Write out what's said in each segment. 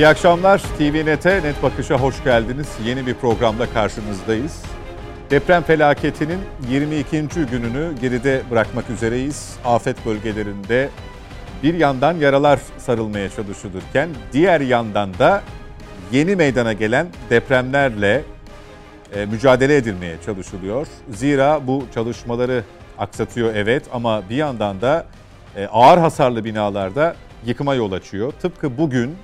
İyi akşamlar. TVNet'e, Net Bakış'a hoş geldiniz. Yeni bir programda karşınızdayız. Deprem felaketinin 22. gününü geride bırakmak üzereyiz. Afet bölgelerinde bir yandan yaralar sarılmaya çalışılırken diğer yandan da yeni meydana gelen depremlerle e, mücadele edilmeye çalışılıyor. Zira bu çalışmaları aksatıyor evet ama bir yandan da e, ağır hasarlı binalarda yıkıma yol açıyor. Tıpkı bugün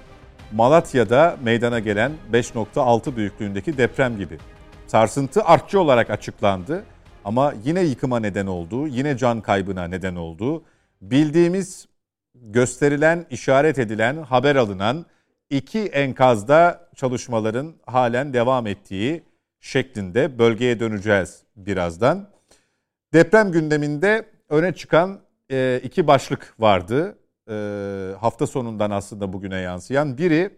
Malatya'da meydana gelen 5.6 büyüklüğündeki deprem gibi. Sarsıntı artçı olarak açıklandı ama yine yıkıma neden oldu, yine can kaybına neden oldu. Bildiğimiz, gösterilen, işaret edilen, haber alınan iki enkazda çalışmaların halen devam ettiği şeklinde bölgeye döneceğiz birazdan. Deprem gündeminde öne çıkan e, iki başlık vardı. E, hafta sonundan aslında bugüne yansıyan. Biri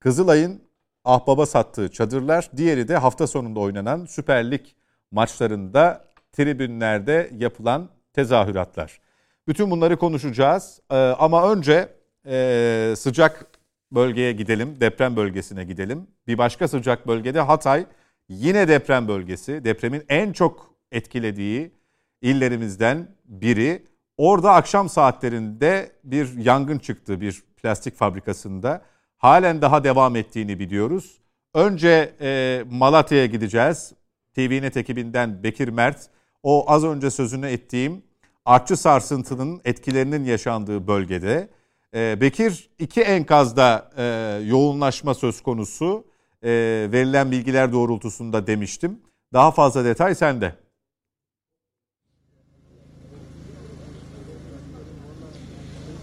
Kızılay'ın ahbaba sattığı çadırlar. Diğeri de hafta sonunda oynanan Süper Lig maçlarında tribünlerde yapılan tezahüratlar. Bütün bunları konuşacağız. E, ama önce e, sıcak bölgeye gidelim, deprem bölgesine gidelim. Bir başka sıcak bölgede Hatay, yine deprem bölgesi. Depremin en çok etkilediği illerimizden biri. Orada akşam saatlerinde bir yangın çıktı bir plastik fabrikasında. Halen daha devam ettiğini biliyoruz. Önce e, Malatya'ya gideceğiz. TVNet ekibinden Bekir Mert, o az önce sözünü ettiğim artçı sarsıntının etkilerinin yaşandığı bölgede. E, Bekir iki enkazda e, yoğunlaşma söz konusu e, verilen bilgiler doğrultusunda demiştim. Daha fazla detay sende.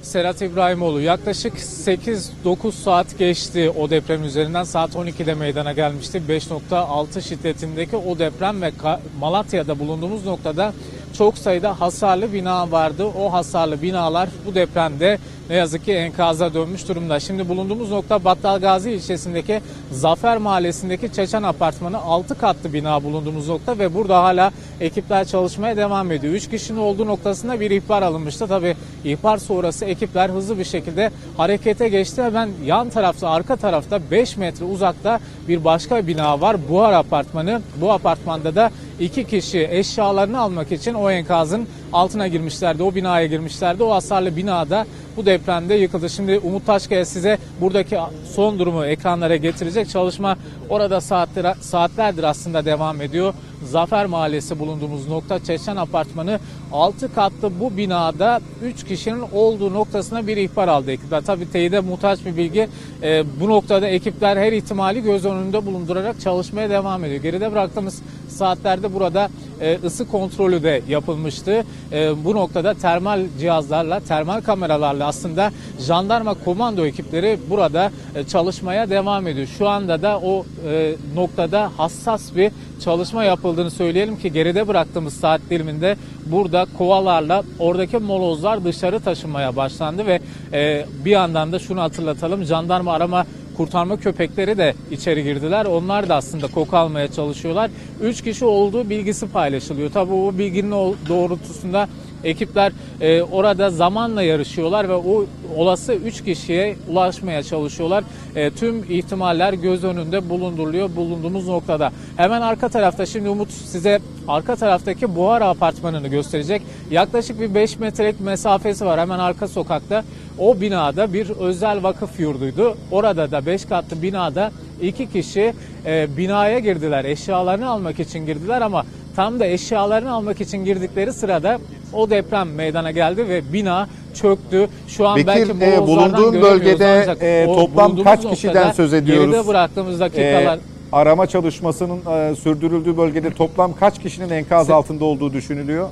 Serhat İbrahimoğlu yaklaşık 8-9 saat geçti o deprem üzerinden saat 12'de meydana gelmişti. 5.6 şiddetindeki o deprem ve Malatya'da bulunduğumuz noktada çok sayıda hasarlı bina vardı. O hasarlı binalar bu depremde ne yazık ki enkaza dönmüş durumda. Şimdi bulunduğumuz nokta Battalgazi ilçesindeki Zafer Mahallesi'ndeki Çeçen Apartmanı 6 katlı bina bulunduğumuz nokta ve burada hala ekipler çalışmaya devam ediyor. 3 kişinin olduğu noktasında bir ihbar alınmıştı. Tabi ihbar sonrası ekipler hızlı bir şekilde harekete geçti. Hemen yan tarafta arka tarafta 5 metre uzakta bir başka bina var. Buhar Apartmanı. Bu apartmanda da iki kişi eşyalarını almak için o enkazın altına girmişlerdi. O binaya girmişlerdi. O hasarlı binada bu depremde yıkıldı. Şimdi Umut Taşkaya size buradaki son durumu ekranlara getirecek. Çalışma orada saatler, saatlerdir aslında devam ediyor. Zafer Mahallesi bulunduğumuz nokta Çeçen Apartmanı 6 katlı bu binada 3 kişinin olduğu noktasına bir ihbar aldı ekipler. Tabi teyide muhtaç bir bilgi. E, bu noktada ekipler her ihtimali göz önünde bulundurarak çalışmaya devam ediyor. Geride bıraktığımız saatlerde burada e, ısı kontrolü de yapılmıştı. E, bu noktada termal cihazlarla, termal kameralarla aslında jandarma komando ekipleri burada e, çalışmaya devam ediyor. Şu anda da o e, noktada hassas bir çalışma yapıldığını söyleyelim ki geride bıraktığımız saat diliminde burada kovalarla oradaki molozlar dışarı taşınmaya başlandı ve e, bir yandan da şunu hatırlatalım jandarma arama kurtarma köpekleri de içeri girdiler. Onlar da aslında koku almaya çalışıyorlar. Üç kişi olduğu bilgisi paylaşılıyor. Tabii o bilginin doğrultusunda ekipler e, orada zamanla yarışıyorlar ve o olası 3 kişiye ulaşmaya çalışıyorlar. E, tüm ihtimaller göz önünde bulunduruluyor bulunduğumuz noktada. Hemen arka tarafta şimdi Umut size arka taraftaki Buhara apartmanını gösterecek. Yaklaşık bir 5 metrelik mesafesi var hemen arka sokakta. O binada bir özel vakıf yurduydu. Orada da 5 katlı binada iki kişi e, binaya girdiler. Eşyalarını almak için girdiler ama tam da eşyalarını almak için girdikleri sırada o deprem meydana geldi ve bina çöktü. Şu an Bekir, belki e, bulunduğun bölgede e, toplam kaç kişiden söz ediyoruz? Geride bıraktığımız dakikalar. E, arama çalışmasının e, sürdürüldüğü bölgede toplam kaç kişinin enkaz altında olduğu düşünülüyor?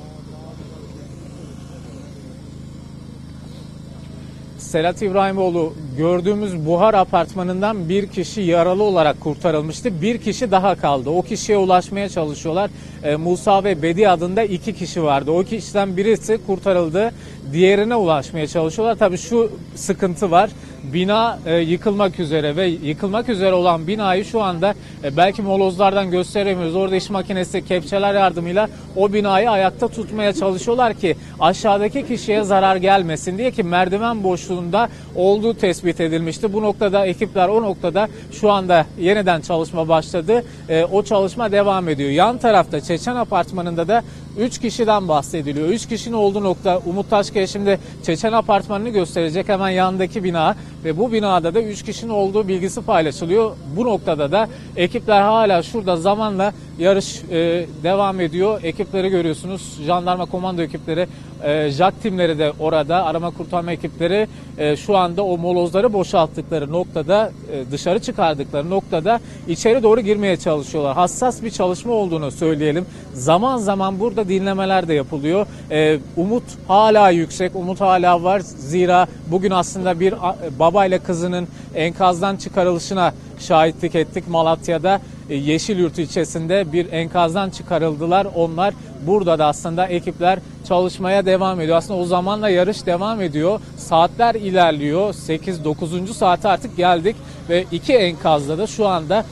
Selat İbrahimoğlu gördüğümüz buhar apartmanından bir kişi yaralı olarak kurtarılmıştı. Bir kişi daha kaldı. O kişiye ulaşmaya çalışıyorlar. E, Musa ve Bedi adında iki kişi vardı. O kişiden birisi kurtarıldı. Diğerine ulaşmaya çalışıyorlar. Tabii şu sıkıntı var. Bina e, yıkılmak üzere ve yıkılmak üzere olan binayı şu anda e, belki molozlardan gösteremiyoruz. Orada iş makinesi kepçeler yardımıyla o binayı ayakta tutmaya çalışıyorlar ki aşağıdaki kişiye zarar gelmesin diye ki merdiven boşluğunda olduğu tespit edilmişti. Bu noktada ekipler o noktada şu anda yeniden çalışma başladı. E, o çalışma devam ediyor. Yan tarafta Çeçen Apartmanı'nda da 3 kişiden bahsediliyor. 3 kişinin olduğu nokta Umut Taşkaya şimdi Çeçen Apartmanı'nı gösterecek hemen yanındaki bina ve bu binada da 3 kişinin olduğu bilgisi paylaşılıyor. Bu noktada da ekipler hala şurada zamanla yarış e, devam ediyor. Ekipleri görüyorsunuz. Jandarma komando ekipleri, e, JAK timleri de orada. Arama kurtarma ekipleri e, şu anda o molozları boşalttıkları noktada, e, dışarı çıkardıkları noktada içeri doğru girmeye çalışıyorlar. Hassas bir çalışma olduğunu söyleyelim. Zaman zaman burada dinlemeler de yapılıyor. E, umut hala yüksek, umut hala var. Zira bugün aslında bir baba ile kızının enkazdan çıkarılışına şahitlik ettik Malatya'da. E, Yeşilyurt ilçesinde bir enkazdan çıkarıldılar. Onlar burada da aslında ekipler çalışmaya devam ediyor. Aslında o zamanla yarış devam ediyor. Saatler ilerliyor. 8-9. saate artık geldik ve iki enkazda da şu anda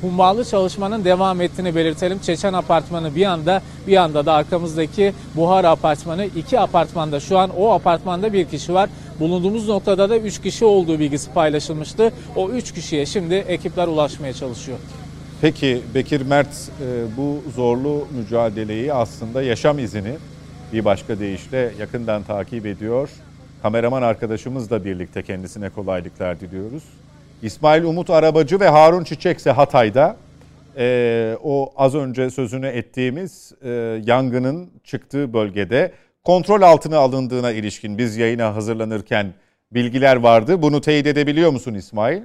hummalı çalışmanın devam ettiğini belirtelim. Çeçen apartmanı bir yanda bir yanda da arkamızdaki Buhar apartmanı iki apartmanda şu an o apartmanda bir kişi var. Bulunduğumuz noktada da 3 kişi olduğu bilgisi paylaşılmıştı. O 3 kişiye şimdi ekipler ulaşmaya çalışıyor. Peki Bekir Mert e, bu zorlu mücadeleyi aslında yaşam izini bir başka deyişle yakından takip ediyor. Kameraman arkadaşımızla birlikte kendisine kolaylıklar diliyoruz. İsmail Umut Arabacı ve Harun Çiçek ise Hatay'da e, o az önce sözünü ettiğimiz e, yangının çıktığı bölgede kontrol altına alındığına ilişkin biz yayına hazırlanırken bilgiler vardı. Bunu teyit edebiliyor musun İsmail?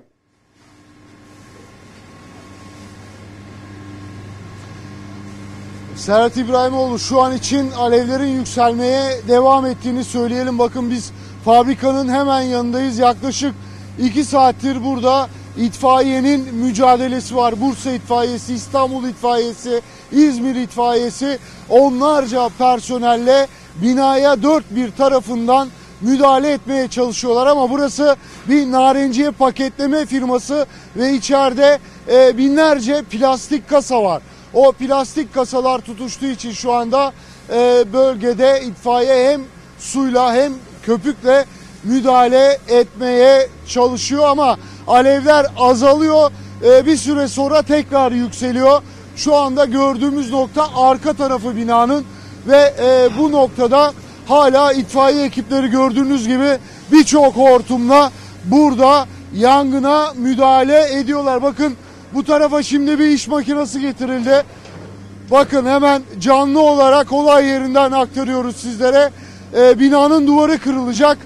Serhat İbrahimoğlu şu an için alevlerin yükselmeye devam ettiğini söyleyelim. Bakın biz fabrikanın hemen yanındayız. Yaklaşık 2 saattir burada itfaiyenin mücadelesi var. Bursa itfaiyesi, İstanbul itfaiyesi, İzmir itfaiyesi onlarca personelle binaya dört bir tarafından müdahale etmeye çalışıyorlar ama burası bir narenciye paketleme firması ve içeride e, binlerce plastik kasa var. O plastik kasalar tutuştuğu için şu anda e, bölgede itfaiye hem suyla hem köpükle müdahale etmeye çalışıyor ama alevler azalıyor. E, bir süre sonra tekrar yükseliyor. Şu anda gördüğümüz nokta arka tarafı binanın ve e, bu noktada hala itfaiye ekipleri gördüğünüz gibi birçok hortumla burada yangına müdahale ediyorlar. Bakın bu tarafa şimdi bir iş makinesi getirildi. Bakın hemen canlı olarak olay yerinden aktarıyoruz sizlere. Ee, binanın duvarı kırılacak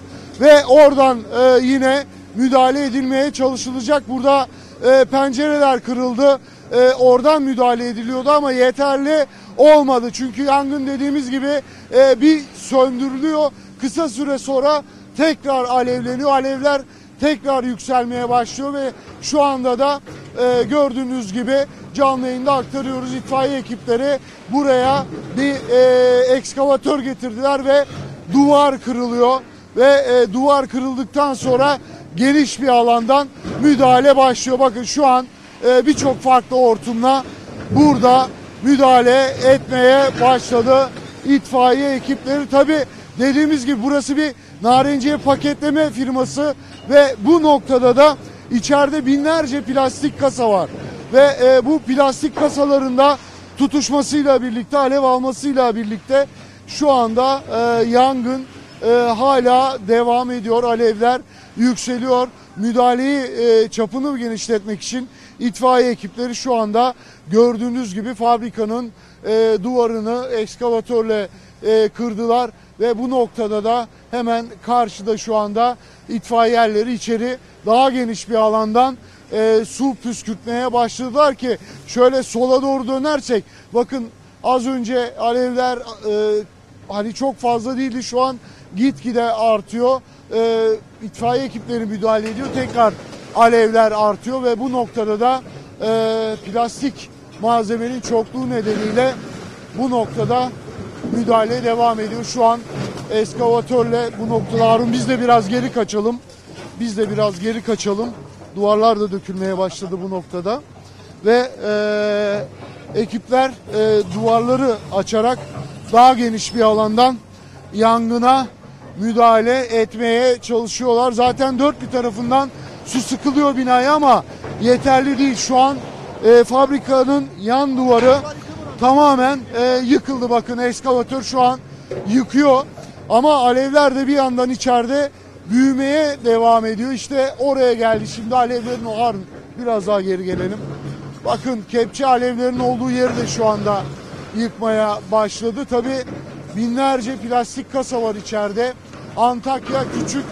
ve oradan e, yine müdahale edilmeye çalışılacak. Burada e, pencereler kırıldı. E, oradan müdahale ediliyordu ama yeterli olmadı. Çünkü yangın dediğimiz gibi e, bir söndürülüyor. Kısa süre sonra tekrar alevleniyor. Alevler tekrar yükselmeye başlıyor ve şu anda da e, gördüğünüz gibi canlı yayında aktarıyoruz. İtfaiye ekipleri buraya bir e, ekskavatör getirdiler ve duvar kırılıyor ve e, duvar kırıldıktan sonra geniş bir alandan müdahale başlıyor. Bakın şu an e, birçok farklı hortumla burada müdahale etmeye başladı itfaiye ekipleri. Tabi dediğimiz gibi burası bir narenciye paketleme firması ve bu noktada da içeride binlerce plastik kasa var. Ve e, bu plastik kasalarında tutuşmasıyla birlikte, alev almasıyla birlikte şu anda e, yangın e, hala devam ediyor. Alevler yükseliyor. Müdahaleyi e, çapını genişletmek için itfaiye ekipleri şu anda gördüğünüz gibi fabrikanın e, duvarını ekskavatörle e, kırdılar ve bu noktada da hemen karşıda şu anda itfaiyerleri içeri daha geniş bir alandan e, su püskürtmeye başladılar ki şöyle sola doğru dönersek bakın az önce alevler e, hani çok fazla değildi şu an gitgide artıyor. E, itfaiye ekipleri müdahale ediyor. Tekrar alevler artıyor ve bu noktada da e, plastik malzemenin çokluğu nedeniyle bu noktada müdahale devam ediyor. Şu an eskavatörle bu noktada Harun biz de biraz geri kaçalım. biz de biraz geri kaçalım. Duvarlar da dökülmeye başladı bu noktada. Ve e, ekipler e, duvarları açarak daha geniş bir alandan yangına müdahale etmeye çalışıyorlar. Zaten dört bir tarafından su sıkılıyor binaya ama yeterli değil. Şu an e, fabrikanın yan duvarı tamamen e, yıkıldı. Bakın eskavatör şu an yıkıyor. Ama alevler de bir yandan içeride büyümeye devam ediyor. İşte oraya geldi şimdi alevlerin o biraz daha geri gelelim. Bakın kepçe alevlerin olduğu yeri de şu anda yıkmaya başladı. Tabi binlerce plastik kasa var içeride. Antakya Küçük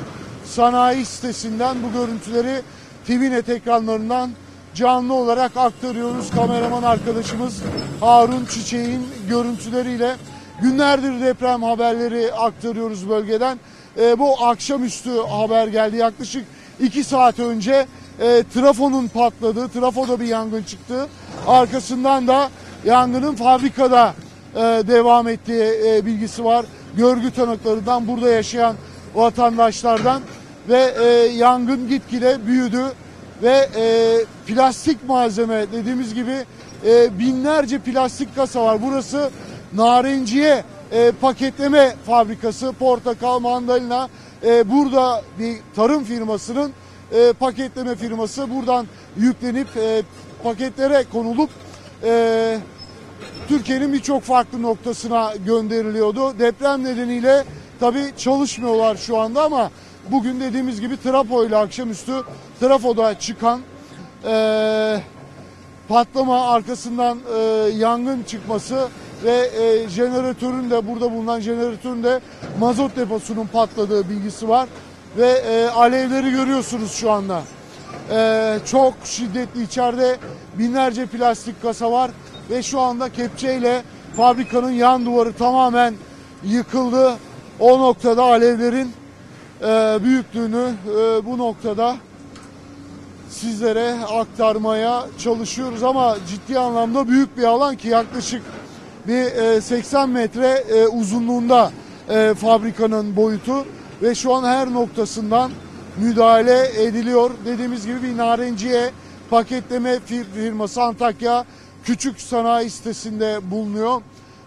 Sanayi sitesinden bu görüntüleri TVNet ekranlarından canlı olarak aktarıyoruz. Kameraman arkadaşımız Harun Çiçek'in görüntüleriyle günlerdir deprem haberleri aktarıyoruz bölgeden. E, bu akşamüstü haber geldi yaklaşık 2 saat önce e, trafonun patladığı, trafoda bir yangın çıktı. Arkasından da yangının fabrikada e, devam ettiği e, bilgisi var. Görgü tanıklarından burada yaşayan vatandaşlardan ve e, yangın gitgide büyüdü ve e, plastik malzeme dediğimiz gibi e, binlerce plastik kasa var. Burası narenciye e, paketleme fabrikası portakal mandalina e, burada bir tarım firmasının e, paketleme firması buradan yüklenip e, paketlere konulup e, Türkiye'nin birçok farklı noktasına gönderiliyordu. Deprem nedeniyle tabi çalışmıyorlar şu anda ama bugün dediğimiz gibi Trafo ile akşamüstü Trafo'da çıkan e, patlama arkasından e, yangın çıkması ve e, jeneratörün de burada bulunan jeneratörün de mazot deposunun patladığı bilgisi var ve e, alevleri görüyorsunuz şu anda. E, çok şiddetli içeride binlerce plastik kasa var ve şu anda kepçeyle fabrikanın yan duvarı tamamen yıkıldı. O noktada alevlerin e, büyüklüğünü e, bu noktada sizlere aktarmaya çalışıyoruz ama ciddi anlamda büyük bir alan ki yaklaşık bir e, 80 metre e, uzunluğunda e, fabrikanın boyutu ve şu an her noktasından müdahale ediliyor. Dediğimiz gibi bir narenciye paketleme fir- firması Antakya küçük sanayi sitesinde bulunuyor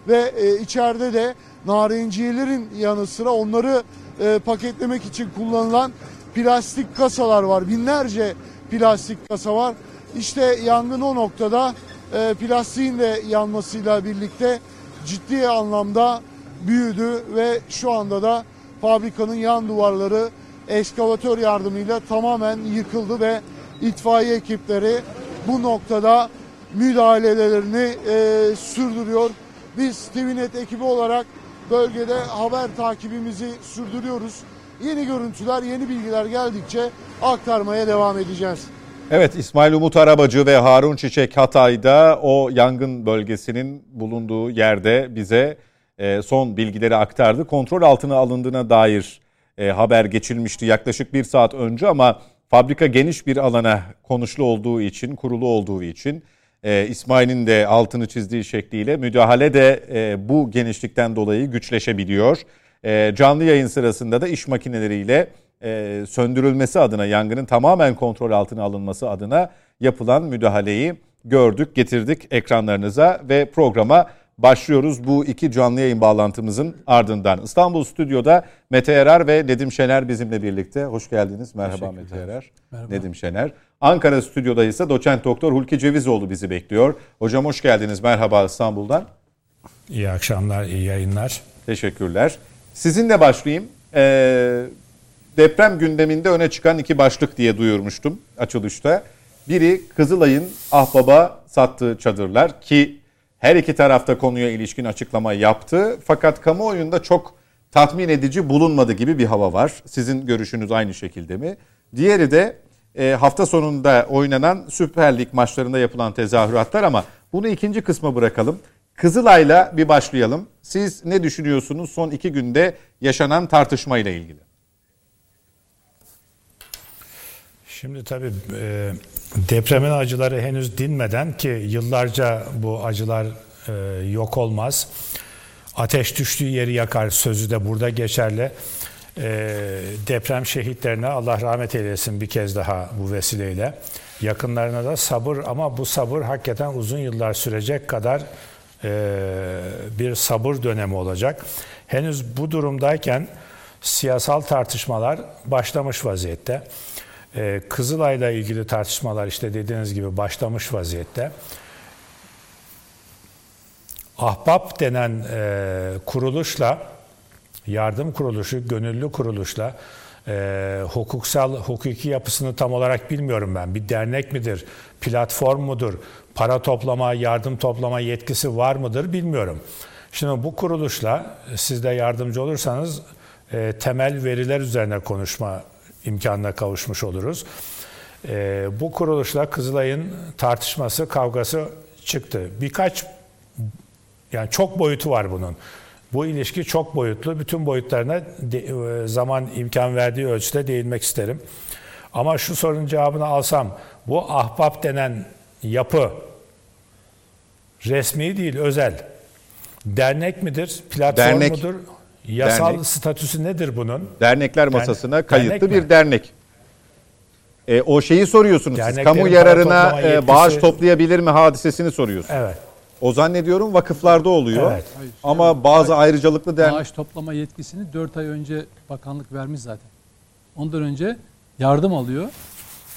ve e, içeride de narenciyelerin yanı sıra onları e, paketlemek için kullanılan plastik kasalar var. Binlerce plastik kasa var. İşte yangın o noktada e, plastiğin de yanmasıyla birlikte ciddi anlamda büyüdü ve şu anda da fabrikanın yan duvarları eskavatör yardımıyla tamamen yıkıldı ve itfaiye ekipleri bu noktada müdahalelerini e, sürdürüyor. Biz TVNet ekibi olarak bölgede haber takibimizi sürdürüyoruz. Yeni görüntüler, yeni bilgiler geldikçe aktarmaya devam edeceğiz. Evet İsmail Umut Arabacı ve Harun Çiçek Hatay'da o yangın bölgesinin bulunduğu yerde bize e, son bilgileri aktardı. Kontrol altına alındığına dair e, haber geçilmişti yaklaşık bir saat önce ama fabrika geniş bir alana konuşlu olduğu için, kurulu olduğu için e, İsmail'in de altını çizdiği şekliyle müdahale de e, bu genişlikten dolayı güçleşebiliyor. E, canlı yayın sırasında da iş makineleriyle e, söndürülmesi adına, yangının tamamen kontrol altına alınması adına yapılan müdahaleyi gördük, getirdik ekranlarınıza ve programa başlıyoruz bu iki canlı yayın bağlantımızın ardından. İstanbul Stüdyo'da Mete Erer ve Nedim Şener bizimle birlikte. Hoş geldiniz. Merhaba Mete Erer. Merhaba. Nedim Şener. Ankara Stüdyo'da ise doçent doktor Hulki Cevizoğlu bizi bekliyor. Hocam hoş geldiniz. Merhaba İstanbul'dan. İyi akşamlar, iyi yayınlar. Teşekkürler. Sizinle başlayayım. Ee, deprem gündeminde öne çıkan iki başlık diye duyurmuştum açılışta. Biri Kızılay'ın Ahbaba sattığı çadırlar ki her iki tarafta konuya ilişkin açıklama yaptı. Fakat kamuoyunda çok tatmin edici bulunmadı gibi bir hava var. Sizin görüşünüz aynı şekilde mi? Diğeri de e, hafta sonunda oynanan Süper Lig maçlarında yapılan tezahüratlar ama bunu ikinci kısma bırakalım. Kızılay'la bir başlayalım. Siz ne düşünüyorsunuz son iki günde yaşanan tartışmayla ilgili? Şimdi tabii e, depremin acıları henüz dinmeden ki yıllarca bu acılar e, yok olmaz. Ateş düştüğü yeri yakar sözü de burada geçerli. e, deprem şehitlerine Allah rahmet eylesin bir kez daha bu vesileyle. Yakınlarına da sabır ama bu sabır hakikaten uzun yıllar sürecek kadar e, bir sabır dönemi olacak. Henüz bu durumdayken siyasal tartışmalar başlamış vaziyette. E, Kızılay'la ilgili tartışmalar işte dediğiniz gibi başlamış vaziyette. Ahbap denen e, kuruluşla, yardım kuruluşu, gönüllü kuruluşla e, hukuksal, hukuki yapısını tam olarak bilmiyorum ben. Bir dernek midir, platform mudur, para toplama, yardım toplama yetkisi var mıdır bilmiyorum. Şimdi bu kuruluşla siz de yardımcı olursanız e, temel veriler üzerine konuşma imkanına kavuşmuş oluruz. E, bu kuruluşla Kızılay'ın tartışması, kavgası çıktı. Birkaç yani çok boyutu var bunun. Bu ilişki çok boyutlu. Bütün boyutlarına de- e, zaman imkan verdiği ölçüde değinmek isterim. Ama şu sorunun cevabını alsam, bu ahbap denen yapı resmi değil, özel. Dernek midir, platform Dernek. mudur? Yasal Dernek. statüsü nedir bunun? Dernekler masasına kayıtlı dernek mi? bir dernek. E, o şeyi soruyorsunuz siz. Kamu yararına e, yetkisi- bağış toplayabilir mi hadisesini soruyorsunuz. Evet. O zannediyorum vakıflarda oluyor. Evet. Ama bazı ayrıcalıklı dernek Maaş toplama yetkisini 4 ay önce bakanlık vermiş zaten. Ondan önce yardım alıyor.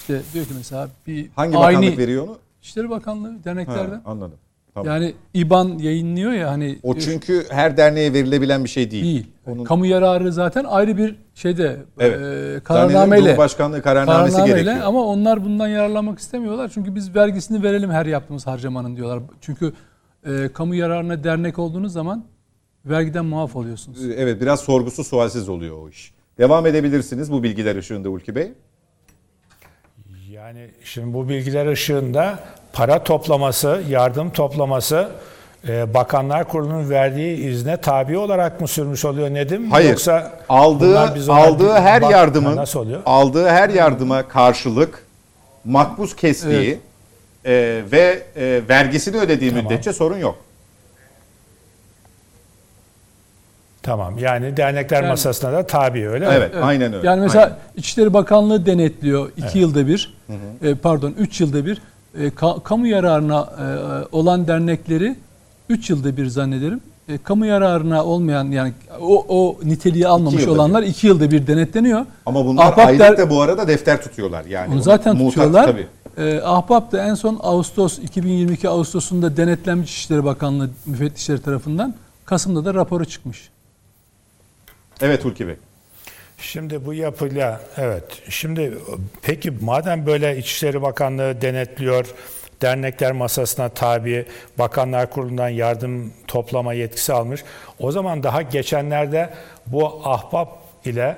İşte diyor ki mesela bir hangi aynı bakanlık veriyor onu? İşleri Bakanlığı Ha, derneklerden. anladım. Tamam. Yani İBAN yayınlıyor ya hani o çünkü her derneğe verilebilen bir şey değil. değil. Onun Kamu yararı zaten ayrı bir şeyde Evet. e, kararnameyle Cumhurbaşkanlığı kararnamesi kararnameyle gerekiyor. ama onlar bundan yararlanmak istemiyorlar. Çünkü biz vergisini verelim her yaptığımız harcamanın diyorlar. Çünkü e, kamu yararına dernek olduğunuz zaman vergiden muaf oluyorsunuz. Evet biraz sorgusu sualsiz oluyor o iş. Devam edebilirsiniz bu bilgiler ışığında Ulki Bey. Yani şimdi bu bilgiler ışığında para toplaması, yardım toplaması e, Bakanlar Kurulu'nun verdiği izne tabi olarak mı sürmüş oluyor Nedim? Hayır. Yoksa aldığı aldığı her Bak- yardımın nasıl oluyor? aldığı her yardıma karşılık makbuz kestiği e, ve e, vergisini ödediği Tamam. müddetçe sorun yok. Tamam. Yani dernekler Yani- masasına da tabi öyle mi? Evet, aynen öyle. Yani mesela Aynen. İçişleri Bakanlığı denetliyor 2 yılda bir, e, pardon 3 yılda bir. E, ka- kamu yararına e, olan dernekleri 3 yılda bir zannederim. E, kamu yararına olmayan yani o, o niteliği almamış yılda olanlar 2 yılda bir denetleniyor. Ama bunlar Ahbap aylık der- da bu arada defter tutuyorlar yani. Onu zaten Muhtat, tutuyorlar. Tabii. E, Ahbap da en son Ağustos 2022 Ağustos'unda denetlenmiş İçişleri Bakanlığı müfettişleri tarafından Kasım'da da raporu çıkmış. Evet Hulki Bey. Şimdi bu yapıyla evet. Şimdi peki madem böyle İçişleri Bakanlığı denetliyor, dernekler masasına tabi, Bakanlar Kurulu'ndan yardım toplama yetkisi almış. O zaman daha geçenlerde bu ahbap ile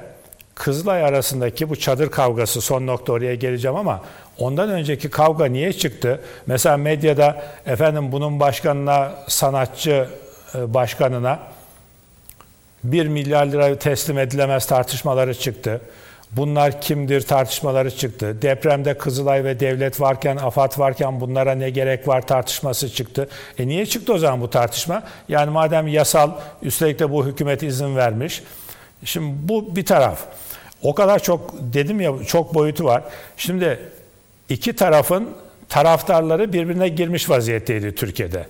Kızılay arasındaki bu çadır kavgası son nokta oraya geleceğim ama ondan önceki kavga niye çıktı? Mesela medyada efendim bunun başkanına, sanatçı e, başkanına 1 milyar lira teslim edilemez tartışmaları çıktı. Bunlar kimdir tartışmaları çıktı. Depremde Kızılay ve devlet varken, AFAD varken bunlara ne gerek var tartışması çıktı. E niye çıktı o zaman bu tartışma? Yani madem yasal, üstelik de bu hükümet izin vermiş. Şimdi bu bir taraf. O kadar çok dedim ya çok boyutu var. Şimdi iki tarafın taraftarları birbirine girmiş vaziyetteydi Türkiye'de.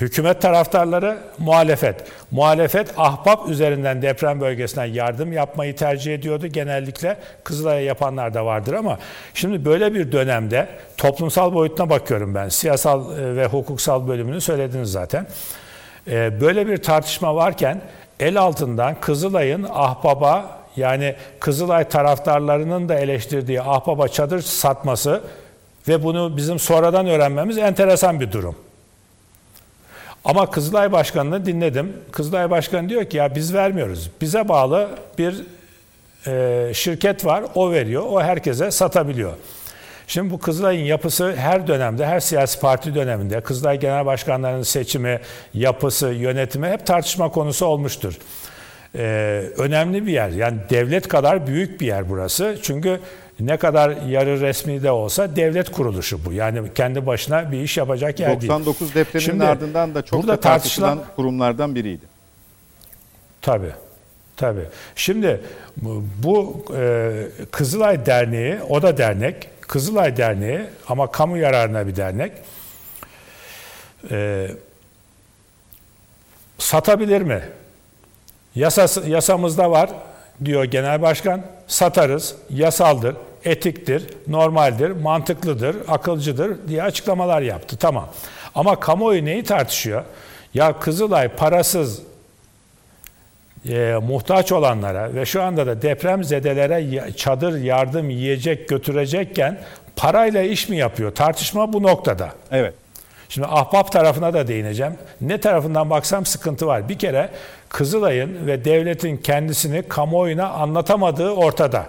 Hükümet taraftarları muhalefet. Muhalefet ahbap üzerinden deprem bölgesinden yardım yapmayı tercih ediyordu. Genellikle Kızılay'a yapanlar da vardır ama şimdi böyle bir dönemde toplumsal boyutuna bakıyorum ben. Siyasal e, ve hukuksal bölümünü söylediniz zaten. E, Böyle bir tartışma varken el altından Kızılay'ın ahbaba yani Kızılay taraftarlarının da eleştirdiği ahbaba çadır satması ve bunu bizim sonradan öğrenmemiz enteresan bir durum. Ama Kızılay Başkanı'nı dinledim. Kızılay Başkanı diyor ki ya biz vermiyoruz. Bize bağlı bir e, şirket var. O veriyor. O herkese satabiliyor. Şimdi bu Kızılay'ın yapısı her dönemde, her siyasi parti döneminde Kızılay Genel Başkanlarının seçimi, yapısı, yönetimi hep tartışma konusu olmuştur. Ee, önemli bir yer. Yani devlet kadar büyük bir yer burası. Çünkü ne kadar yarı resmi de olsa devlet kuruluşu bu. Yani kendi başına bir iş yapacak yer değil. 99 depreminin Şimdi ardından da çok burada da tartışılan tartışılan- kurumlardan biriydi. Tabii. Tabii. Şimdi bu, bu e, Kızılay Derneği, o da dernek. Kızılay Derneği ama kamu yararına bir dernek. E, satabilir mi? Yasası, yasamızda var diyor genel başkan. Satarız, yasaldır, etiktir, normaldir, mantıklıdır, akılcıdır diye açıklamalar yaptı. Tamam. Ama kamuoyu neyi tartışıyor? Ya Kızılay parasız e, muhtaç olanlara ve şu anda da deprem zedelere çadır yardım yiyecek götürecekken parayla iş mi yapıyor? Tartışma bu noktada. Evet. Şimdi ahbap tarafına da değineceğim. Ne tarafından baksam sıkıntı var. Bir kere Kızılay'ın ve devletin kendisini kamuoyuna anlatamadığı ortada.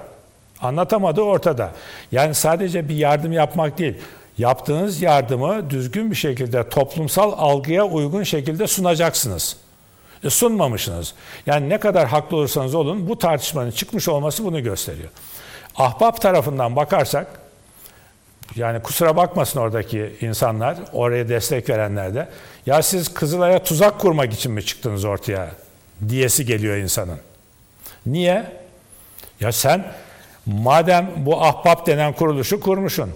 Anlatamadığı ortada. Yani sadece bir yardım yapmak değil. Yaptığınız yardımı düzgün bir şekilde toplumsal algıya uygun şekilde sunacaksınız. E, sunmamışsınız. Yani ne kadar haklı olursanız olun bu tartışmanın çıkmış olması bunu gösteriyor. Ahbap tarafından bakarsak yani kusura bakmasın oradaki insanlar, oraya destek verenler de. Ya siz Kızılay'a tuzak kurmak için mi çıktınız ortaya diyesi geliyor insanın. Niye? Ya sen madem bu ahbap denen kuruluşu kurmuşsun.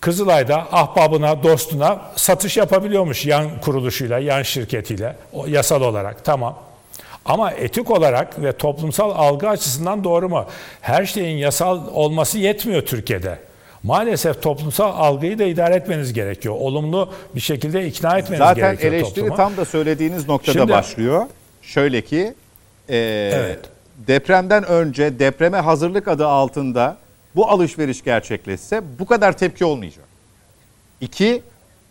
Kızılay'da ahbabına, dostuna satış yapabiliyormuş yan kuruluşuyla, yan şirketiyle o yasal olarak tamam. Ama etik olarak ve toplumsal algı açısından doğru mu? Her şeyin yasal olması yetmiyor Türkiye'de. Maalesef toplumsal algıyı da idare etmeniz gerekiyor. Olumlu bir şekilde ikna etmeniz Zaten gerekiyor eleştiri topluma. tam da söylediğiniz noktada Şimdi- başlıyor. Şöyle ki e, Evet. depremden önce depreme hazırlık adı altında bu alışveriş gerçekleşse bu kadar tepki olmayacak. İki,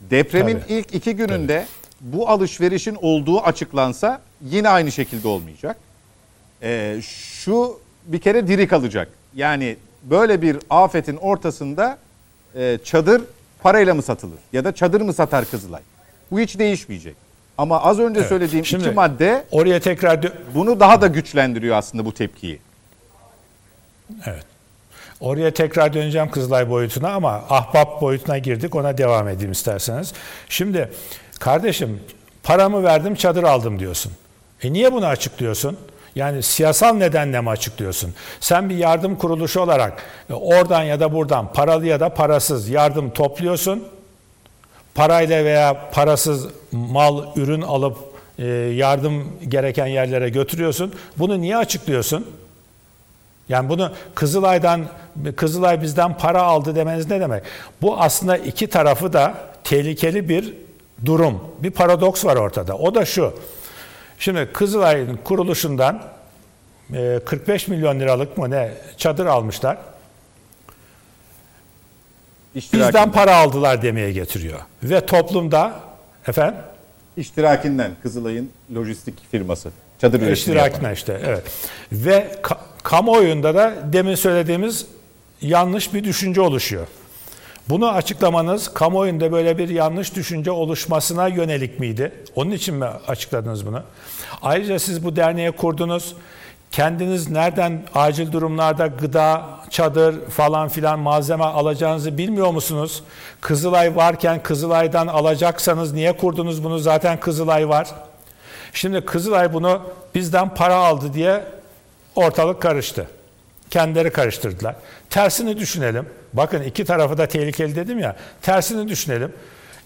depremin Tabii. ilk iki gününde bu alışverişin olduğu açıklansa yine aynı şekilde olmayacak. E, şu bir kere diri kalacak. Yani böyle bir afetin ortasında e, çadır parayla mı satılır? Ya da çadır mı satar Kızılay? Bu hiç değişmeyecek. Ama az önce Evet. söylediğim Şimdi- iki madde Oraya tekrar dö- bunu daha da güçlendiriyor aslında bu tepkiyi. Evet. Oraya tekrar döneceğim Kızılay boyutuna ama ahbap boyutuna girdik. Ona devam edeyim isterseniz. Şimdi kardeşim paramı verdim çadır aldım diyorsun. E niye bunu açıklıyorsun? Yani siyasal nedenle mi açıklıyorsun? Sen bir yardım kuruluşu olarak e, oradan ya da buradan paralı ya da parasız yardım topluyorsun. Parayla veya parasız mal, ürün alıp e, yardım gereken yerlere götürüyorsun. Bunu niye açıklıyorsun? Yani bunu Kızılay'dan Kızılay bizden para aldı demeniz ne demek? Bu aslında iki tarafı da tehlikeli bir durum. Bir paradoks var ortada. O da şu. Şimdi Kızılay'ın kuruluşundan e, 45 milyon liralık mı ne çadır almışlar. Bizden İştirakinden, para aldılar demeye getiriyor. Ve toplumda efendim iştirakinden Kızılay'ın lojistik firması. Çadır. İştirakine işte evet. Ve ka- kamuoyunda da demin söylediğimiz yanlış bir düşünce oluşuyor. Bunu açıklamanız kamuoyunda böyle bir yanlış düşünce oluşmasına yönelik miydi? Onun için mi açıkladınız bunu? Ayrıca siz bu derneği kurdunuz. Kendiniz nereden acil durumlarda gıda, çadır falan filan malzeme alacağınızı bilmiyor musunuz? Kızılay varken Kızılay'dan alacaksanız niye kurdunuz bunu? Zaten Kızılay var. Şimdi Kızılay bunu bizden para aldı diye ortalık karıştı. Kendileri karıştırdılar. Tersini düşünelim. Bakın iki tarafı da tehlikeli dedim ya. Tersini düşünelim.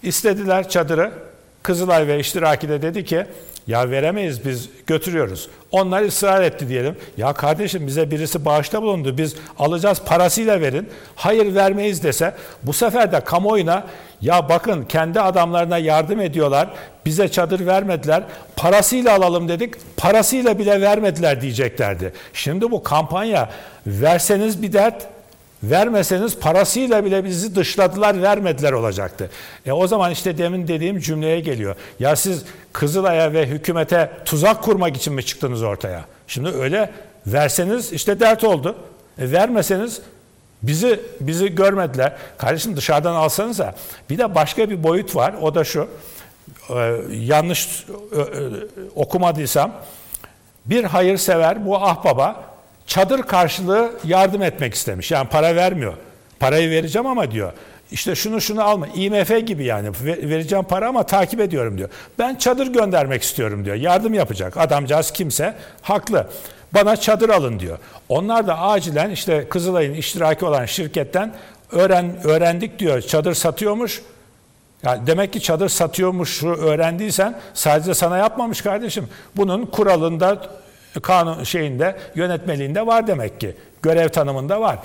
İstediler çadırı. Kızılay ve İştiraki de dedi ki ya veremeyiz biz götürüyoruz. Onlar ısrar etti diyelim. Ya kardeşim bize birisi bağışta bulundu. Biz alacağız parasıyla verin. Hayır vermeyiz dese bu sefer de kamuoyuna ya bakın kendi adamlarına yardım ediyorlar. Bize çadır vermediler. Parasıyla alalım dedik. Parasıyla bile vermediler diyeceklerdi. Şimdi bu kampanya verseniz bir dert, vermeseniz parasıyla bile bizi dışladılar, vermediler olacaktı. E o zaman işte demin dediğim cümleye geliyor. Ya siz Kızılay'a ve hükümete tuzak kurmak için mi çıktınız ortaya? Şimdi öyle verseniz işte dert oldu. E vermeseniz bizi bizi görmediler. Kardeşim dışarıdan alsanıza. Bir de başka bir boyut var. O da şu. Ee, yanlış e, e, okumadıysam bir hayırsever bu ahbaba çadır karşılığı yardım etmek istemiş. Yani para vermiyor. Parayı vereceğim ama diyor. işte şunu şunu alma. IMF gibi yani Ve- vereceğim para ama takip ediyorum diyor. Ben çadır göndermek istiyorum diyor. Yardım yapacak. Adamcağız kimse haklı. Bana çadır alın diyor. Onlar da acilen işte Kızılay'ın iştiraki olan şirketten öğren öğrendik diyor. Çadır satıyormuş. Yani demek ki çadır satıyormuş öğrendiysen sadece sana yapmamış kardeşim. Bunun kuralında, kanun şeyinde, yönetmeliğinde var demek ki. Görev tanımında var.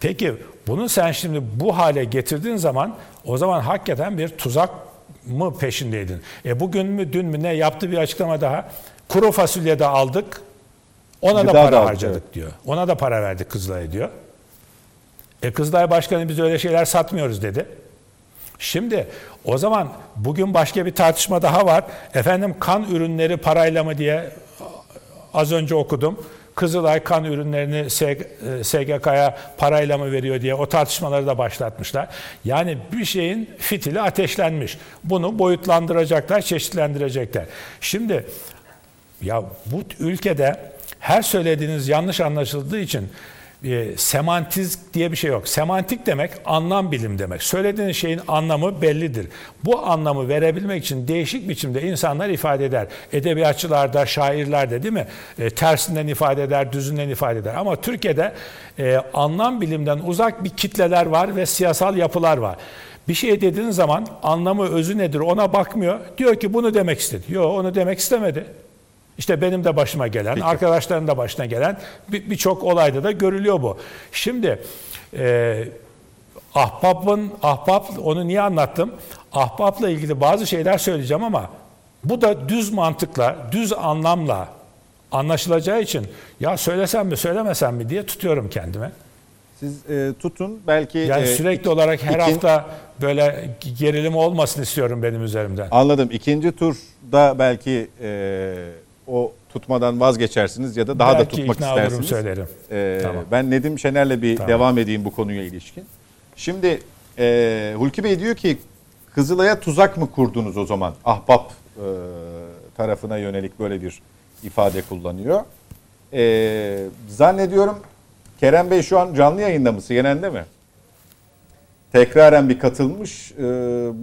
Peki bunu sen şimdi bu hale getirdiğin zaman o zaman hakikaten bir tuzak mı peşindeydin? E bugün mü dün mü ne yaptı bir açıklama daha. Kuru fasulye de aldık. Ona da Gıda para da harcadık evet. diyor. Ona da para verdik Kızılay'a diyor. E Kızılay Başkanı biz öyle şeyler satmıyoruz dedi. Şimdi o zaman bugün başka bir tartışma daha var. Efendim kan ürünleri parayla mı diye az önce okudum. Kızılay kan ürünlerini SGK'ya parayla mı veriyor diye o tartışmaları da başlatmışlar. Yani bir şeyin fitili ateşlenmiş. Bunu boyutlandıracaklar, çeşitlendirecekler. Şimdi ya bu ülkede her söylediğiniz yanlış anlaşıldığı için e, semantiz diye bir şey yok. Semantik demek anlam bilim demek. Söylediğiniz şeyin anlamı bellidir. Bu anlamı verebilmek için değişik biçimde insanlar ifade eder. Edebiyatçılar da, şairler de değil mi? E, tersinden ifade eder, düzünden ifade eder. Ama Türkiye'de e, anlam bilimden uzak bir kitleler var ve siyasal yapılar var. Bir şey dediğiniz zaman anlamı, özü nedir ona bakmıyor. Diyor ki bunu demek istedi. Yok onu demek istemedi. İşte benim de başıma gelen, arkadaşların da başına gelen bir- birçok olayda da görülüyor bu. Şimdi e, ahbabın, ahbap onu niye anlattım? Ahbapla ilgili bazı şeyler söyleyeceğim ama bu da düz mantıkla, düz anlamla anlaşılacağı için ya söylesem mi söylemesem mi diye tutuyorum kendime. Siz e, tutun belki Yani e, sürekli olarak her ikin- hafta böyle gerilim olmasın istiyorum benim üzerimden. Anladım. İkinci turda belki e, o tutmadan vazgeçersiniz ya da daha da Belki tutmak ikna olurum, istersiniz. söylerim. E, Tamam. Ben Nedim Şener'le bir Tamam. devam edeyim bu konuya ilişkin. Şimdi e, Hulki Bey diyor ki Kızılay'a tuzak mı kurdunuz o zaman? Ahbap e, tarafına yönelik böyle bir ifade kullanıyor. E, zannediyorum Kerem Bey şu an canlı yayında mı? CNN'de mi? tekraren bir katılmış e,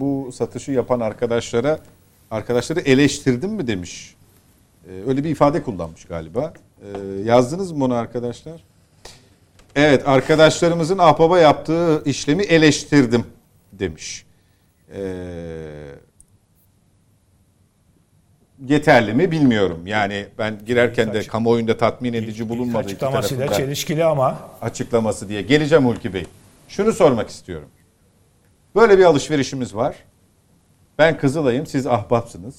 bu satışı yapan arkadaşlara arkadaşları eleştirdim mi demiş. E, öyle bir ifade kullanmış galiba. E, yazdınız mı onu arkadaşlar? Evet arkadaşlarımızın ahbaba yaptığı işlemi eleştirdim demiş. E, yeterli mi bilmiyorum. Yani ben girerken de kamuoyunda tatmin edici bulunmadı. Açıklamasıyla çelişkili ama açıklaması diye. Geleceğim Hulki Bey. Şunu sormak istiyorum. Böyle bir alışverişimiz var. Ben Kızılay'ım, siz ahbapsınız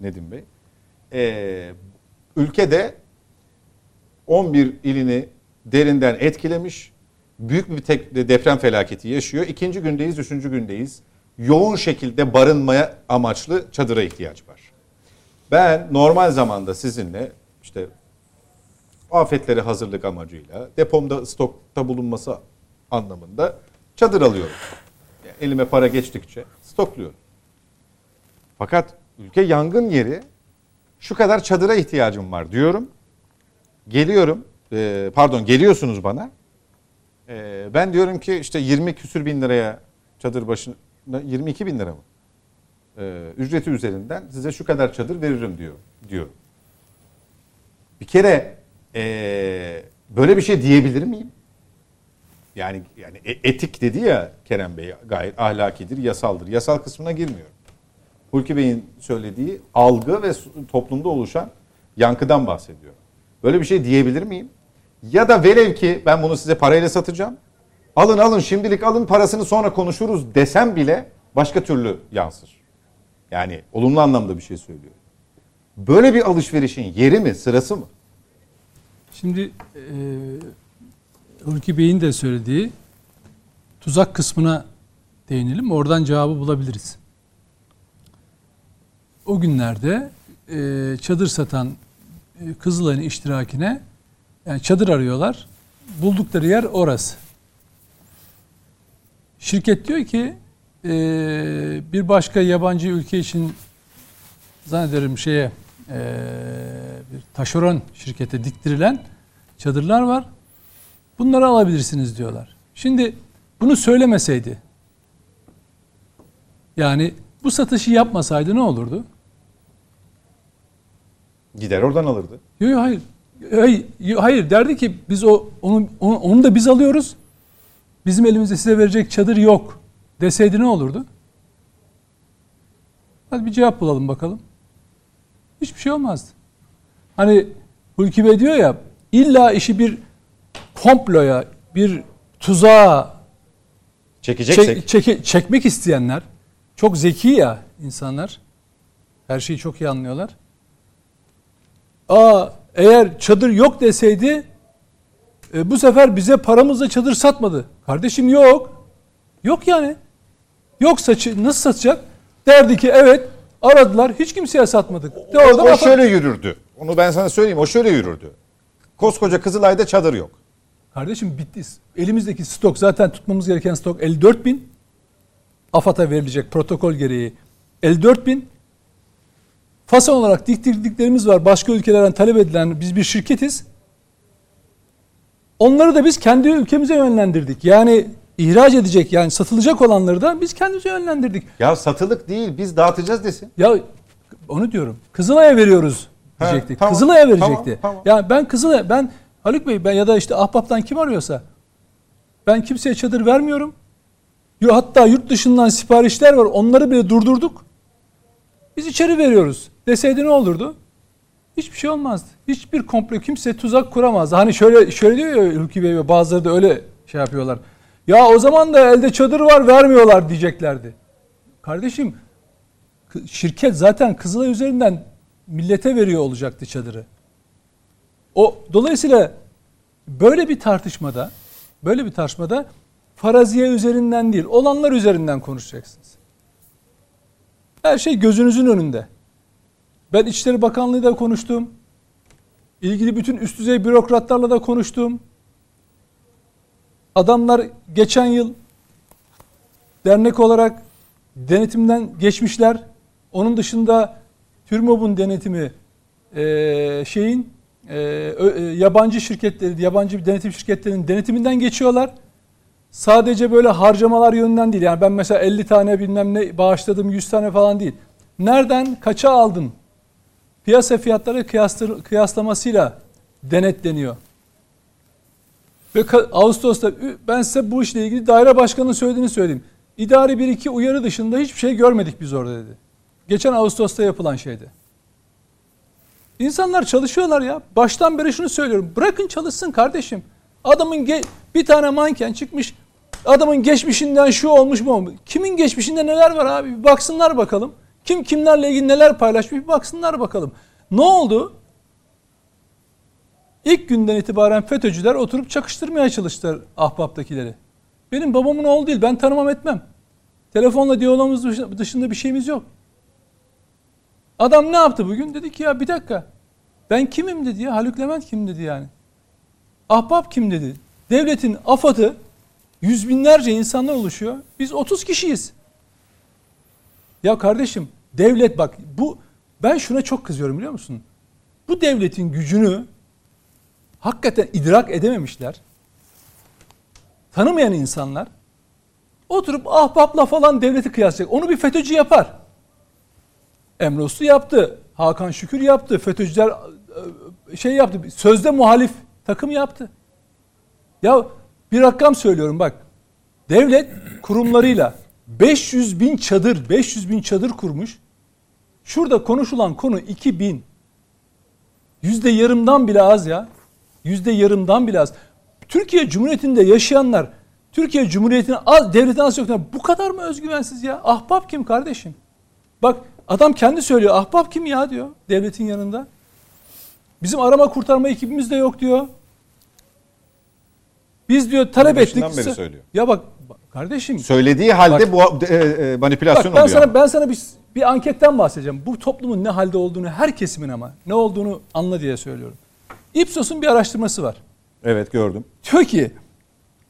Nedim Bey. Ee, ülkede 11 ilini derinden etkilemiş, büyük bir tek deprem felaketi yaşıyor. İkinci gündeyiz, üçüncü gündeyiz. Yoğun şekilde barınmaya amaçlı çadıra ihtiyaç var. Ben normal zamanda sizinle işte afetlere hazırlık amacıyla depomda stokta bulunması anlamında çadır alıyorum. Yani elime para geçtikçe stokluyorum. Fakat ülke yangın yeri şu kadar çadıra ihtiyacım var diyorum. Geliyorum e, pardon geliyorsunuz bana. E, ben diyorum ki işte 20 küsür bin liraya çadır başına 22 bin lira mı? E, ücreti üzerinden size şu kadar çadır veririm diyor diyorum. Bir kere eee, böyle bir şey diyebilir miyim? Yani yani e- etik dedi ya Kerem Bey gayet ahlakidir, yasaldır. Yasal kısmına girmiyorum. Hulki Bey'in söylediği algı ve toplumda oluşan yankıdan bahsediyor. Böyle bir şey diyebilir miyim? Ya da velev ki ben bunu size parayla satacağım. Alın alın şimdilik alın parasını sonra konuşuruz desem bile başka türlü yansır. Yani olumlu anlamda bir şey söylüyor. Böyle bir alışverişin yeri mi, sırası mı? Şimdi e, Hulki Bey'in de söylediği tuzak kısmına değinelim. Oradan cevabı bulabiliriz. O günlerde e, çadır satan e, Kızılay'ın iştirakine yani çadır arıyorlar. Buldukları yer orası. Şirket diyor ki e, bir başka yabancı ülke için zannederim şeye e, bir taşeron şirkete diktirilen çadırlar var. Bunları alabilirsiniz diyorlar. Şimdi bunu söylemeseydi Yani bu satışı yapmasaydı ne olurdu? Gider oradan alırdı. Yok yok hayır. Hayır, hayır derdi ki biz o onu, onu onu da biz alıyoruz. Bizim elimizde size verecek çadır yok deseydi ne olurdu? Hadi bir cevap bulalım bakalım. Hiçbir şey olmazdı. Hani Hulki Bey diyor ya illa işi bir komploya, bir tuzağa Çekeceksek. çek- çeke- çekmek isteyenler çok zeki ya insanlar. Her şeyi çok iyi anlıyorlar. Aa eğer çadır yok deseydi e, bu sefer bize paramızla çadır satmadı. Kardeşim yok. Yok yani. Yok saçı nasıl satacak? Derdi ki evet aradılar hiç kimseye satmadık. De o, orada o bak- şöyle yürürdü. Onu ben sana söyleyeyim. O şöyle yürürdü. Koskoca Kızılay'da çadır yok. Kardeşim bitti. Elimizdeki stok zaten tutmamız gereken stok 54 bin. AFAD'a verilecek protokol gereği 54 bin. Fason olarak diktirdiklerimiz var. Başka ülkelerden talep edilen biz bir şirketiz. Onları da biz kendi ülkemize yönlendirdik. Yani ihraç edecek yani satılacak olanları da biz kendimize yönlendirdik. Ya satılık değil biz dağıtacağız desin. Ya onu diyorum. Kızılay'a veriyoruz He, diyecektik. tamam, Kızılay'a verecekti. tamam, tamam. Ya ben Kızılay ben Haluk Bey ben ya da işte Ahbap'tan kim arıyorsa ben kimseye çadır vermiyorum. Yo, hatta yurt dışından siparişler var. Onları bile durdurduk. Biz içeri veriyoruz. Deseydi ne olurdu? Hiçbir şey olmazdı. Hiçbir komplo kimse tuzak kuramazdı. Hani şöyle şöyle diyor ya Hulki Bey ve bazıları da öyle şey yapıyorlar. Ya o zaman da elde çadır var vermiyorlar diyeceklerdi. Kardeşim şirket zaten Kızılay üzerinden millete veriyor olacaktı çadırı. O dolayısıyla böyle bir tartışmada böyle bir tartışmada faraziye üzerinden değil, olanlar üzerinden konuşacaksınız. Her şey gözünüzün önünde. Ben İçişleri Bakanlığı da konuştum. İlgili bütün üst düzey bürokratlarla da konuştum. Adamlar geçen yıl dernek olarak denetimden geçmişler. Onun dışında TÜRMOB'un denetimi e, şeyin e, e, yabancı şirketleri, yabancı denetim şirketlerinin denetiminden geçiyorlar. Sadece böyle harcamalar yönünden değil. Yani ben mesela 50 tane bilmem ne bağışladım 100 tane falan değil. Nereden kaça aldın? Piyasa fiyatları kıyaslamasıyla denetleniyor. Ve Ağustos'ta ben size bu işle ilgili daire başkanının söylediğini söyleyeyim. İdari bir iki uyarı dışında hiçbir şey görmedik biz orada dedi. Geçen Ağustos'ta yapılan şeydi. İnsanlar çalışıyorlar ya. Baştan beri şunu söylüyorum. Bırakın çalışsın kardeşim. Adamın bir tane manken çıkmış. Adamın geçmişinden şu olmuş mu olmuş. Kimin geçmişinde neler var abi? Bir baksınlar bakalım. Kim kimlerle ilgili neler paylaşmış bir baksınlar bakalım. Ne oldu? İlk günden itibaren FETÖ'cüler oturup çakıştırmaya çalıştılar ahbaptakileri. Benim babamın oğlu değil ben tanımam etmem. Telefonla diyalogumuz dışında bir şeyimiz yok. Adam ne yaptı bugün? Dedi ki ya bir dakika. Ben kimim dedi ya. Haluk Levent kim dedi yani. Ahbap kim dedi. Devletin afatı yüz binlerce insanlar oluşuyor. Biz 30 kişiyiz. Ya kardeşim devlet bak bu ben şuna çok kızıyorum biliyor musun? Bu devletin gücünü hakikaten idrak edememişler. Tanımayan insanlar oturup ahbapla falan devleti kıyaslayacak. Onu bir FETÖ'cü yapar. Emre Uslu yaptı. Hakan Şükür yaptı. FETÖ'cüler e, şey yaptı. Sözde muhalif takım yaptı. Ya bir rakam söylüyorum bak. Devlet kurumlarıyla 500 bin çadır, 500 bin çadır kurmuş. Şurada konuşulan konu 2000. Yüzde yarımdan bile az ya. Yüzde yarımdan bile az. Türkiye Cumhuriyeti'nde yaşayanlar, Türkiye Cumhuriyeti'ne az, devletin az yok. Bu kadar mı özgüvensiz ya? Ahbap kim kardeşim? Bak adam kendi söylüyor. Ahbap kim ya diyor devletin yanında. Bizim arama kurtarma ekibimiz de yok diyor. Biz diyor talep ettik. beri söylüyor. Ya bak kardeşim. Söylediği halde Bak- bu e, e, manipülasyon Bak ben oluyor. sana ben sana bir bir anketten bahsedeceğim. Bu toplumun ne halde olduğunu her kesimin ama ne olduğunu anla diye söylüyorum. Ipsos'un bir araştırması var. Evet gördüm. Diyor ki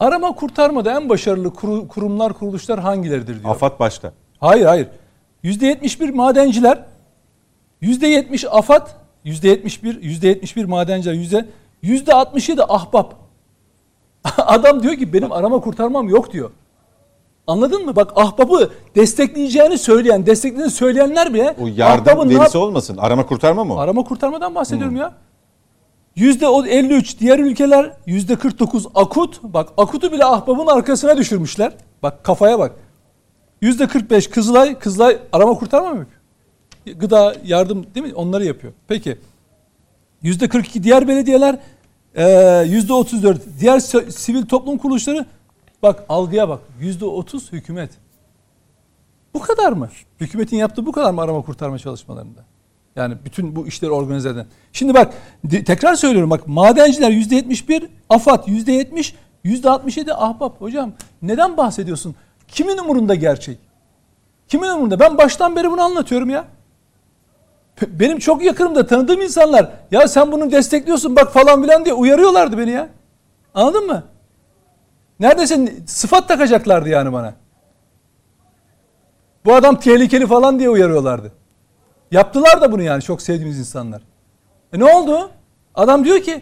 arama kurtarmada en başarılı kuru- kurumlar kuruluşlar hangileridir diyor. Afat başta. Hayır hayır. %71 madenciler, %70 AFAD, %71, %71 madenciler, yüzde 67 ahbap. Adam diyor ki benim arama kurtarmam yok diyor. Anladın mı? Bak ahbabı destekleyeceğini söyleyen, desteklediğini söyleyenler bile O yardım ahbabın ne yap- olmasın. Arama kurtarma mı? o? Arama kurtarmadan bahsediyorum ya. Yüzde o 53 diğer ülkeler yüzde 49 akut. Bak akutu bile ahbabın arkasına düşürmüşler. Bak kafaya bak. Yüzde 45 Kızılay. Kızılay arama kurtarma mı yapıyor? Gıda yardım değil mi? Onları yapıyor. Peki. Yüzde 42 diğer belediyeler. Eee, Yüzde 34 diğer sö- sivil toplum kuruluşları. Bak algıya bak. Yüzde 30 hükümet. Bu kadar mı? Hükümetin yaptığı bu kadar mı arama kurtarma çalışmalarında? Yani bütün bu işleri organize eden. Şimdi bak tekrar söylüyorum bak madenciler %71, AFAD %70, %67 ahbap. Hocam neden bahsediyorsun? Kimin umurunda gerçek? Kimin umurunda? Ben baştan beri bunu anlatıyorum ya. Benim çok yakınımda tanıdığım insanlar ya sen bunu destekliyorsun bak falan filan diye uyarıyorlardı beni ya. Anladın mı? Neredeyse sıfat takacaklardı yani bana. Bu adam tehlikeli falan diye uyarıyorlardı. Yaptılar da bunu yani çok sevdiğimiz insanlar. E ne oldu? Adam diyor ki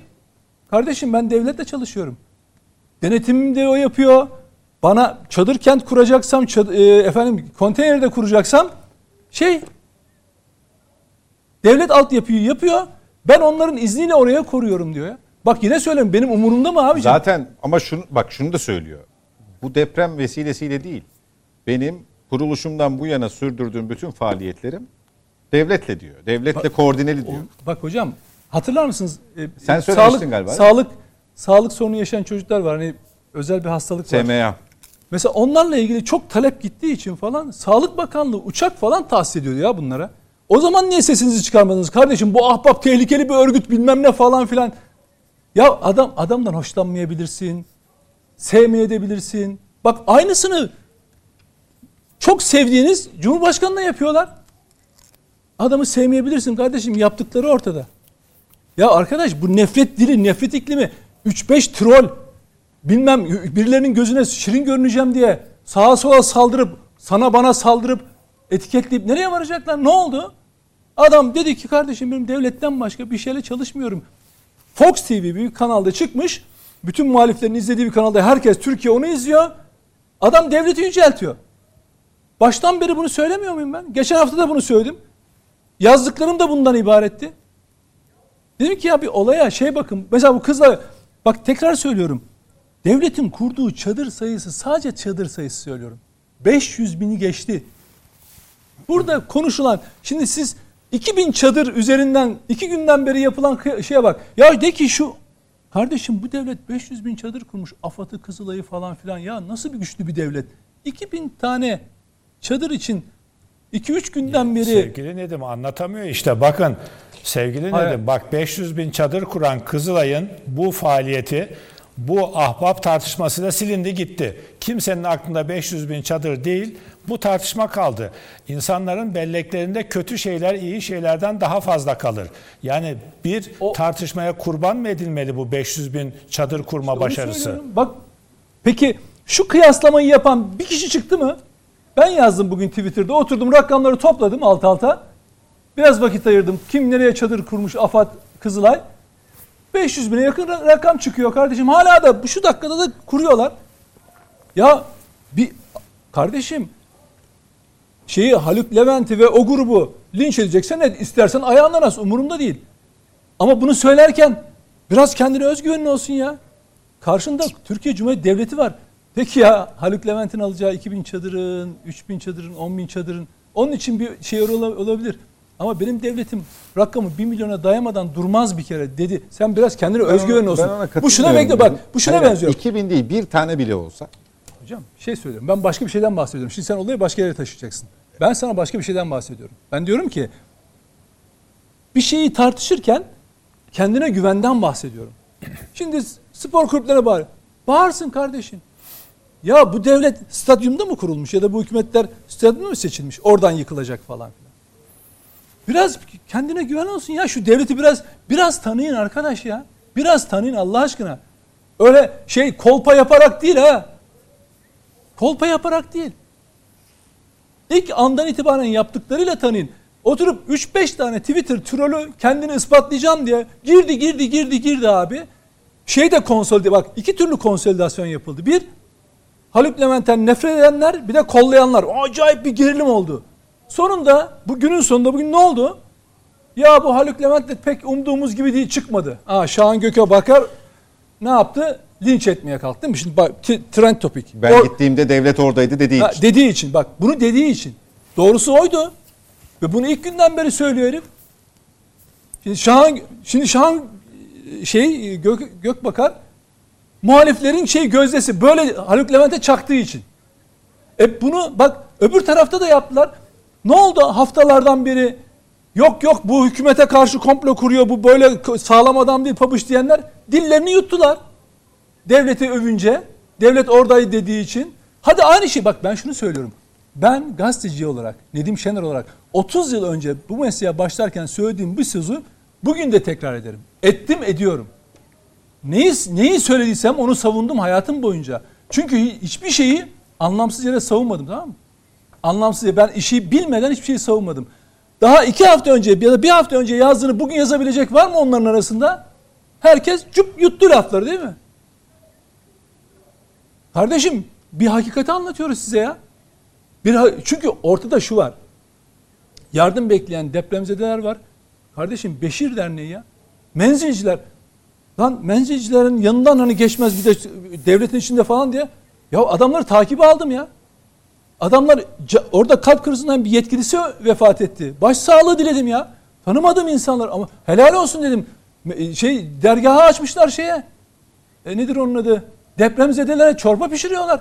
kardeşim ben devletle çalışıyorum. Denetimimi de o yapıyor. Bana çadır kent kuracaksam, çad- e, efendim konteynerde kuracaksam şey devlet altyapıyı yapıyor. Ben onların izniyle oraya koruyorum diyor ya. Bak yine söyleyeyim benim umurumda mı abiciğim? Zaten ama şunu bak şunu da söylüyor. Bu deprem vesilesiyle değil. Benim kuruluşumdan bu yana sürdürdüğüm bütün faaliyetlerim devletle diyor. Devletle koordineli diyor. Bak hocam hatırlar mısınız? Ee, Sen söylemiştin galiba. Sağlık sağlık sorunu yaşayan çocuklar var. Hani özel bir hastalık var. SMA. Mesela onlarla ilgili çok talep gittiği için falan Sağlık Bakanlığı uçak falan tahsis ediyordu ya bunlara. O zaman niye sesinizi çıkarmadınız kardeşim? Bu ahbap tehlikeli bir örgüt bilmem ne falan filan. Ya adam adamdan hoşlanmayabilirsin. Sevmeyebilirsin. Bak aynısını çok sevdiğiniz Cumhurbaşkanı'na yapıyorlar. Adamı sevmeyebilirsin kardeşim yaptıkları ortada. Ya arkadaş bu nefret dili, nefret iklimi 3-5 troll bilmem birilerinin gözüne şirin görüneceğim diye sağa sola saldırıp sana bana saldırıp etiketleyip nereye varacaklar? Ne oldu? Adam dedi ki kardeşim benim devletten başka bir şeyle çalışmıyorum. Fox TV bir kanalda çıkmış. Bütün muhaliflerin izlediği bir kanalda herkes Türkiye onu izliyor. Adam devleti yüceltiyor. Baştan beri bunu söylemiyor muyum ben? Geçen hafta da bunu söyledim. Yazdıklarım da bundan ibaretti. Dedim ki ya bir olaya şey bakın. Mesela bu kızla bak tekrar söylüyorum. Devletin kurduğu çadır sayısı sadece çadır sayısı söylüyorum. 500 bini geçti. Burada konuşulan şimdi siz 2000 çadır üzerinden iki günden beri yapılan şeye bak. Ya de ki şu kardeşim bu devlet 500 bin çadır kurmuş. AFAD'ı Kızılay'ı falan filan ya nasıl bir güçlü bir devlet. 2000 tane çadır için 2-3 günden beri Sevgili Nedim anlatamıyor işte bakın sevgili Hayır. Nedim bak 500 bin çadır kuran Kızılay'ın bu faaliyeti bu ahbap tartışması da silindi gitti. Kimsenin aklında 500 bin çadır değil bu tartışma kaldı. İnsanların belleklerinde kötü şeyler iyi şeylerden daha fazla kalır. Yani bir O- tartışmaya kurban mı edilmeli bu 500 bin çadır kurma Onu başarısı? söylüyorum. Bak peki şu kıyaslamayı yapan bir kişi çıktı mı? Ben yazdım bugün Twitter'da oturdum rakamları topladım alt alta. Biraz vakit ayırdım. Kim nereye çadır kurmuş AFAD Kızılay. 500 bine yakın ra- rakam çıkıyor kardeşim. Hala da şu dakikada da kuruyorlar. Ya bir kardeşim şeyi Haluk Levent'i ve o grubu linç edeceksen et. istersen ayağından as. Umurumda değil. Ama bunu söylerken biraz kendine özgüvenin olsun ya. Karşında Türkiye Cumhuriyeti Devleti var. Peki ya Haluk Levent'in alacağı 2000 çadırın, 3000 çadırın, 10.000 çadırın onun için bir şey ola- olabilir. Ama benim devletim rakamı 1 milyona dayamadan durmaz bir kere dedi. Sen biraz kendine özgüvenin olsun. Bu şuna bekle bak. Bu şuna Hayır, benziyor. 2000 değil bir tane bile olsa. Hocam bir şey söylüyorum. Ben başka bir şeyden bahsediyorum. Şimdi sen olayı başka yere taşıyacaksın. Ben sana başka bir şeyden bahsediyorum. Ben diyorum ki bir şeyi tartışırken kendine güvenden bahsediyorum. Şimdi spor kulüplerine bağır. Bağırsın kardeşim. Ya bu devlet stadyumda mı kurulmuş ya da bu hükümetler stadyumda mı seçilmiş? Oradan yıkılacak falan. Biraz kendine güven olsun ya şu devleti biraz biraz tanıyın arkadaş ya. Biraz tanıyın Allah aşkına. Öyle şey kolpa yaparak değil ha. Kolpa yaparak değil. İlk andan itibaren yaptıklarıyla tanıyın. Oturup 3-5 tane Twitter trolü kendini ispatlayacağım diye girdi girdi girdi girdi abi. Şey de konsolide bak iki türlü konsolidasyon yapıldı. Bir Haluk Levent'ten nefret edenler bir de kollayanlar. Acayip bir gerilim oldu. Sonunda bu günün sonunda bugün ne oldu? Ya bu Haluk Levent de pek umduğumuz gibi değil çıkmadı. Aa, Şahan Gök'e bakar ne yaptı? Linç etmeye kalktı değil mi? Şimdi bak trend topik. Ben O- gittiğimde devlet oradaydı dediği Ha, için. dediği için bak bunu dediği için. Doğrusu oydu. Ve bunu ilk günden beri söylüyor herif. Şimdi Şahan şimdi Şahan şey Gök, Gökbakar muhaliflerin şey gözdesi böyle Haluk Levent'e çaktığı için. E bunu bak öbür tarafta da yaptılar. Ne oldu haftalardan beri yok yok bu hükümete karşı komplo kuruyor bu böyle sağlam adam değil pabuç diyenler dillerini yuttular. Devleti övünce devlet oradaydı dediği için hadi aynı şey bak ben şunu söylüyorum. Ben gazeteci olarak Nedim Şener olarak 30 yıl önce bu mesleğe başlarken söylediğim bu sözü bugün de tekrar ederim. Ettim ediyorum. Neyi, neyi söylediysem onu savundum hayatım boyunca. Çünkü hiçbir şeyi anlamsız yere savunmadım tamam mı? Anlamsız ben işi bilmeden hiçbir şeyi savunmadım. Daha iki hafta önce ya da bir hafta önce yazdığını bugün yazabilecek var mı onların arasında? Herkes cüp yuttu lafları değil mi? Kardeşim bir hakikati anlatıyoruz size ya. Bir çünkü ortada şu var. Yardım bekleyen depremzedeler var. Kardeşim Beşir Derneği ya. Menzilciler. Lan menzilcilerin yanından hani geçmez bir de devletin içinde falan diye. Ya adamları takibe aldım ya. Adamlar orada kalp krizinden bir yetkilisi vefat etti. Başsağlığı diledim ya. Tanımadığım insanlar ama helal olsun dedim. Me- Şey dergahı açmışlar şeye. E nedir onun adı? Depremzedelere çorba pişiriyorlar.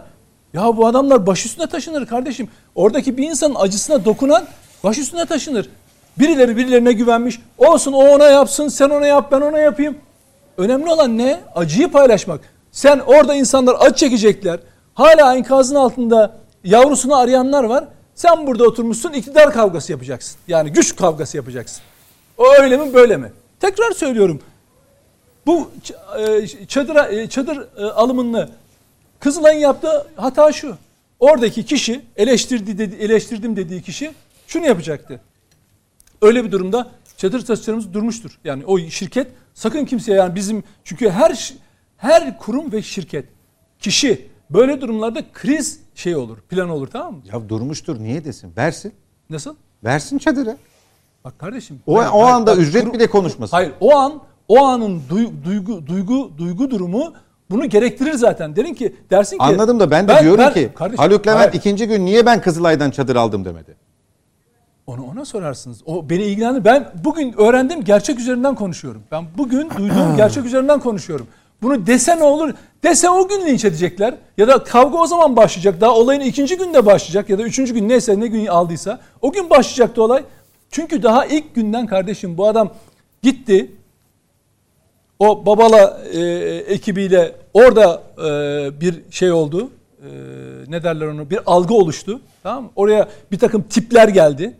Ya bu adamlar baş üstüne taşınır kardeşim. Oradaki bir insanın acısına dokunan baş üstüne taşınır. Birileri birilerine güvenmiş. Olsun o ona yapsın, sen ona yap, ben ona yapayım. Önemli olan ne? Acıyı paylaşmak. Sen orada insanlar acı çekecekler. Hala enkazın altında yavrusunu arayanlar var. Sen burada oturmuşsun iktidar kavgası yapacaksın. Yani güç kavgası yapacaksın. O öyle mi böyle mi? Tekrar söylüyorum. Bu e, e, çadır e, alımını Kızılay'ın yaptığı hata şu. Oradaki kişi eleştirdi dedi, eleştirdim dediği kişi şunu yapacaktı. Öyle bir durumda çadır satışlarımız durmuştur. Yani o şirket sakın kimseye yani bizim çünkü her her kurum ve şirket kişi böyle durumlarda kriz şey olur, plan olur tamam mı? Ya durmuştur niye desin? Versin. Nasıl? Versin çadırı. Bak kardeşim. O, hayır, o hayır, anda bak, ücret bile konuşmasın. Hayır o an o anın duy- duygu duygu duygu durumu bunu gerektirir zaten. Derin ki dersin ki Anladım da ben de diyorum ki kardeşim, Haluk Levent hayır, ikinci gün niye ben Kızılay'dan çadır aldım demedi. onu ona sorarsınız. O beni ilgilendir. Ben bugün öğrendim gerçek üzerinden konuşuyorum. Ben bugün duyduğum gerçek üzerinden konuşuyorum. Bunu dese ne olur? Dese o gün linç edecekler. Ya da kavga o zaman başlayacak. Daha olayın ikinci günde başlayacak. Ya da üçüncü gün neyse ne gün aldıysa. O gün başlayacaktı olay. Çünkü daha ilk günden kardeşim bu adam gitti. O Babala e, ekibiyle orada e, bir şey oldu. E, ne derler onu? Bir algı oluştu. Tamam mı? Oraya bir takım tipler geldi.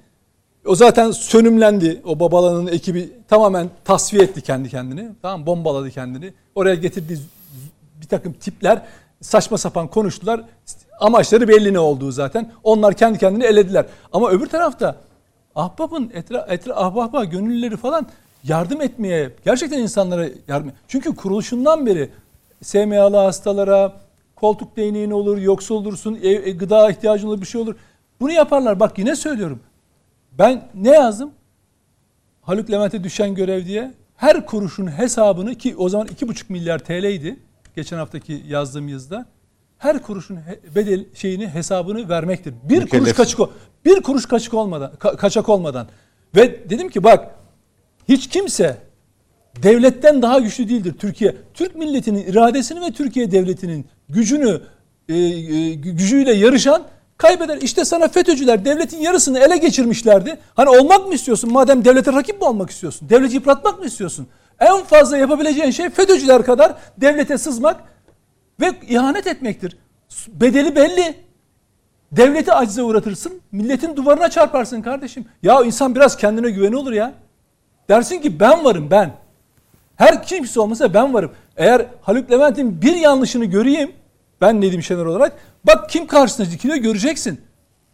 O zaten sönümlendi. O Babala'nın ekibi tamamen tasfiye etti kendi kendini. Tamam bombaladı kendini. Oraya getirdiği bir takım tipler saçma sapan konuştular. Amaçları belli ne olduğu zaten. Onlar kendi kendini elediler. Ama öbür tarafta Ahbap'ın etra, etra ahbaba gönüllüleri falan yardım etmeye gerçekten insanlara yardım çünkü kuruluşundan beri SMA'lı hastalara koltuk değneğin olur, yoksul olursun, ev, e, gıda ihtiyacın olur, bir şey olur. Bunu yaparlar. Bak yine söylüyorum. Ben ne yazdım? Haluk Levent'e düşen görev diye her kuruşun hesabını ki o zaman 2,5 milyar TL'ydi geçen haftaki yazdığım yazıda. Her kuruşun bedel şeyini hesabını vermektir. Bir kuruş Mükellefsin. kaçık bir kuruş kaçık olmadan ka- kaçak olmadan ve dedim ki bak hiç kimse devletten daha güçlü değildir Türkiye. Türk milletinin iradesini ve Türkiye devletinin gücünü e, e, gücüyle yarışan kaybeder. İşte sana FETÖ'cüler devletin yarısını ele geçirmişlerdi. Hani olmak mı istiyorsun? Madem devlete rakip mi olmak istiyorsun? Devleti yıpratmak mı istiyorsun? En fazla yapabileceğin şey FETÖ'cüler kadar devlete sızmak ve ihanet etmektir. Bedeli belli. Devleti acize uğratırsın, milletin duvarına çarparsın kardeşim. Ya insan biraz kendine güveni olur ya. Dersin ki ben varım ben. Her kimse olmasa ben varım. Eğer Haluk Levent'in bir yanlışını göreyim, ben Nedim Şener olarak, bak kim karşısına dikiliyor göreceksin.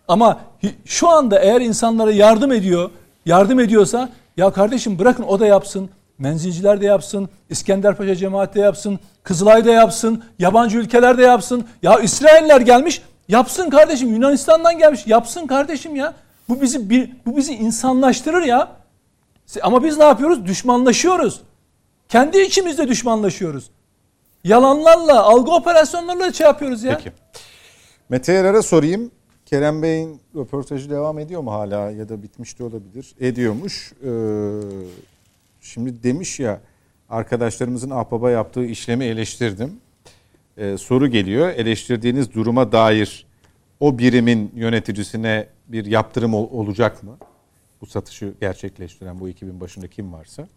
Ama şu anda eğer insanlara yardım ediyor, yardım ediyorsa, ya kardeşim bırakın o da yapsın. Menzilciler de yapsın, İskenderpaşa cemaati de yapsın, Kızılay da yapsın, yabancı ülkeler de yapsın. Ya İsrailler gelmiş, yapsın kardeşim. Yunanistan'dan gelmiş, yapsın kardeşim ya. Bu bizi bir, bu bizi insanlaştırır ya. Ama biz ne yapıyoruz? Düşmanlaşıyoruz. Kendi içimizde düşmanlaşıyoruz. Yalanlarla, algı operasyonlarıyla şey yapıyoruz ya. Peki. Mete Yarar'a sorayım. Kerem Bey'in röportajı devam ediyor mu hala ya da bitmiş de olabilir. Ediyormuş. Ee, şimdi demiş ya arkadaşlarımızın ahbaba yaptığı işlemi eleştirdim. Ee, soru geliyor. Eleştirdiğiniz duruma dair o birimin yöneticisine bir yaptırım ol- olacak mı? Bu satışı gerçekleştiren bu ekibin başında kim varsa.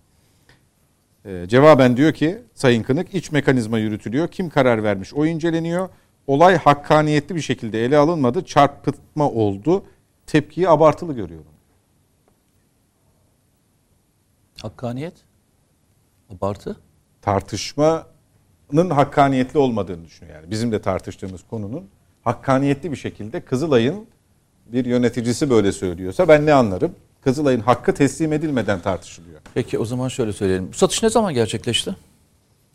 Ee, cevaben diyor ki Sayın Kınık iç mekanizma yürütülüyor. Kim karar vermiş o inceleniyor. Olay hakkaniyetli bir şekilde ele alınmadı. Çarpıtma oldu. Tepkiyi abartılı görüyorum. Hakkaniyet. Abartı. Tartışmanın hakkaniyetli olmadığını düşünüyor. Yani bizim de tartıştığımız konunun hakkaniyetli bir şekilde Kızılay'ın bir yöneticisi böyle söylüyorsa ben ne anlarım? Kızılay'ın hakkı teslim edilmeden tartışılıyor. Peki o zaman şöyle söyleyelim. Bu satış ne zaman gerçekleşti?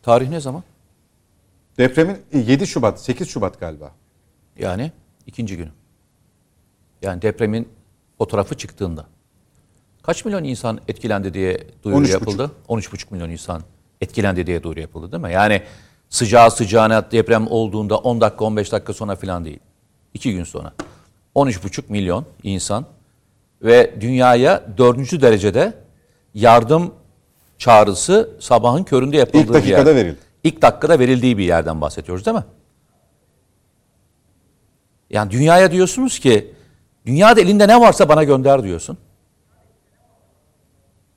Tarih ne zaman? Depremin 7 Şubat, 8 Şubat galiba. Yani ikinci günü. Yani depremin fotoğrafı çıktığında. Kaç milyon insan etkilendi diye duyuru 13,5. yapıldı? 13,5 milyon insan etkilendi diye duyuru yapıldı değil mi? Yani sıcağı sıcağına deprem olduğunda 10 dakika 15 dakika sonra falan değil. 2 gün sonra. 13,5 milyon insan ve dünyaya dördüncü derecede yardım çağrısı sabahın köründe yapıldığı İlk bir dakikada yer. verildi. İlk dakikada verildiği bir yerden bahsediyoruz değil mi? Yani dünyaya diyorsunuz ki dünyada elinde ne varsa bana gönder diyorsun.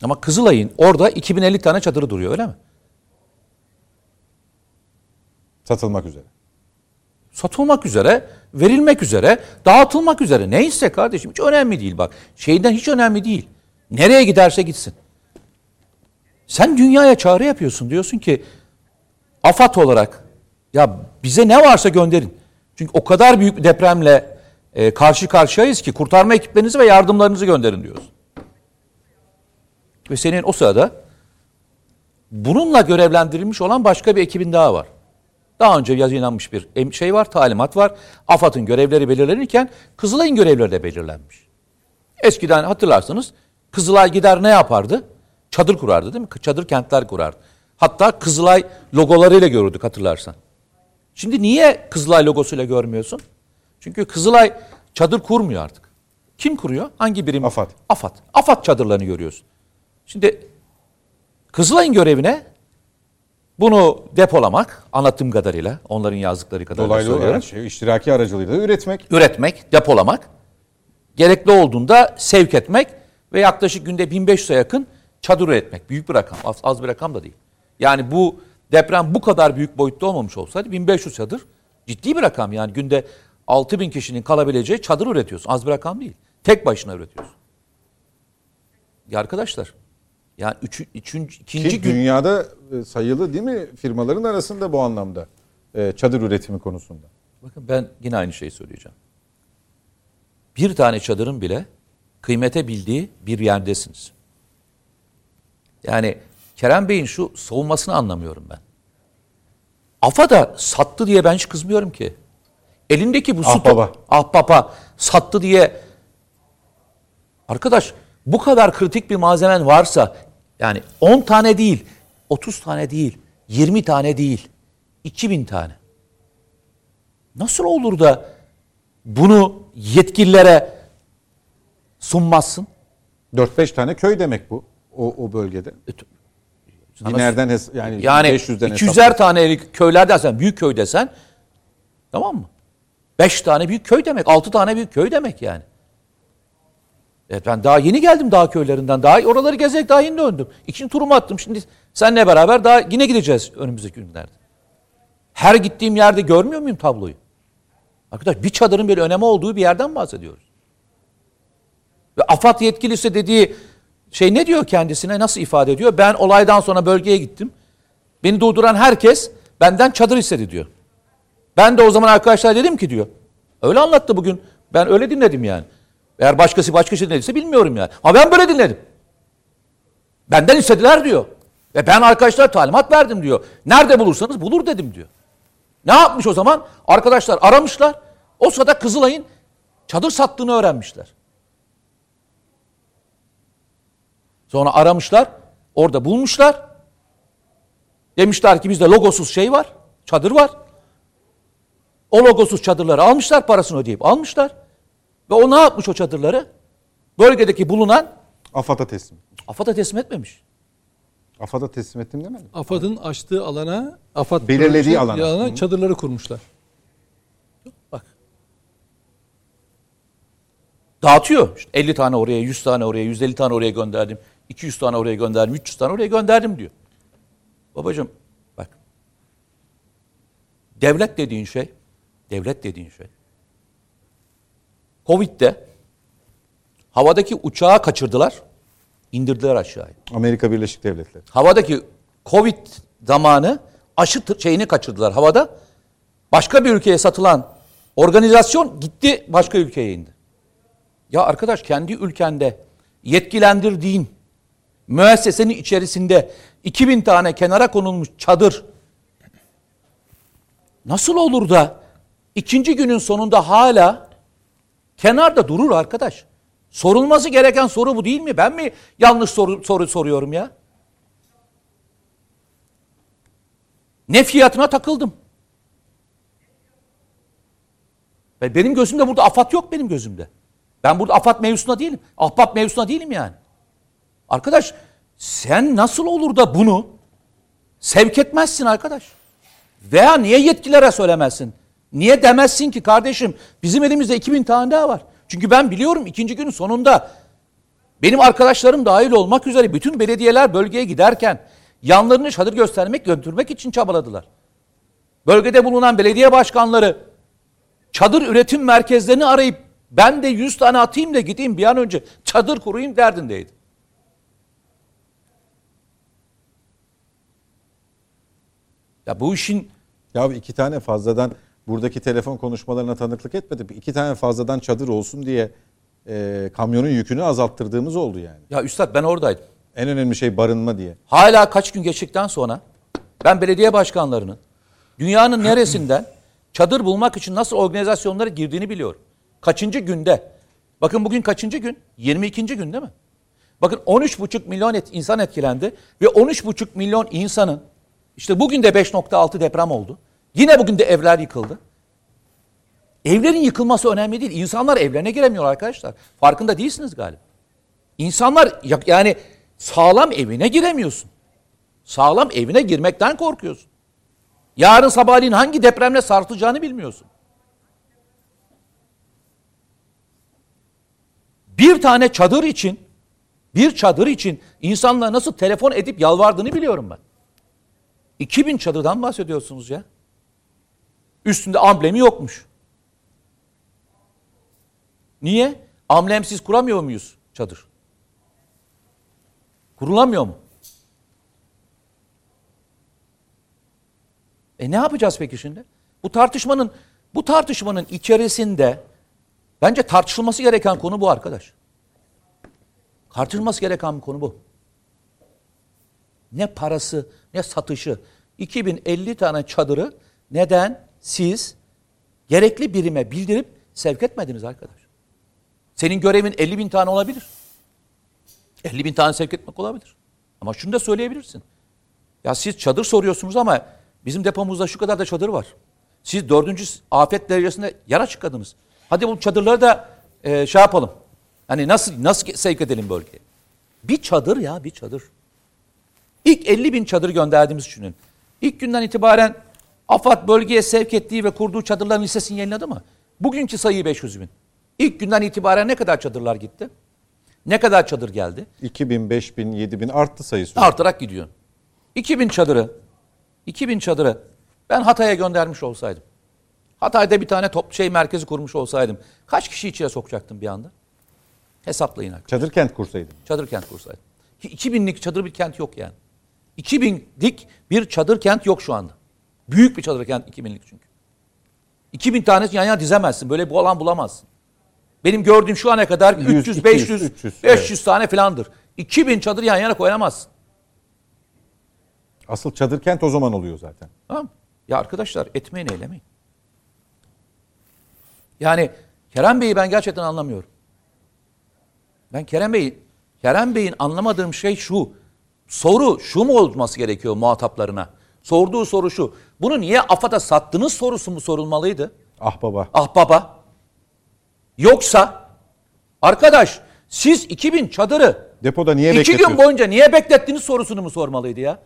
Ama Kızılay'ın orada 2050 tane çadırı duruyor öyle mi? Satılmak üzere. Satılmak üzere, verilmek üzere, dağıtılmak üzere. Neyse kardeşim hiç önemli değil bak. Şeyden hiç önemli değil. Nereye giderse gitsin. Sen dünyaya çağrı yapıyorsun. Diyorsun ki AFAD olarak ya bize ne varsa gönderin. Çünkü o kadar büyük bir depremle e, karşı karşıyayız ki kurtarma ekiplerinizi ve yardımlarınızı gönderin diyoruz. Ve senin o sırada bununla görevlendirilmiş olan başka bir ekibin daha var. Daha önce yayınlanmış bir şey var, talimat var. AFAD'ın görevleri belirlenirken Kızılay'ın görevleri de belirlenmiş. Eskiden hatırlarsınız Kızılay gider ne yapardı? Çadır kurardı değil mi? Çadır kentler kurardı. Hatta Kızılay logolarıyla görürdük hatırlarsan. Şimdi niye Kızılay logosuyla görmüyorsun? Çünkü Kızılay çadır kurmuyor artık. Kim kuruyor? Hangi birim? AFAD. AFAD. AFAD çadırlarını görüyorsun. Şimdi Kızılay'ın görevine bunu depolamak anlattığım kadarıyla onların yazdıkları kadarıyla Dolaylı söylüyorum. olarak şey, iştiraki aracılığıyla üretmek. Üretmek, depolamak, gerekli olduğunda sevk etmek ve yaklaşık günde 1500'e yakın çadır üretmek. Büyük bir rakam, az, az bir rakam da değil. Yani bu deprem bu kadar büyük boyutta olmamış olsaydı 1500 çadır ciddi bir rakam. Yani günde 6000 kişinin kalabileceği çadır üretiyorsun. Az bir rakam değil. Tek başına üretiyorsun. Ya arkadaşlar yani üçü, üçüncü, ikinci Ki gün dünyada e, sayılı değil mi firmaların arasında bu anlamda e, çadır üretimi konusunda. Bakın ben yine aynı şeyi söyleyeceğim. Bir tane çadırın bile kıymete bildiği bir yerdesiniz. Yani Kerem Bey'in şu savunmasını anlamıyorum ben. AFA da sattı diye ben hiç kızmıyorum ki. Elindeki bu su Ahbaba. ahbaba sattı diye arkadaş bu kadar kritik bir malzemen varsa yani 10 tane değil, 30 tane değil, 20 tane değil, 2000 tane. Nasıl olur da bunu yetkililere sunmazsın? 4-5 tane köy demek bu o, o bölgede. Sana- hes- yani, Yani 500'den 200'er tanelik köyler desen, büyük köy desen tamam mı? 5 tane büyük köy demek, 6 tane büyük köy demek yani. Evet ben daha yeni geldim dağ köylerinden. Daha oraları gezerek daha yeni döndüm. İkinci turumu attım. Şimdi seninle beraber daha yine gideceğiz önümüzdeki günlerde. Her gittiğim yerde görmüyor muyum tabloyu? Arkadaş bir çadırın bir önemi olduğu bir yerden bahsediyoruz. Ve AFAD yetkilisi dediği şey ne diyor kendisine nasıl ifade ediyor? Ben olaydan sonra bölgeye gittim. Beni durduran herkes benden çadır istedi diyor. Ben de o zaman arkadaşlar dedim ki diyor. Öyle anlattı bugün. Ben öyle dinledim yani. Eğer başkası başka şey dinlediyse bilmiyorum yani. Ama ben böyle dinledim. Benden istediler diyor. Ve ben arkadaşlar talimat verdim diyor. Nerede bulursanız bulur dedim diyor. Ne yapmış o zaman? Arkadaşlar aramışlar. O sırada Kızılay'ın çadır sattığını öğrenmişler. Sonra aramışlar. Orada bulmuşlar. Demişler ki bizde logosuz şey var. Çadır var. O logosuz çadırları almışlar parasını ödeyip almışlar. Ve o ne yapmış o çadırları? Bölgedeki bulunan AFAD'a teslim. AFAD'a teslim etmemiş. AFAD'a teslim ettim demedim. AFAD'ın açtığı alana, AFAD Belirlediği alana. Hı. çadırları kurmuşlar. Bak. Dağıtıyor. İşte 50 tane oraya, 100 tane oraya, 150 tane oraya gönderdim. 200 tane oraya gönderdim, 300 tane oraya gönderdim diyor. Babacığım bak. Devlet dediğin şey, devlet dediğin şey. Covid'de havadaki uçağı kaçırdılar, indirdiler aşağıya. Amerika Birleşik Devletleri. Havadaki Covid zamanı aşı şeyini kaçırdılar havada. Başka bir ülkeye satılan organizasyon gitti başka ülkeye indi. Ya arkadaş kendi ülkende yetkilendirdiğin müessesenin içerisinde 2000 tane kenara konulmuş çadır nasıl olur da ikinci günün sonunda hala kenarda durur arkadaş? Sorulması gereken soru bu değil mi? Ben mi yanlış soru, soru soruyorum ya? Ne fiyatına takıldım. Benim gözümde burada afat yok benim gözümde. Ben burada afat mevzusunda değilim. Ahbap mevzusunda değilim yani. Arkadaş sen nasıl olur da bunu sevk etmezsin arkadaş? Veya niye yetkililere söylemezsin? Niye demezsin ki kardeşim bizim elimizde 2000 tane daha var. Çünkü ben biliyorum ikinci günün sonunda benim arkadaşlarım dahil olmak üzere bütün belediyeler bölgeye giderken yanlarını çadır göstermek, götürmek için çabaladılar. Bölgede bulunan belediye başkanları çadır üretim merkezlerini arayıp ben de 100 tane atayım da gideyim bir an önce çadır kurayım derdindeydi. Ya bu işin Ya iki tane fazladan buradaki telefon konuşmalarına tanıklık etmedim. İki tane fazladan çadır olsun diye e, kamyonun yükünü azalttırdığımız oldu yani. ya üstad ben oradaydım. En önemli şey barınma diye. Hala kaç gün geçtikten sonra ben belediye başkanlarının dünyanın neresinden çadır bulmak için nasıl organizasyonlara girdiğini biliyorum. Kaçıncı günde? Bakın bugün kaçıncı gün? 22. gün değil mi? Bakın 13,5 milyon et, insan etkilendi ve 13,5 milyon insanın işte bugün de 5.6 deprem oldu. Yine bugün de evler yıkıldı. Evlerin yıkılması önemli değil. İnsanlar evlerine giremiyor arkadaşlar. Farkında değilsiniz galiba. İnsanlar ya- yani sağlam evine giremiyorsun. Sağlam evine girmekten korkuyorsun. Yarın sabahleyin hangi depremle sarsılacağını bilmiyorsun. Bir tane çadır için, bir çadır için insanlar nasıl telefon edip yalvardığını biliyorum ben. 2000 çadırdan bahsediyorsunuz ya. Üstünde amblemi yokmuş. Niye? Amblemsiz kuramıyor muyuz çadır? Kurulamıyor mu? E ne yapacağız peki şimdi? Bu tartışmanın bu tartışmanın içerisinde bence tartışılması gereken konu bu arkadaş. Tartışılması gereken bir konu bu. Ne parası, ne satışı. 2050 tane çadırı neden siz gerekli birime bildirip sevk etmediniz arkadaş? Senin görevin 50 bin tane olabilir. 50 bin tane sevk etmek olabilir. Ama şunu da söyleyebilirsin. Ya siz çadır soruyorsunuz ama bizim depomuzda şu kadar da çadır var. Siz dördüncü afet derecesinde yer açıkladınız. Hadi bu çadırları da e, şey yapalım. Hani nasıl nasıl sevk edelim bölgeye? Bir çadır ya bir çadır. İlk 50 bin çadır gönderdiğimiz düşünün. İlk günden itibaren AFAD bölgeye sevk ettiği ve kurduğu çadırların listesini yayınladı mı? Bugünkü sayı 500 bin. İlk günden itibaren ne kadar çadırlar gitti? Ne kadar çadır geldi? 2000, 5000, 7000 arttı sayısı. Artarak gidiyor. 2000 çadırı, 2000 çadırı ben Hatay'a göndermiş olsaydım. Hatay'da bir tane top şey merkezi kurmuş olsaydım. Kaç kişi içine sokacaktım bir anda? Hesaplayın arkadaşlar. Çadır kent kursaydım. Çadır kent kursaydım. 2000'lik çadır bir kent yok yani. 2000'lik bir çadır kent yok şu anda. Büyük bir çadır kent 2000'lik çünkü. 2000 tanesi yan yana dizemezsin. Böyle bir alan bulamazsın. Benim gördüğüm şu ana kadar 100, 300, 200, 500, 300, 500 tane filandır. 2000 çadır yan yana koyamazsın. Asıl çadır kent o zaman oluyor zaten. Tamam? Ya arkadaşlar etmeyin eylemeyin. Yani Kerem Bey'i ben gerçekten anlamıyorum. Ben Kerem Bey'i Kerem Bey'in anlamadığım şey şu. Soru şu mu olması gerekiyor muhataplarına? Sorduğu soru şu. Bunu niye AFAD'a sattınız sorusu mu sorulmalıydı? Ah baba. Ah baba. Yoksa arkadaş siz 2000 çadırı Depoda niye iki gün boyunca niye beklettiniz sorusunu mu sormalıydı ya?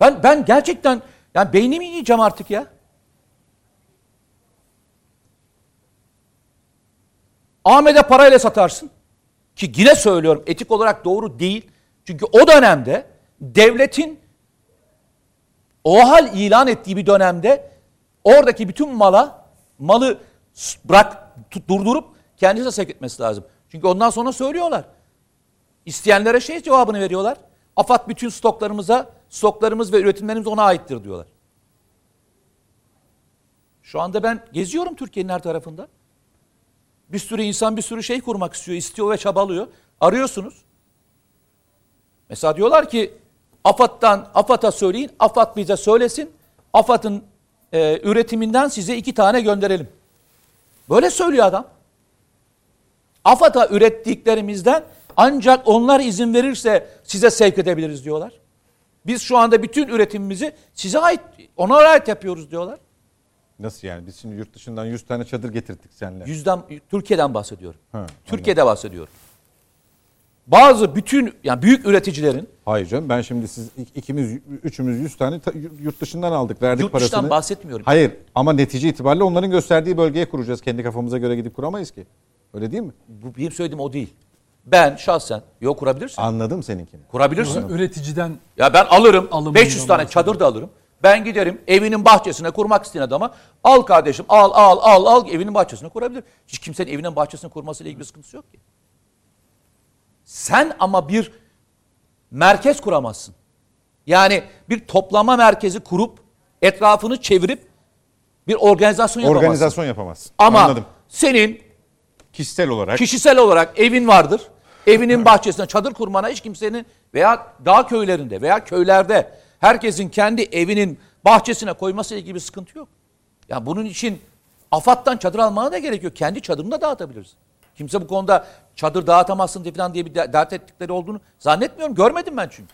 Ben ben gerçekten yani beynimi yiyeceğim artık ya. Ahmet'e parayla satarsın. Ki yine söylüyorum etik olarak doğru değil. Çünkü o dönemde devletin o hal ilan ettiği bir dönemde oradaki bütün mala malı bırak tut- durdurup kendisine sevk etmesi lazım. Çünkü ondan sonra söylüyorlar. İsteyenlere şey cevabını veriyorlar. AFAD bütün stoklarımıza, stoklarımız ve üretimlerimiz ona aittir diyorlar. Şu anda ben geziyorum Türkiye'nin her tarafında. Bir sürü insan bir sürü şey kurmak istiyor, istiyor ve çabalıyor. Arıyorsunuz. Mesela diyorlar ki AFAD'dan AFAD'a söyleyin, AFAD bize söylesin. AFAD'ın e, üretiminden size iki tane gönderelim. Böyle söylüyor adam. AFAD'a ürettiklerimizden ancak onlar izin verirse size sevk edebiliriz diyorlar. Biz şu anda bütün üretimimizi size ait, ona ait yapıyoruz diyorlar. Nasıl yani? Biz şimdi yurt dışından 100 tane çadır getirdik seninle. Yüzden Türkiye'den bahsediyorum. Ha, Türkiye'de bahsediyorum. Bazı bütün yani büyük üreticilerin Hayır canım ben şimdi siz ik- ikimiz üçümüz 100 tane ta- yurt dışından aldık verdik yurt dışından parasını. bahsetmiyorum. Hayır ama netice itibariyle onların gösterdiği bölgeye kuracağız. Kendi kafamıza göre gidip kuramayız ki. Öyle değil mi? Bu benim söylediğim o değil. Ben şahsen yok kurabilirsin. Anladım seninkini. Kurabilirsin. Üreticiden Ya ben alırım. Alımından 500 tane çadır da alırım. Ben giderim evinin bahçesine kurmak isteyen adama al kardeşim al al al al evinin bahçesine kurabilir. Hiç kimsenin evinin bahçesine kurmasıyla ilgili bir sıkıntısı yok ki. Sen ama bir merkez kuramazsın. Yani bir toplama merkezi kurup etrafını çevirip bir organizasyon yapamazsın. Organizasyon yapamazsın. Ama Anladım. senin Kişisel olarak kişisel olarak evin vardır. Evinin bahçesine çadır kurmana hiç kimsenin veya dağ köylerinde veya köylerde herkesin kendi evinin bahçesine koyması ile ilgili bir sıkıntı yok. Ya bunun için AFAD'dan çadır almana da gerek yok. Kendi çadırını da dağıtabilirsin. Kimse bu konuda çadır dağıtamazsın diye falan diye bir de- dert ettikleri olduğunu zannetmiyorum. Görmedim ben çünkü.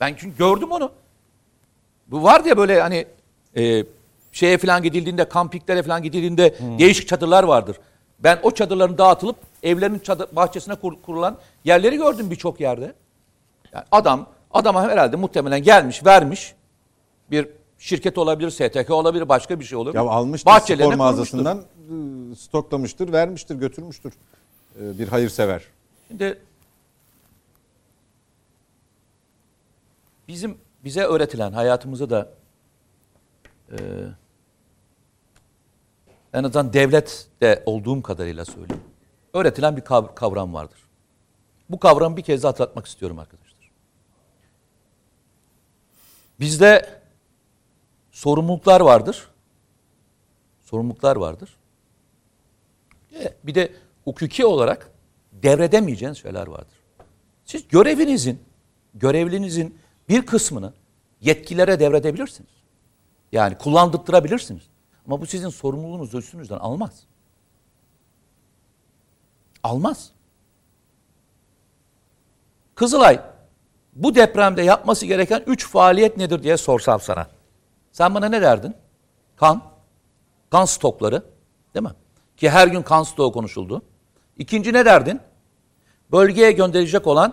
Ben çünkü gördüm onu. Bu var diye böyle hani e, şeye falan gidildiğinde, kampiklere falan gidildiğinde değişik çadırlar vardır. Ben o çadırların dağıtılıp evlerin çadır, bahçesine kur- kurulan yerleri gördüm birçok yerde. Yani adam, adama herhalde muhtemelen gelmiş, vermiş. Bir şirket olabilir, STK olabilir, başka bir şey olabilir. ya almıştır Bahçelerine spor kurmuştur. mağazasından ıı, stoklamıştır, vermiştir, götürmüştür. Ee, Bir hayırsever. Şimdi bizim bize öğretilen hayatımızda da e, en azından devlette olduğum kadarıyla söyleyeyim. Öğretilen bir kav- kavram vardır. Bu kavramı bir kez daha hatırlatmak istiyorum arkadaşlar. Bizde sorumluluklar vardır. Sorumluluklar vardır. E, Bir de hukuki olarak devredemeyeceğiniz şeyler vardır. Siz görevinizin, görevlinizin bir kısmını yetkilere devredebilirsiniz. Yani kullandırtırabilirsiniz. Ama bu sizin sorumluluğunuz üstünüzden almaz. Almaz. Kızılay bu depremde yapması gereken üç faaliyet nedir diye sorsam sana. Sen bana ne derdin? Kan, kan stokları değil mi? Ki her gün kan stoğu konuşuldu. İkinci ne derdin? Bölgeye gönderilecek olan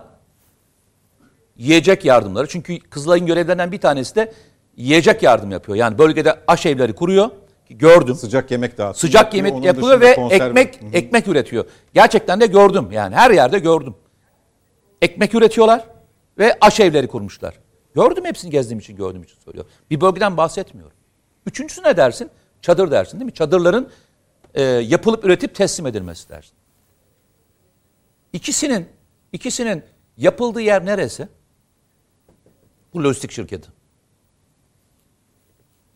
yiyecek yardımları. Çünkü Kızılay'ın görevlerinden bir tanesi de yiyecek yardım yapıyor. Yani bölgede aşevleri kuruyor. Ki Gördüm. Sıcak yemek dağıtıyor. Sıcak yemek yapıyor ve konserve- ekmek Hı hı. ekmek üretiyor. Gerçekten de gördüm yani her yerde gördüm. Ekmek üretiyorlar ve aşevleri kurmuşlar. Gördüm hepsini gezdiğim için gördüğüm için söylüyorum. Bir bölgeden bahsetmiyorum. Üçüncüsü ne dersin? Çadır dersin değil mi? Çadırların e, yapılıp üretip teslim edilmesi dersin. İkisinin ikisinin yapıldığı yer neresi? Bu lojistik şirketi.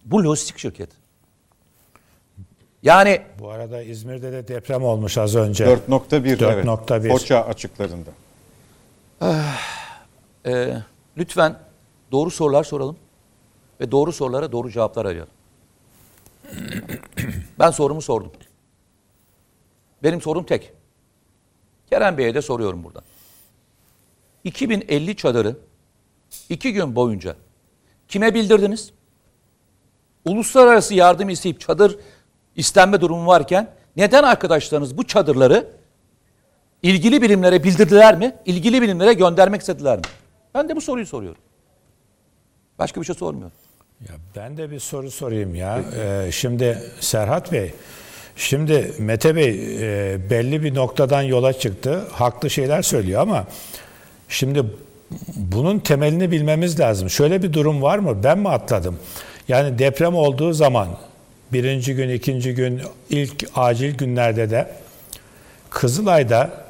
Bu lojistik şirketi. Yani Bu arada İzmir'de de deprem olmuş az önce. 4.1 evet. 4.1. Foça açıklarında. Ee, lütfen doğru sorular soralım ve doğru sorulara doğru cevaplar arayalım. Ben sorumu sordum. Benim sorum tek. Kerem Bey'e de soruyorum buradan. 2050 çadırı iki gün boyunca kime bildirdiniz? Uluslararası yardım isteyip çadır istenme durumu varken neden arkadaşlarınız bu çadırları ilgili birimlere bildirdiler mi? İlgili birimlere göndermek istediler mi? Ben de bu soruyu soruyorum. Başka bir şey sormuyorum. Ya ben de bir soru sorayım ya. Ee, şimdi Serhat Bey, şimdi Mete Bey e, belli bir noktadan yola çıktı. Haklı şeyler söylüyor ama şimdi bunun temelini bilmemiz lazım. Şöyle bir durum var mı? Ben mi atladım? Yani deprem olduğu zaman birinci gün, ikinci gün, ilk acil günlerde de Kızılay'da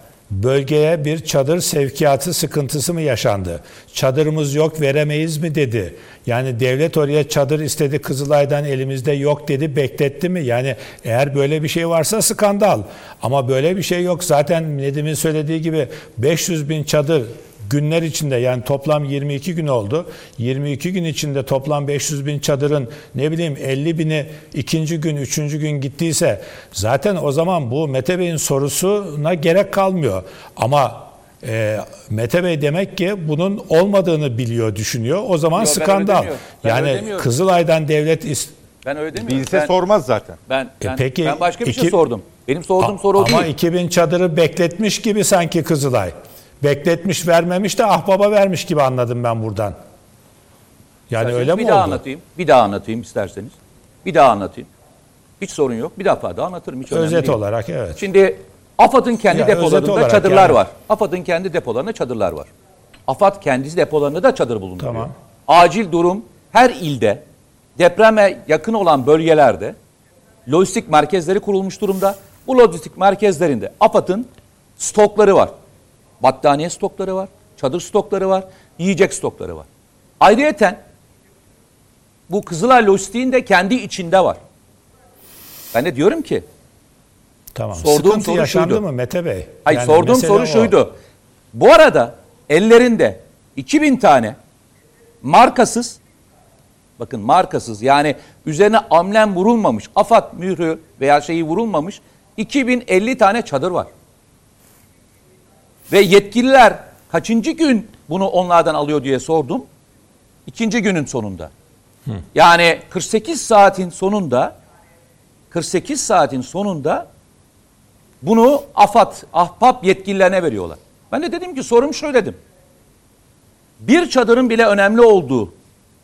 bölgeye bir çadır sevkiyatı sıkıntısı mı yaşandı? Çadırımız yok veremeyiz mi dedi. Yani devlet oraya çadır istedi Kızılay'dan elimizde yok dedi bekletti mi? Yani eğer böyle bir şey varsa skandal. Ama böyle bir şey yok. Zaten Nedim'in söylediği gibi 500 bin çadır günler içinde yani toplam 22 gün oldu. 22 gün içinde toplam 500 bin çadırın ne bileyim 50 bini ikinci gün, üçüncü gün gittiyse zaten o zaman bu Mete Bey'in sorusuna gerek kalmıyor. Ama e, Mete Bey demek ki bunun olmadığını biliyor, düşünüyor. O zaman Yo, ben öyle skandal. demiyorum. Ben öyle Yani demiyorum. Kızılay'dan devlet is- Ben öyle demiyorum. Bilse ben, sormaz zaten. ben, ben, E peki, ben başka bir şey iki- sordum. Benim sorduğum soru o Ama değil. 2000 çadırı bekletmiş gibi sanki Kızılay. Bekletmiş vermemiş de ahbaba vermiş gibi anladım ben buradan. Yani İsterseniz öyle bir mi daha oldu? anlatayım. Bir daha anlatayım isterseniz. Bir daha anlatayım. Hiç sorun yok. Bir defa daha anlatırım. Hiç önemli Özet değil. olarak evet. Şimdi AFAD'ın kendi Ya, özet depolarında olarak çadırlar yani. var. AFAD'ın kendi depolarında çadırlar var. AFAD kendisi depolarında da çadır bulunduruyor. Tamam. Acil durum her ilde depreme yakın olan bölgelerde lojistik merkezleri kurulmuş durumda. Bu lojistik merkezlerinde AFAD'ın stokları var. Battaniye stokları var, çadır stokları var, yiyecek stokları var. Ayrıyeten bu Kızılay Lojistik'in de kendi içinde var. Ben de diyorum ki Tamam. Sorduğum Sıkıntı soru yaşandı şuydu. mı Mete Bey? Hayır Yani sorduğum soru o. şuydu. Bu arada ellerinde 2000 tane markasız bakın markasız yani üzerine amblem vurulmamış AFAD mührü veya şeyi vurulmamış 2050 tane çadır var. Ve yetkililer kaçıncı gün bunu onlardan alıyor diye sordum. İkinci günün sonunda. Yani 48 saatin sonunda 48 saatin sonunda bunu AFAD, ahbap yetkililerine veriyorlar. Ben de dedim ki sorum şöyle dedim. Bir çadırın bile önemli olduğu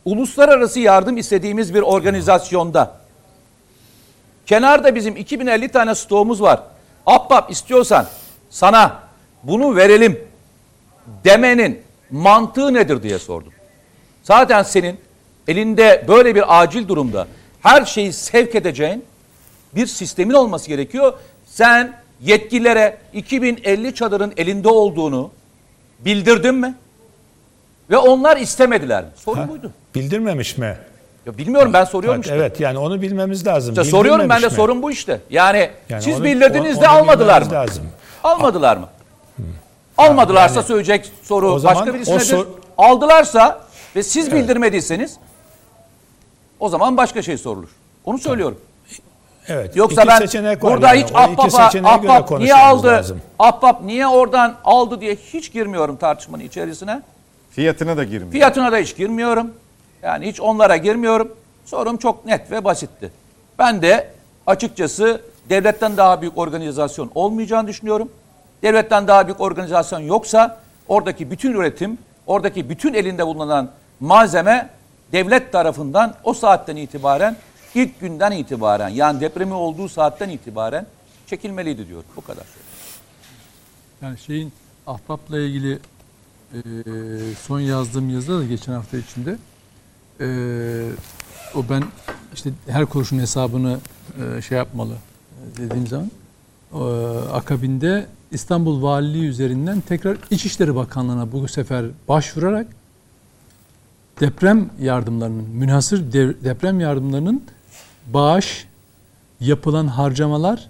uluslararası yardım istediğimiz bir organizasyonda kenarda bizim 2050 tane stoğumuz var. Ahbap istiyorsan sana bunu verelim demenin mantığı nedir diye sordum. Zaten senin elinde böyle bir acil durumda her şeyi sevk edeceğin bir sistemin olması gerekiyor. Sen yetkililere 2050 çadırın elinde olduğunu bildirdin mi? Ve onlar istemediler mi? Soru Ha, buydu. Bildirmemiş mi? Ya bilmiyorum ben soruyorum işte. Evet yani onu bilmemiz lazım. İşte soruyorum ben de mi? sorun bu işte. Yani, Yani siz onu- bildirdiniz onu de almadılar mı? lazım. Almadılar mı? Almadılarsa Yani- söyleyecek soru zaman başka birisinedir. sor- Aldılarsa ve siz bildirmediyseniz o zaman başka şey sorulur. Onu söylüyorum. Evet. Yoksa iki ben burada yani. hiç ahbapa, ahbap niye aldı, lazım. ahbap niye oradan aldı diye hiç girmiyorum tartışmanın içerisine. Fiyatına da girmiyor. Fiyatına da hiç girmiyorum. Yani hiç onlara girmiyorum. Sorum çok net ve basitti. Ben de açıkçası devletten daha büyük organizasyon olmayacağını düşünüyorum. Devletten daha büyük organizasyon yoksa oradaki bütün üretim, oradaki bütün elinde bulunan malzeme devlet tarafından o saatten itibaren, ilk günden itibaren yani depremi olduğu saatten itibaren çekilmeliydi diyor. Bu kadar. Yani şeyin ahbapla ilgili e, son yazdığım yazıda da geçen hafta içinde e, o ben işte her kuruşun hesabını e, şey yapmalı e, dediğim zaman e, akabinde İstanbul Valiliği üzerinden tekrar İçişleri Bakanlığı'na bu sefer başvurarak deprem yardımlarının, münhasır deprem yardımlarının bağış, yapılan harcamalar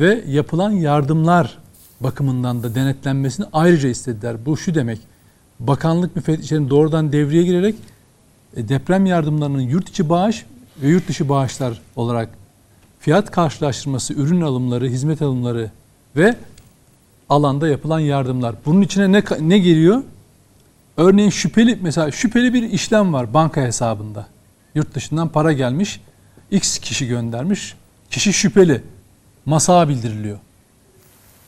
ve yapılan yardımlar bakımından da denetlenmesini ayrıca istediler. Bu şu demek. bakanlık müfettişlerinin doğrudan devreye girerek e, deprem yardımlarının yurt içi bağış ve yurt dışı bağışlar olarak fiyat karşılaştırması, ürün alımları, hizmet alımları ve alanda yapılan yardımlar. Bunun içine ne ne geliyor? Örneğin şüpheli mesela şüpheli bir işlem var banka hesabında. Yurt dışından para gelmiş. X kişi göndermiş. Kişi şüpheli. Masağa bildiriliyor.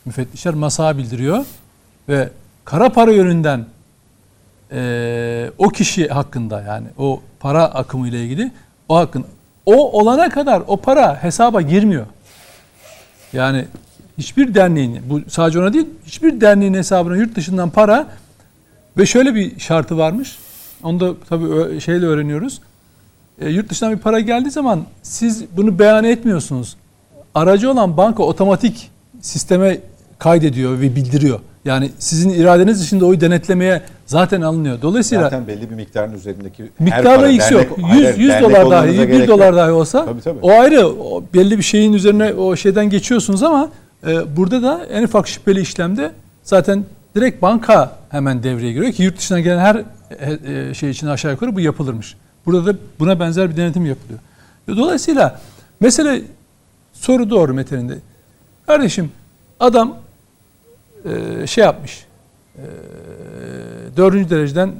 Müfettişler masağa bildiriyor ve kara para yönünden eee, o kişi hakkında yani o para akımı ile ilgili o hakkın o olana kadar o para hesaba girmiyor. Yani hiçbir derneğin bu sadece ona değil hiçbir derneğin hesabına yurt dışından para ve şöyle bir şartı varmış. Onu da tabii şeyle öğreniyoruz. E, yurt dışından bir para geldiği zaman siz bunu beyan etmiyorsunuz. Aracı olan banka otomatik sisteme kaydediyor ve bildiriyor. Yani sizin iradeniz dışında oyu denetlemeye zaten alınıyor. Dolayısıyla Zaten belli bir miktarın üzerindeki miktarla ilgisi yok. dernek- 100, hayır, 100 dernek dolar dahi, olmanıza 1 gerek dolar dahi olsa Tabii, tabii. o ayrı. O belli bir şeyin üzerine o şeyden geçiyorsunuz ama burada da en ufak şüpheli işlemde zaten direkt banka hemen devreye giriyor ki yurt dışından gelen her e, e, şey için aşağı yukarı bu yapılırmış. Burada da buna benzer bir denetim yapılıyor. Dolayısıyla mesele soru doğru Mete'nin Kardeşim adam e, şey yapmış. Dördüncü dereceden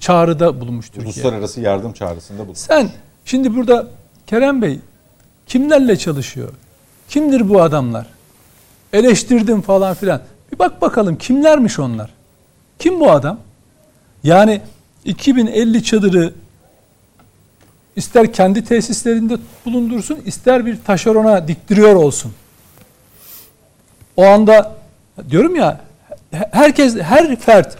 çağrıda bulunmuş Türkiye. Uluslararası yardım çağrısında bulundu. Sen şimdi burada Kerem Bey kimlerle çalışıyor? Kimdir bu adamlar? Eleştirdim falan filan. Bir bak bakalım kimlermiş onlar? Kim bu adam? Yani 2050 çadırı ister kendi tesislerinde bulundursun, ister bir taşerona diktiriyor olsun. O anda diyorum ya herkes her fert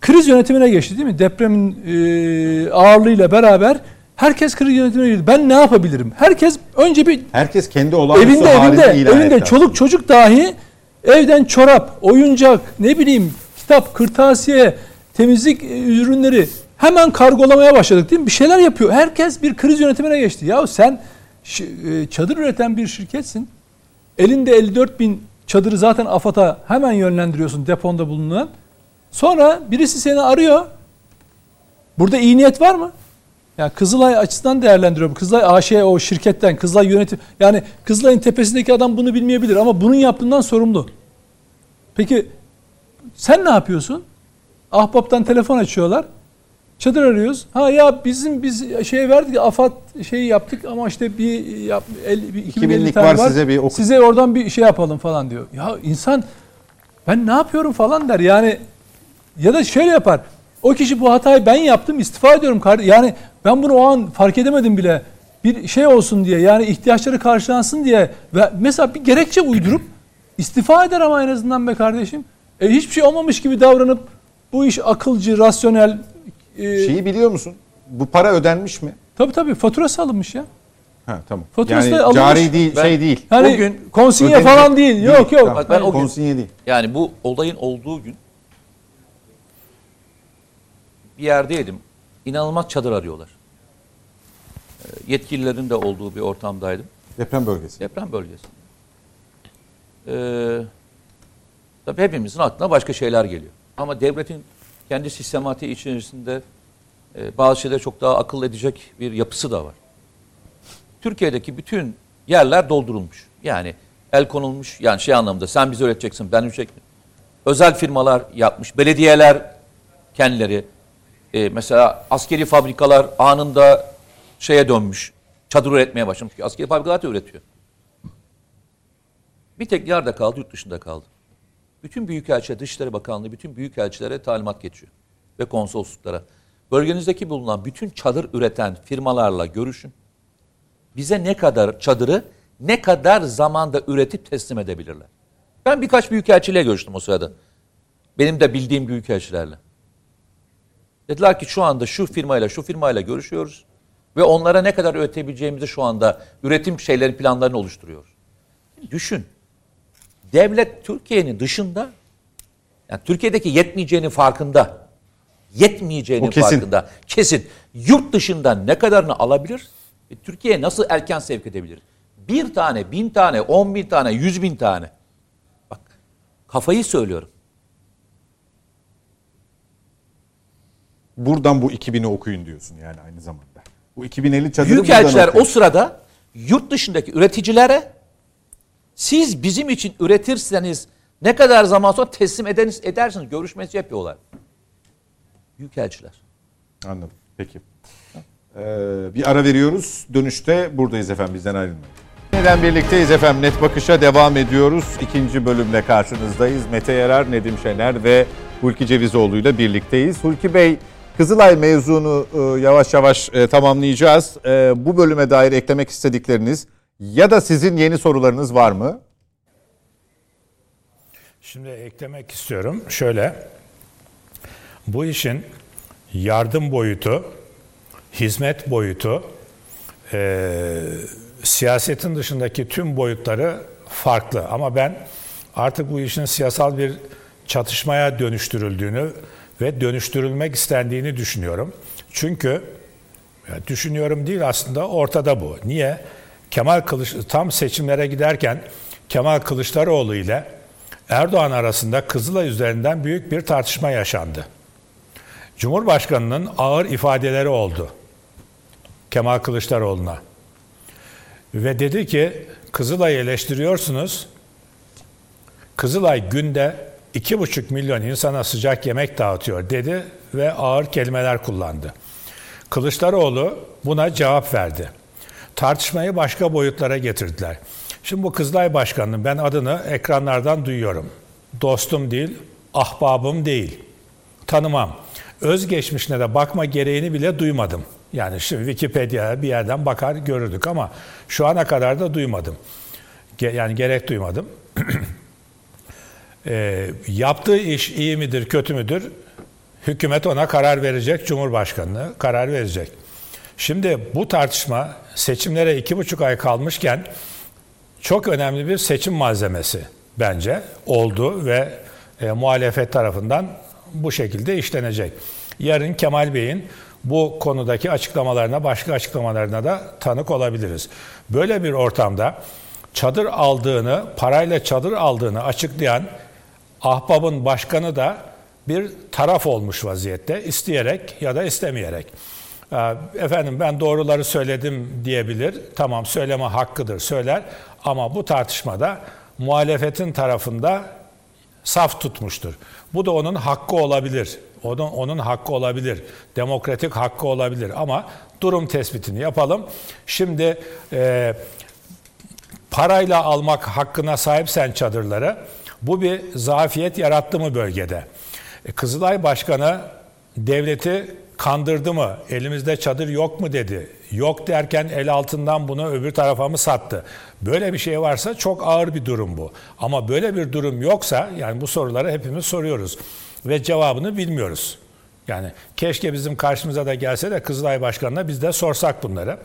kriz yönetimine geçti değil mi? Depremin e, ağırlığıyla beraber herkes kriz yönetimine girdi. Ben ne yapabilirim? Herkes önce bir Herkes kendi olağanüstü evinde evinde evinde etti çoluk çocuk dahi evden çorap, oyuncak, ne bileyim kitap, kırtasiye, temizlik e, ürünleri hemen kargolamaya başladık değil mi? Bir şeyler yapıyor. Herkes bir kriz yönetimine geçti. Ya sen e, çadır üreten bir şirketsin. Elinde 54 bin çadırı zaten AFAD'a hemen yönlendiriyorsun deponda bulunan. Sonra birisi seni arıyor. Burada iyi niyet var mı? Ya Kızılay açısından değerlendiriyorum. Kızılay AŞ o şirketten, Kızılay yönetim yani Kızılay'ın tepesindeki adam bunu bilmeyebilir ama bunun yaptığından sorumlu. Peki sen ne yapıyorsun? Ahbaptan telefon açıyorlar. Çadır arıyoruz. Ha ya bizim biz şey verdik AFAD şeyi yaptık ama işte bir, yap, el, bir 2050 binlik tane var, size bir oku- Size oradan bir şey yapalım falan diyor. Ya insan ben ne yapıyorum falan der. Yani ya da şöyle yapar. O kişi bu hatayı ben yaptım istifa ediyorum. Yani ben bunu o an fark edemedim bile. Bir şey olsun diye yani ihtiyaçları karşılansın diye ve mesela bir gerekçe uydurup istifa eder ama en azından be kardeşim. E, hiçbir şey olmamış gibi davranıp bu iş akılcı, rasyonel e, Şeyi biliyor musun? Bu para ödenmiş mi? tabii tabii faturası alınmış ya. Ha tamam. Faturası yani alınmış. cari değil, Ben- şey değil. Yani O gün konsinye falan değil. Yok yok. Tamam, Ben o gün- konsinye değil. Yani bu olayın olduğu gün bir yerdeydim. İnanılmaz çadır arıyorlar. Yetkililerin de olduğu bir ortamdaydım. Deprem bölgesi. Deprem bölgesi. Ee, tabii hepimizin aklına başka şeyler geliyor. Ama devletin kendi sistematiği içerisinde e, bazı şeyler çok daha akıl edecek bir yapısı da var. Türkiye'deki bütün yerler doldurulmuş. Yani el konulmuş. Yani şey anlamda sen bize öğreteceksin ben öğretecek Özel firmalar yapmış. Belediyeler kendileri. e, mesela askeri fabrikalar anında şeye dönmüş. Çadır üretmeye başlamış. Çünkü askeri fabrikalar da üretiyor. Bir tek yerde kaldı, yurt dışında kaldı. Bütün büyükelçilere, Dışişleri Bakanlığı bütün büyükelçilere talimat geçiyor. Ve konsolosluklara. Bölgenizdeki bulunan bütün çadır üreten firmalarla görüşün. Bize ne kadar çadırı, ne kadar zamanda üretip teslim edebilirler. Ben birkaç büyükelçiyle görüştüm o sırada. Benim de bildiğim büyükelçilerle. Dediler ki şu anda şu firmayla şu firmayla görüşüyoruz. Ve onlara ne kadar üretebileceğimizi şu anda üretim şeylerin planlarını oluşturuyoruz. Düşün. Devlet Türkiye'nin dışında yani Türkiye'deki yetmeyeceğinin farkında. Yetmeyeceğinin O kesin. farkında. Kesin. Yurt dışından ne kadarını alabilir? E, Türkiye'ye nasıl erken sevk edebilir? Bir tane, bin tane, on bin tane, yüz bin tane. Bak kafayı söylüyorum. buradan bu 2000'i okuyun diyorsun yani aynı zamanda. Bu 2050 çadırı Büyükelçiler o sırada yurt dışındaki üreticilere siz bizim için üretirseniz ne kadar zaman sonra teslim edeniz, edersiniz görüşmesi yapıyorlar. Büyükelçiler. Anladım. Peki. Ee, bir ara veriyoruz. Dönüşte buradayız efendim. Bizden ayrılmayın. Neden birlikteyiz efendim? Net Bakış'a devam ediyoruz. İkinci bölümle karşınızdayız. Mete Yarar, Nedim Şener ve Hulki Cevizoğlu ile birlikteyiz. Hulki Bey, Kızılay mevzunu e, yavaş yavaş e, tamamlayacağız. E, Bu bölüme dair eklemek istedikleriniz ya da sizin yeni sorularınız var mı? Şimdi eklemek istiyorum. Şöyle, bu işin yardım boyutu, hizmet boyutu, eee, siyasetin dışındaki tüm boyutları farklı. Ama ben artık bu işin siyasal bir çatışmaya dönüştürüldüğünü ve dönüştürülmek istendiğini düşünüyorum. Çünkü düşünüyorum değil aslında ortada bu. Niye? Kemal Kılıç tam seçimlere giderken Kemal Kılıçdaroğlu ile Erdoğan arasında Kızılay üzerinden büyük bir tartışma yaşandı. Cumhurbaşkanının ağır ifadeleri oldu Kemal Kılıçdaroğlu'na. Ve dedi ki Kızılay'ı eleştiriyorsunuz. Kızılay günde iki buçuk milyon insana sıcak yemek dağıtıyor dedi ve ağır kelimeler kullandı. Kılıçdaroğlu buna cevap verdi. Tartışmayı başka boyutlara getirdiler. Şimdi bu Kızılay Başkanı'nın ben adını ekranlardan duyuyorum. Dostum değil, ahbabım değil. Tanımam. Özgeçmişine de bakma gereğini bile duymadım. Yani şimdi Wikipedia'ya bir yerden bakar görürdük ama şu ana kadar da duymadım. Yani gerek duymadım. Ee, yaptığı iş iyi midir, kötü müdür? Hükümet ona karar verecek, Cumhurbaşkanlığı karar verecek. Şimdi bu tartışma seçimlere iki buçuk ay kalmışken çok önemli bir seçim malzemesi bence oldu ve e, muhalefet tarafından bu şekilde işlenecek. Yarın Kemal Bey'in bu konudaki açıklamalarına, başka açıklamalarına da tanık olabiliriz. Böyle bir ortamda çadır aldığını, parayla çadır aldığını açıklayan Ahbap'ın başkanı da bir taraf olmuş vaziyette isteyerek ya da istemeyerek. Ee, Efendim ben doğruları söyledim diyebilir. Tamam söyleme hakkıdır söyler ama bu tartışmada muhalefetin tarafında saf tutmuştur. Bu da onun hakkı olabilir. Onun, onun hakkı olabilir. Demokratik hakkı olabilir ama durum tespitini yapalım. Şimdi e, parayla almak hakkına sahipsen çadırları bu bir zafiyet yarattı mı bölgede? E, Kızılay Başkanı devleti kandırdı mı? Elimizde çadır yok mu dedi. Yok derken el altından bunu öbür tarafa mı sattı? Böyle bir şey varsa çok ağır bir durum bu. Ama böyle bir durum yoksa yani bu soruları hepimiz soruyoruz ve cevabını bilmiyoruz. Yani keşke bizim karşımıza da gelse de Kızılay Başkanı'na biz de sorsak bunları.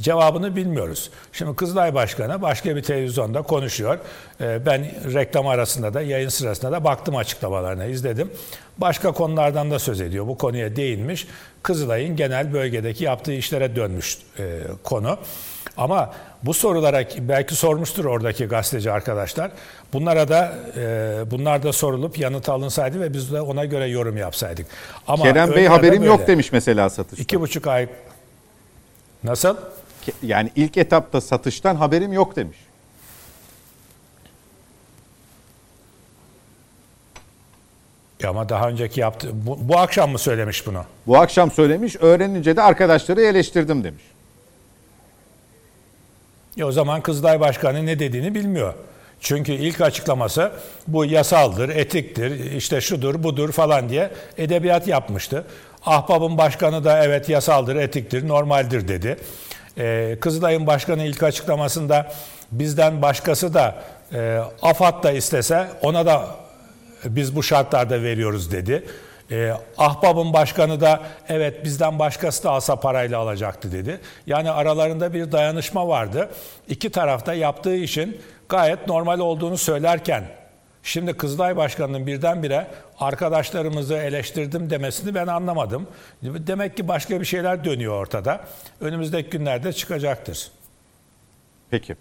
Cevabını bilmiyoruz. Şimdi Kızılay Başkanı başka bir televizyonda konuşuyor. Ee, Ben reklam arasında da yayın sırasında da baktım açıklamalarına izledim. Başka konulardan da söz ediyor. Bu konuya değinmiş. Kızılay'ın genel bölgedeki yaptığı işlere dönmüş e, konu. Ama bu sorulara belki sormuştur oradaki gazeteci arkadaşlar. Bunlara da e, bunlar da sorulup yanıt alınsaydı ve biz de ona göre yorum yapsaydık. Ama Kerem Bey haberim böyle. yok demiş mesela satışta. İki buçuk ay nasıl? Yani ilk etapta satıştan haberim yok demiş. Ya ama daha önceki yaptı. Bu, bu akşam mı söylemiş bunu? Bu akşam söylemiş, öğrenince de arkadaşları eleştirdim demiş. Ya o zaman Kızılay Başkanı ne dediğini bilmiyor. Çünkü ilk açıklaması bu yasaldır, etiktir, işte şudur, budur falan diye edebiyat yapmıştı. Ahbap'ın başkanı da evet yasaldır, etiktir, normaldir dedi. Ee, Kızılay'ın başkanı ilk açıklamasında bizden başkası da e, AFAD da istese ona da biz bu şartlarda veriyoruz dedi. E, Ahbap'ın başkanı da evet bizden başkası da alsa parayla alacaktı dedi. Yani aralarında bir dayanışma vardı. İki tarafta yaptığı işin gayet normal olduğunu söylerken şimdi Kızılay Başkanı'nın birdenbire arkadaşlarımızı eleştirdim demesini ben anlamadım. Demek ki başka bir şeyler dönüyor ortada. Önümüzdeki günlerde çıkacaktır. Peki.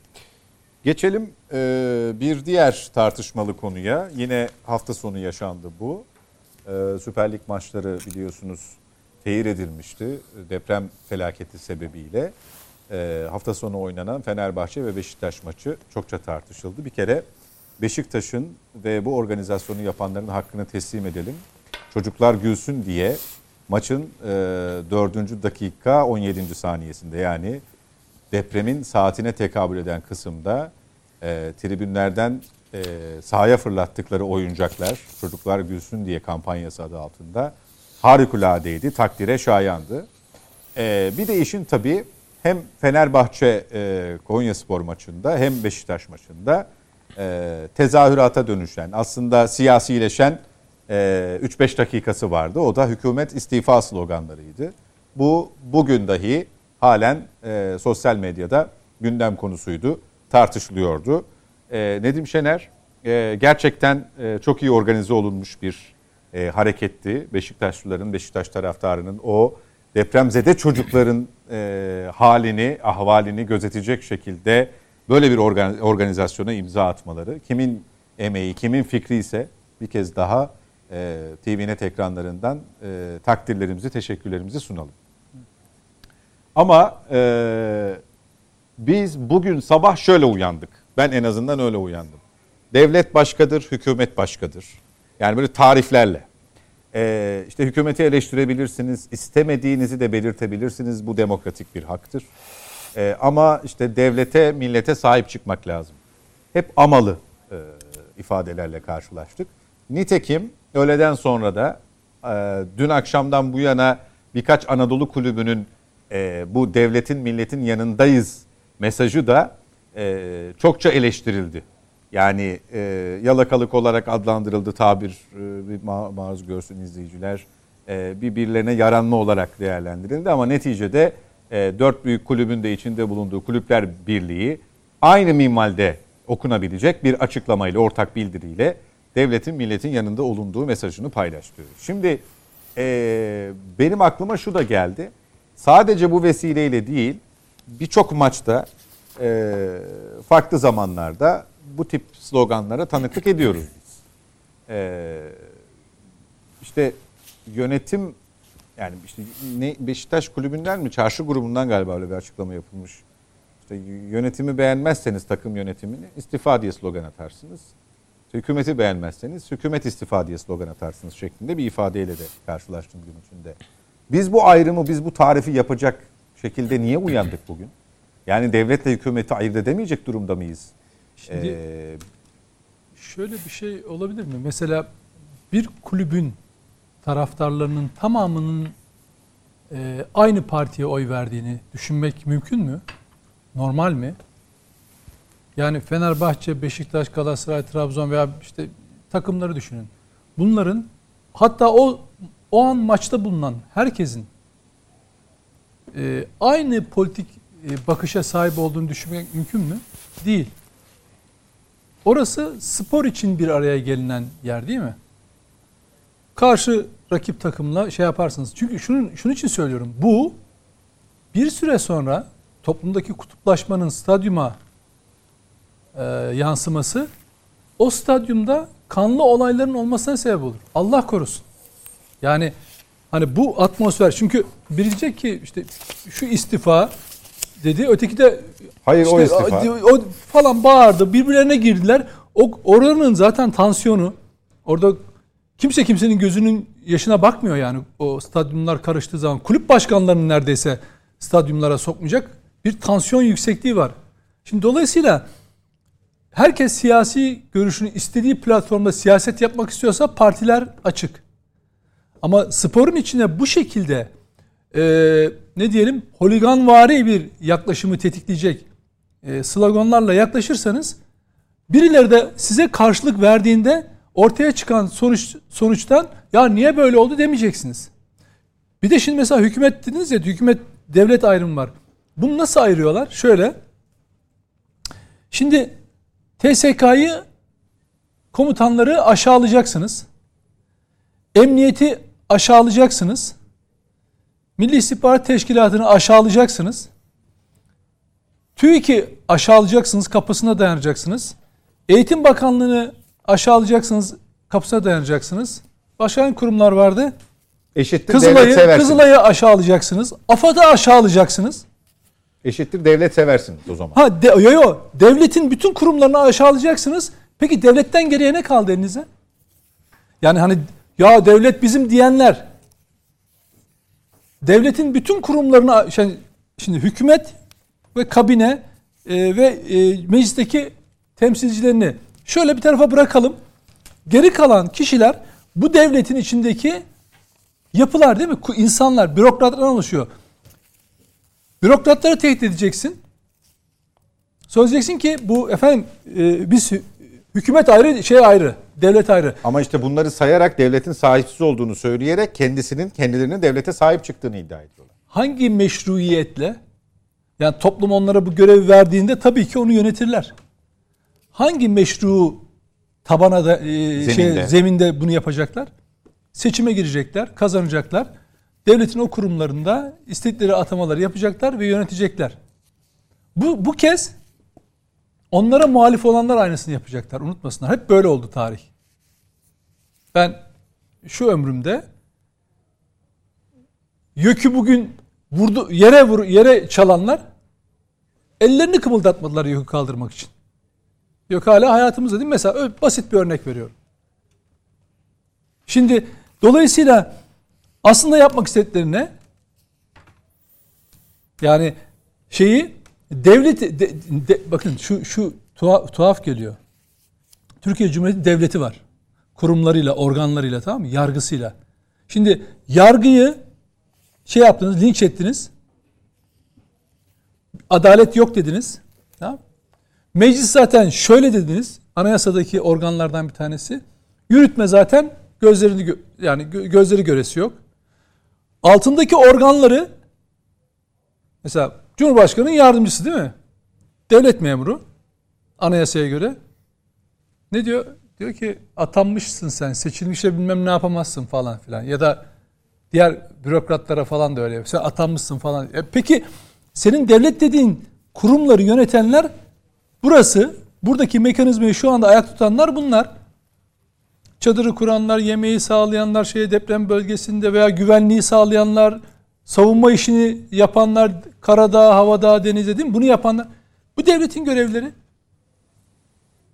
Geçelim e, bir diğer tartışmalı konuya. Yine hafta sonu yaşandı bu. E, Süper Lig maçları biliyorsunuz tehir edilmişti deprem felaketi sebebiyle. E, hafta sonu oynanan Fenerbahçe ve Beşiktaş maçı çokça tartışıldı. Bir kere Beşiktaş'ın ve bu organizasyonu yapanların hakkını teslim edelim. Çocuklar gülsün diye maçın e, 4. dakika 17. saniyesinde yani depremin saatine tekabül eden kısımda e, tribünlerden e, sahaya fırlattıkları oyuncaklar çocuklar gülsün diye kampanyası adı altında harikuladeydi, takdire şayandı. E, bir de işin tabii hem Fenerbahçe e, Konya Spor maçında hem Beşiktaş maçında e, tezahürata dönüşen aslında siyasileşen e, 3-5 dakikası vardı. O da hükümet istifa sloganlarıydı. Bu bugün dahi halen e, sosyal medyada gündem konusuydu, tartışılıyordu. E, Nedim Şener e, gerçekten e, çok iyi organize olunmuş bir e, hareketti. Beşiktaşlıların, Beşiktaş taraftarının o depremzede çocukların e, halini, ahvalini gözetecek şekilde böyle bir organ, organizasyona imza atmaları, kimin emeği, kimin fikri ise bir kez daha e, TVNet ekranlarından e, takdirlerimizi, teşekkürlerimizi sunalım. Ama e, biz bugün sabah şöyle uyandık. Ben en azından öyle uyandım. Devlet başkadır, hükümet başkadır. Yani böyle tariflerle. Ee, işte hükümeti eleştirebilirsiniz, istemediğinizi de belirtebilirsiniz. Bu demokratik bir haktır. Ee, ama işte devlete, millete sahip çıkmak lazım. Hep amalı e, ifadelerle karşılaştık. Nitekim öğleden sonra da e, dün akşamdan bu yana birkaç Anadolu kulübünün e, bu devletin, milletin yanındayız mesajı da e, çokça eleştirildi. Yani e, yalakalık olarak adlandırıldı tabir e, bir ma- maruz görsün izleyiciler. E, birbirlerine yaranma olarak değerlendirildi ama neticede e, dört büyük kulübün de içinde bulunduğu Kulüpler Birliği aynı minvalde okunabilecek bir açıklamayla, ortak bildiriyle devletin milletin yanında olunduğu mesajını paylaştı. Şimdi e, benim aklıma şu da geldi. Sadece bu vesileyle değil birçok maçta e, farklı zamanlarda bu tip sloganlara tanıklık ediyoruz biz. Ee, işte yönetim yani işte ne Beşiktaş kulübünden mi çarşı grubundan galiba öyle bir açıklama yapılmış. İşte yönetimi beğenmezseniz takım yönetimini istifa diye slogan atarsınız. İşte hükümeti beğenmezseniz hükümet istifa diye slogan atarsınız şeklinde bir ifadeyle de karşılaştım gün içinde. Biz bu ayrımı, biz bu tarifi yapacak şekilde niye uyandık bugün? Yani devletle hükümeti ayırt edemeyecek durumda mıyız? Şimdi Ee, şöyle bir şey olabilir mi? Mesela bir kulübün taraftarlarının tamamının e, aynı partiye oy verdiğini düşünmek mümkün mü? Normal mi? Yani Fenerbahçe, Beşiktaş, Galatasaray, Trabzon veya işte takımları düşünün. Bunların hatta o o an maçta bulunan herkesin e, aynı politik e, bakışa sahip olduğunu düşünmek mümkün mü? Değil. Orası spor için bir araya gelinen yer değil mi? Karşı rakip takımla şey yaparsınız. Çünkü şunun şunun için söylüyorum. Bu bir süre sonra toplumdaki kutuplaşmanın stadyuma e, yansıması o stadyumda kanlı olayların olmasına sebep olur. Allah korusun. Yani hani bu atmosfer çünkü biri diyecek ki işte şu istifa dedi öteki de Hayır o işte, istifa. o falan bağırdı. Birbirlerine girdiler. O oranın zaten tansiyonu orada kimse kimsenin gözünün yaşına bakmıyor yani o stadyumlar karıştığı zaman. Kulüp başkanlarının neredeyse stadyumlara sokmayacak bir tansiyon yüksekliği var. Şimdi dolayısıyla herkes siyasi görüşünü istediği platformda siyaset yapmak istiyorsa partiler açık. Ama sporun içine bu şekilde e, ne diyelim holiganvari bir yaklaşımı tetikleyecek e, sloganlarla yaklaşırsanız birileri de size karşılık verdiğinde ortaya çıkan sonuç sonuçtan ya niye böyle oldu demeyeceksiniz. Bir de şimdi mesela hükümet dediniz ya hükümet devlet ayrımı var. Bunu nasıl ayırıyorlar? Şöyle. Şimdi TSK'yı komutanları aşağılayacaksınız. Emniyeti aşağılayacaksınız. Milli İstihbarat Teşkilatı'nı aşağılayacaksınız. TÜİK'i aşağılayacaksınız, kapısına dayanacaksınız. Eğitim Bakanlığı'nı aşağılayacaksınız, kapısına dayanacaksınız. Başka kurumlar vardı? Eşittir devlet Kızılay'ı, seversiniz. Kızılay'ı aşağılayacaksınız. AFAD'ı aşağılayacaksınız. Eşittir devlet seversiniz o zaman. Ha de, yo yo devletin bütün kurumlarını aşağılayacaksınız. Peki devletten geriye ne kaldı elinize? Yani hani ya devlet bizim diyenler devletin bütün kurumlarını şimdi, şimdi hükümet ve kabine e, ve e, meclisteki temsilcilerini şöyle bir tarafa bırakalım. Geri kalan kişiler bu devletin içindeki yapılar değil mi? İnsanlar, bürokratlardan oluşuyor. Bürokratları tehdit edeceksin. Söyleyeceksin ki bu efendim e, biz hü- hükümet ayrı, şey ayrı, devlet ayrı. Ama işte bunları sayarak devletin sahipsiz olduğunu söyleyerek kendisinin kendilerinin devlete sahip çıktığını iddia ediyorlar. Hangi meşruiyetle yani toplum onlara bu görevi verdiğinde tabii ki onu yönetirler. Hangi meşru tabana da e, şey, Zeminde. zeminde bunu yapacaklar? Seçime girecekler, kazanacaklar. Devletin o kurumlarında istedikleri atamaları yapacaklar ve yönetecekler. Bu bu kez onlara muhalif olanlar aynısını yapacaklar. Unutmasınlar. Hep böyle oldu tarih. Ben şu ömrümde YÖK'ü bugün vurdu yere vur yere çalanlar ellerini kımıldatmadılar YÖK'ü kaldırmak için. YÖK hala hayatımızda değil mi? Mesela basit bir örnek veriyorum. Şimdi dolayısıyla aslında yapmak istedikleri ne? Yani şeyi devlet de- de- bakın şu şu tuhaf, tuhaf geliyor. Türkiye Cumhuriyeti devleti var. Kurumlarıyla, organlarıyla tamam mı? Yargısıyla. Şimdi yargıyı şey yaptınız, linç ettiniz. Adalet yok dediniz. Meclis zaten şöyle dediniz. Anayasadaki organlardan bir tanesi. Yürütme zaten gözlerini gö- yani gö- gözleri göresi yok. Altındaki organları mesela Cumhurbaşkanı'nın yardımcısı değil mi? Devlet memuru anayasaya göre ne diyor? Diyor ki atanmışsın sen, seçilmişle bilmem ne yapamazsın falan filan. Ya da diğer bürokratlara falan da öyle. Sen atanmışsın falan. E peki senin devlet dediğin kurumları yönetenler burası. Buradaki mekanizmayı şu anda ayak tutanlar bunlar. Çadırı kuranlar, yemeği sağlayanlar, şeye deprem bölgesinde veya güvenliği sağlayanlar, savunma işini yapanlar, karada, havada, denizde değil mi? Bunu yapanlar. Bu devletin görevleri.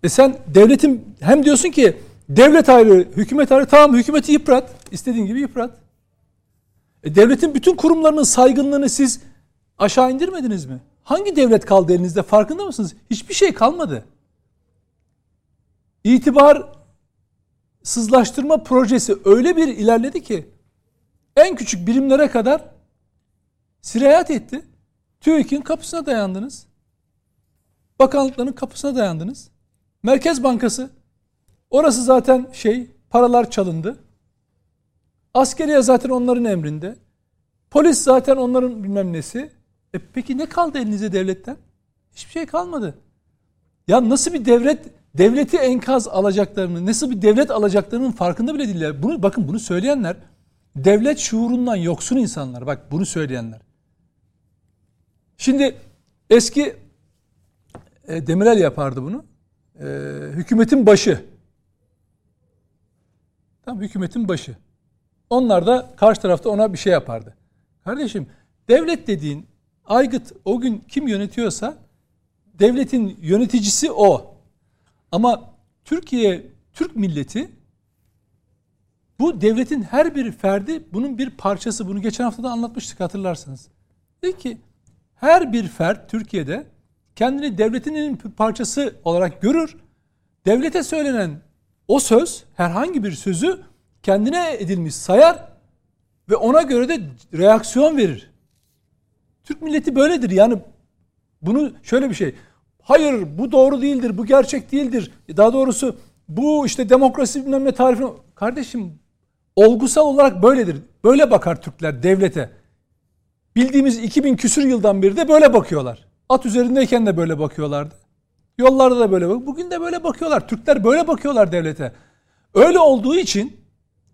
E sen devletin hem diyorsun ki devlet ayrı, hükümet ayrı. Tamam hükümeti yıprat. istediğin gibi yıprat. E devletin bütün kurumlarının saygınlığını siz aşağı indirmediniz mi? Hangi devlet kaldı elinizde farkında mısınız? Hiçbir şey kalmadı. İtibar sızlaştırma projesi öyle bir ilerledi ki en küçük birimlere kadar sirayet etti. TÜİK'in kapısına dayandınız. Bakanlıkların kapısına dayandınız. Merkez Bankası orası zaten şey paralar çalındı. Askeriye zaten onların emrinde. Polis zaten onların bilmem nesi. E peki ne kaldı elinize devletten? Hiçbir şey kalmadı. Ya nasıl bir devlet devleti enkaz alacaklarını, nasıl bir devlet alacaklarının farkında bile değiller. Bunu bakın bunu söyleyenler devlet şuurundan yoksun insanlar. Bak bunu söyleyenler. Şimdi eski e, Demirel yapardı bunu. E, hükümetin başı. Tamam hükümetin başı. Onlar da karşı tarafta ona bir şey yapardı. Kardeşim devlet dediğin aygıt o gün kim yönetiyorsa devletin yöneticisi o. Ama Türkiye, Türk milleti bu devletin her bir ferdi bunun bir parçası. Bunu geçen hafta da anlatmıştık hatırlarsınız. Dedi ki her bir fert Türkiye'de kendini devletinin parçası olarak görür. Devlete söylenen o söz herhangi bir sözü kendine edilmiş sayar ve ona göre de reaksiyon verir. Türk milleti böyledir. Yani bunu şöyle bir şey. Hayır bu doğru değildir, bu gerçek değildir. Daha doğrusu bu işte demokrasi bilmem ne tarifini... Kardeşim olgusal olarak böyledir. Böyle bakar Türkler devlete. Bildiğimiz 2000 küsür yıldan beri de böyle bakıyorlar. At üzerindeyken de böyle bakıyorlardı. Yollarda da böyle bak. Bugün de böyle bakıyorlar. Türkler böyle bakıyorlar devlete. Öyle olduğu için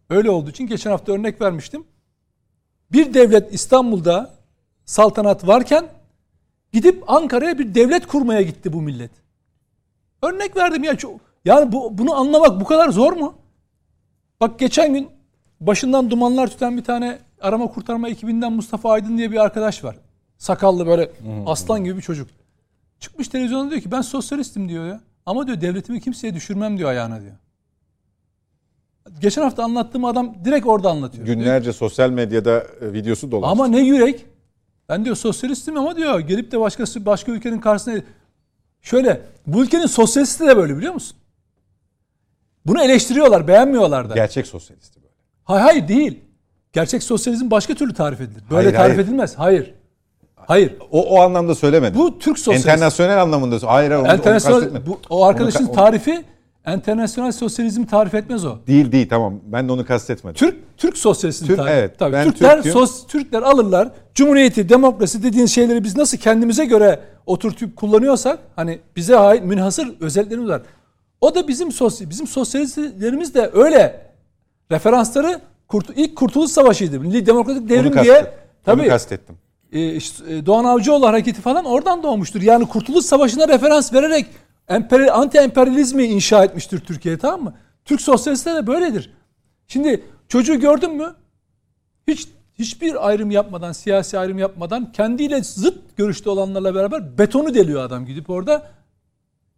öyle olduğu için geçen hafta örnek vermiştim. Bir devlet İstanbul'da saltanat varken gidip Ankara'ya bir devlet kurmaya gitti bu millet. Örnek verdim ya çok yani bu bunu anlamak bu kadar zor mu? Bak geçen gün başından dumanlar tüten bir tane arama kurtarma ekibinden Mustafa Aydın diye bir arkadaş var. Sakallı böyle aslan gibi bir çocuk. Çıkmış televizyonda diyor ki ben sosyalistim diyor ya. Ama diyor devletimi kimseye düşürmem diyor ayağına diyor. Geçen hafta anlattığım adam direkt orada anlatıyor. Günlerce sosyal medyada e, videosu dolaştı. Ama ne yürek. Ben diyor sosyalistim ama diyor gelip de başkası başka ülkenin karşısına şöyle bu ülkenin sosyalisti de böyle biliyor musun? Bunu eleştiriyorlar, beğenmiyorlar da. Gerçek sosyalisti böyle. Hayır hayır değil. Gerçek sosyalizm başka türlü tarif edilir. Böyle Hayır, tarif hayır. edilmez. Hayır. Hayır. O, o anlamda söylemedim. Bu Türk sosyalizmi. Enternasyonel anlamında. Hayır, hayır onu, onu Enternasyonel kastetmedim. bu, o arkadaşın Onu tarifi enternasyonel sosyalizm tarif etmez o. Değil değil tamam. Ben de onu kastetmedim. Türk Türk sosyalizmi Türk, tarif. evet. Tabii Ben Türkler sos, Türkler alırlar. Cumhuriyeti, demokrasi dediğin şeyleri biz nasıl kendimize göre oturtup kullanıyorsak hani bize ait münhasır özelliklerimiz var. O da bizim sosyal bizim sosyalistlerimiz de öyle referansları kurt, ilk Kurtuluş Savaşı'ydı. Milli Demokratik Onu Devrim kastettim. diye Onu tabii kastettim. e, işte, e, Doğan Avcıoğlu hareketi falan oradan doğmuştur. Yani Kurtuluş Savaşı'na referans vererek emperyal, anti-emperyalizmi inşa etmiştir Türkiye tamam mı? Türk sosyalistleri de böyledir. Şimdi çocuğu gördün mü? Hiç hiçbir ayrım yapmadan, siyasi ayrım yapmadan kendiyle zıt görüşte olanlarla beraber betonu deliyor adam gidip orada.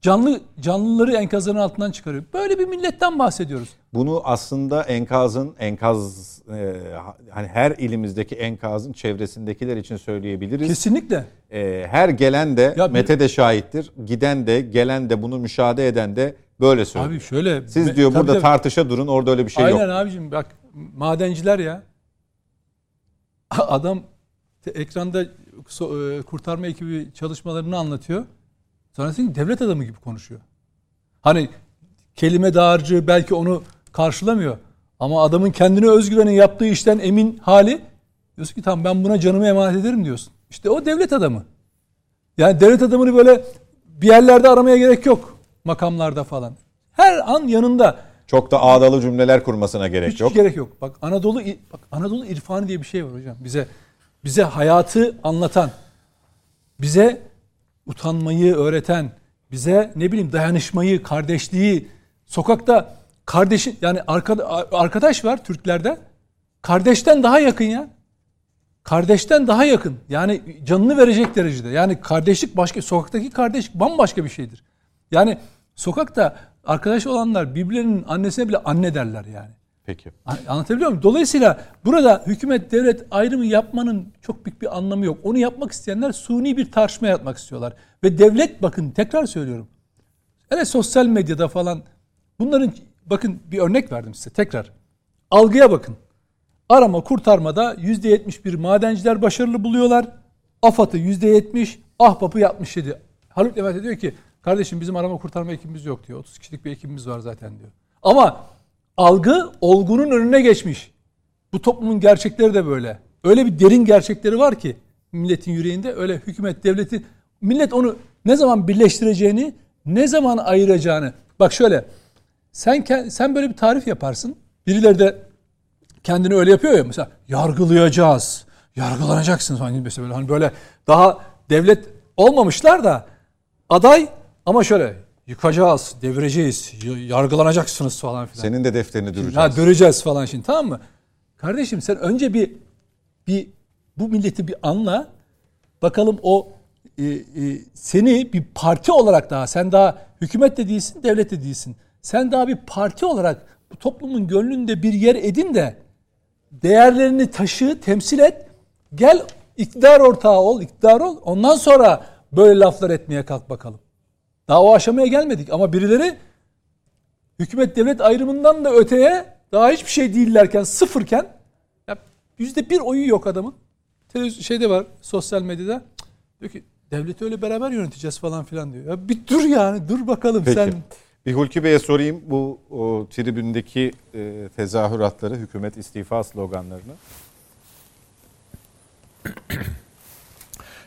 Canlı canlıları enkazların altından çıkarıyor. Böyle bir milletten bahsediyoruz. Bunu aslında enkazın enkaz e, hani her ilimizdeki enkazın çevresindekiler için söyleyebiliriz. Kesinlikle. E, her gelen de Ya bir- Mete de şahittir. Giden de gelen de bunu müşahede eden de böyle söylüyor. Abi şöyle Siz me- diyor tabii burada tabii. tartışa durun orada öyle bir şey Aynen yok. abicim bak madenciler ya. Adam ekranda e, kurtarma ekibi çalışmalarını anlatıyor. Sonrasında devlet adamı gibi konuşuyor. Hani kelime dağarcığı belki onu karşılamıyor. Ama adamın kendine özgüveni yaptığı işten emin hali diyorsun ki tamam ben buna canımı emanet ederim diyorsun. İşte o devlet adamı. Yani devlet adamını böyle bir yerlerde aramaya gerek yok. Makamlarda falan. Her an yanında. Çok da ağdalı cümleler kurmasına gerek Hiç yok. gerek yok. Bak Anadolu bak Anadolu irfanı diye bir şey var hocam. Bize bize hayatı anlatan, bize utanmayı öğreten, bize ne bileyim dayanışmayı, kardeşliği, sokakta kardeşi yani arkada, arkadaş var Türklerde. Kardeşten daha yakın ya. Kardeşten daha yakın. Yani canını verecek derecede. Yani kardeşlik başka, sokaktaki kardeşlik bambaşka bir şeydir. Yani sokakta arkadaş olanlar birbirlerinin annesine bile anne derler yani. Peki. Anlatabiliyor muyum? Dolayısıyla burada hükümet devlet ayrımı yapmanın çok büyük bir anlamı yok. Onu yapmak isteyenler suni bir tartışma yapmak istiyorlar. Ve devlet bakın tekrar söylüyorum. Evet sosyal medyada falan bunların bakın bir örnek verdim size tekrar. Algıya bakın. Arama kurtarmada %71 madenciler başarılı buluyorlar. AFAD'ı %70, Ahbap'ı 67. Haluk Levent de diyor ki kardeşim bizim arama kurtarma ekibimiz yok diyor. 30 kişilik bir ekibimiz var zaten diyor. Ama algı olgunun önüne geçmiş. Bu toplumun gerçekleri de böyle. Öyle bir derin gerçekleri var ki milletin yüreğinde öyle hükümet devleti millet onu ne zaman birleştireceğini, ne zaman ayıracağını. Bak şöyle. Sen sen böyle bir tarif yaparsın. Birileri de kendini öyle yapıyor ya mesela yargılayacağız. Yargılanacaksınız hani mesela böyle hani böyle daha devlet olmamışlar da aday ama şöyle yıkacağız, devireceğiz, yargılanacaksınız falan filan. Senin de defterini düreceğiz. Ha döreceğiz falan şimdi tamam mı? Kardeşim sen önce bir bir bu milleti bir anla. Bakalım o e, e, seni bir parti olarak daha sen daha hükümet de değilsin, devlet de değilsin. Sen daha bir parti olarak bu toplumun gönlünde bir yer edin de değerlerini taşı, temsil et. Gel iktidar ortağı ol, iktidar ol. Ondan sonra böyle laflar etmeye kalk bakalım. Daha o aşamaya gelmedik ama birileri hükümet devlet ayrımından da öteye daha hiçbir şey değillerken sıfırken ya yüzde bir oyu yok adamın. Televizyon şeyde var sosyal medyada Cık, diyor ki devleti öyle beraber yöneteceğiz falan filan diyor. Ya bir dur yani dur bakalım Peki. sen. Bir Hulki Bey'e sorayım bu o, tribündeki e, tezahüratları, hükümet istifa sloganlarını.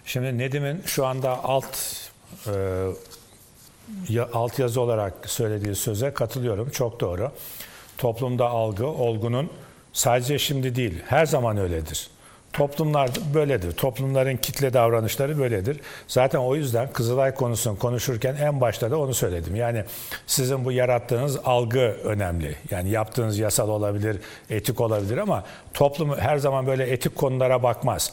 Şimdi Nedim'in şu anda alt e, alt yazı olarak söylediği söze katılıyorum. Çok doğru. Toplumda algı, olgunun sadece şimdi değil, her zaman öyledir. Toplumlar böyledir. Toplumların kitle davranışları böyledir. Zaten o yüzden Kızılay konusunu konuşurken en başta da onu söyledim. Yani sizin bu yarattığınız algı önemli. Yani yaptığınız yasal olabilir, etik olabilir ama toplum her zaman böyle etik konulara bakmaz.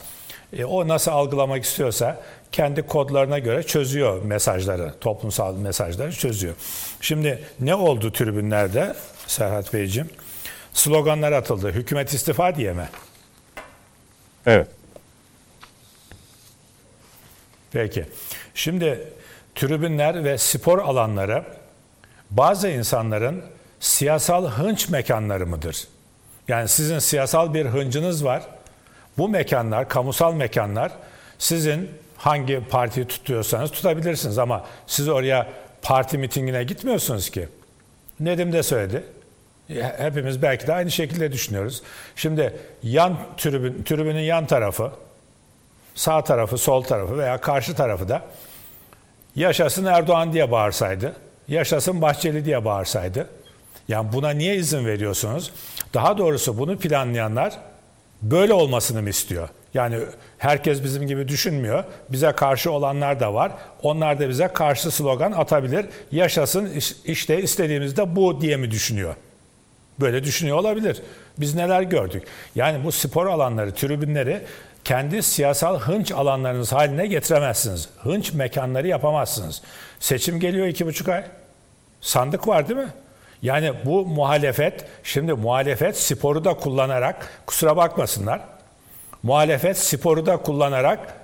E, o nasıl algılamak istiyorsa kendi kodlarına göre çözüyor mesajları, toplumsal mesajları çözüyor. Şimdi ne oldu tribünlerde Serhat Beyciğim? Sloganlar atıldı. Hükümet istifa diye mi? Evet. Peki. Şimdi tribünler ve spor alanları bazı insanların siyasal hınç mekanları mıdır? Yani sizin siyasal bir hıncınız var. Bu mekanlar, kamusal mekanlar sizin hangi partiyi tutuyorsanız tutabilirsiniz ama siz oraya parti mitingine gitmiyorsunuz ki. Nedim de söyledi. Hepimiz belki de aynı şekilde düşünüyoruz. Şimdi yan tribün, tribünün yan tarafı, sağ tarafı, sol tarafı veya karşı tarafı da yaşasın Erdoğan diye bağırsaydı, yaşasın Bahçeli diye bağırsaydı. Yani buna niye izin veriyorsunuz? Daha doğrusu bunu planlayanlar böyle olmasını mı istiyor? Yani herkes bizim gibi düşünmüyor. Bize karşı olanlar da var. Onlar da bize karşı slogan atabilir. Yaşasın işte istediğimizde bu diye mi düşünüyor? Böyle düşünüyor olabilir. Biz neler gördük? Yani bu spor alanları, tribünleri kendi siyasal hınç alanlarınız haline getiremezsiniz. Hınç mekanları yapamazsınız. Seçim geliyor iki buçuk ay. Sandık var değil mi? Yani bu muhalefet, şimdi muhalefet sporu da kullanarak, kusura bakmasınlar, muhalefet sporu da kullanarak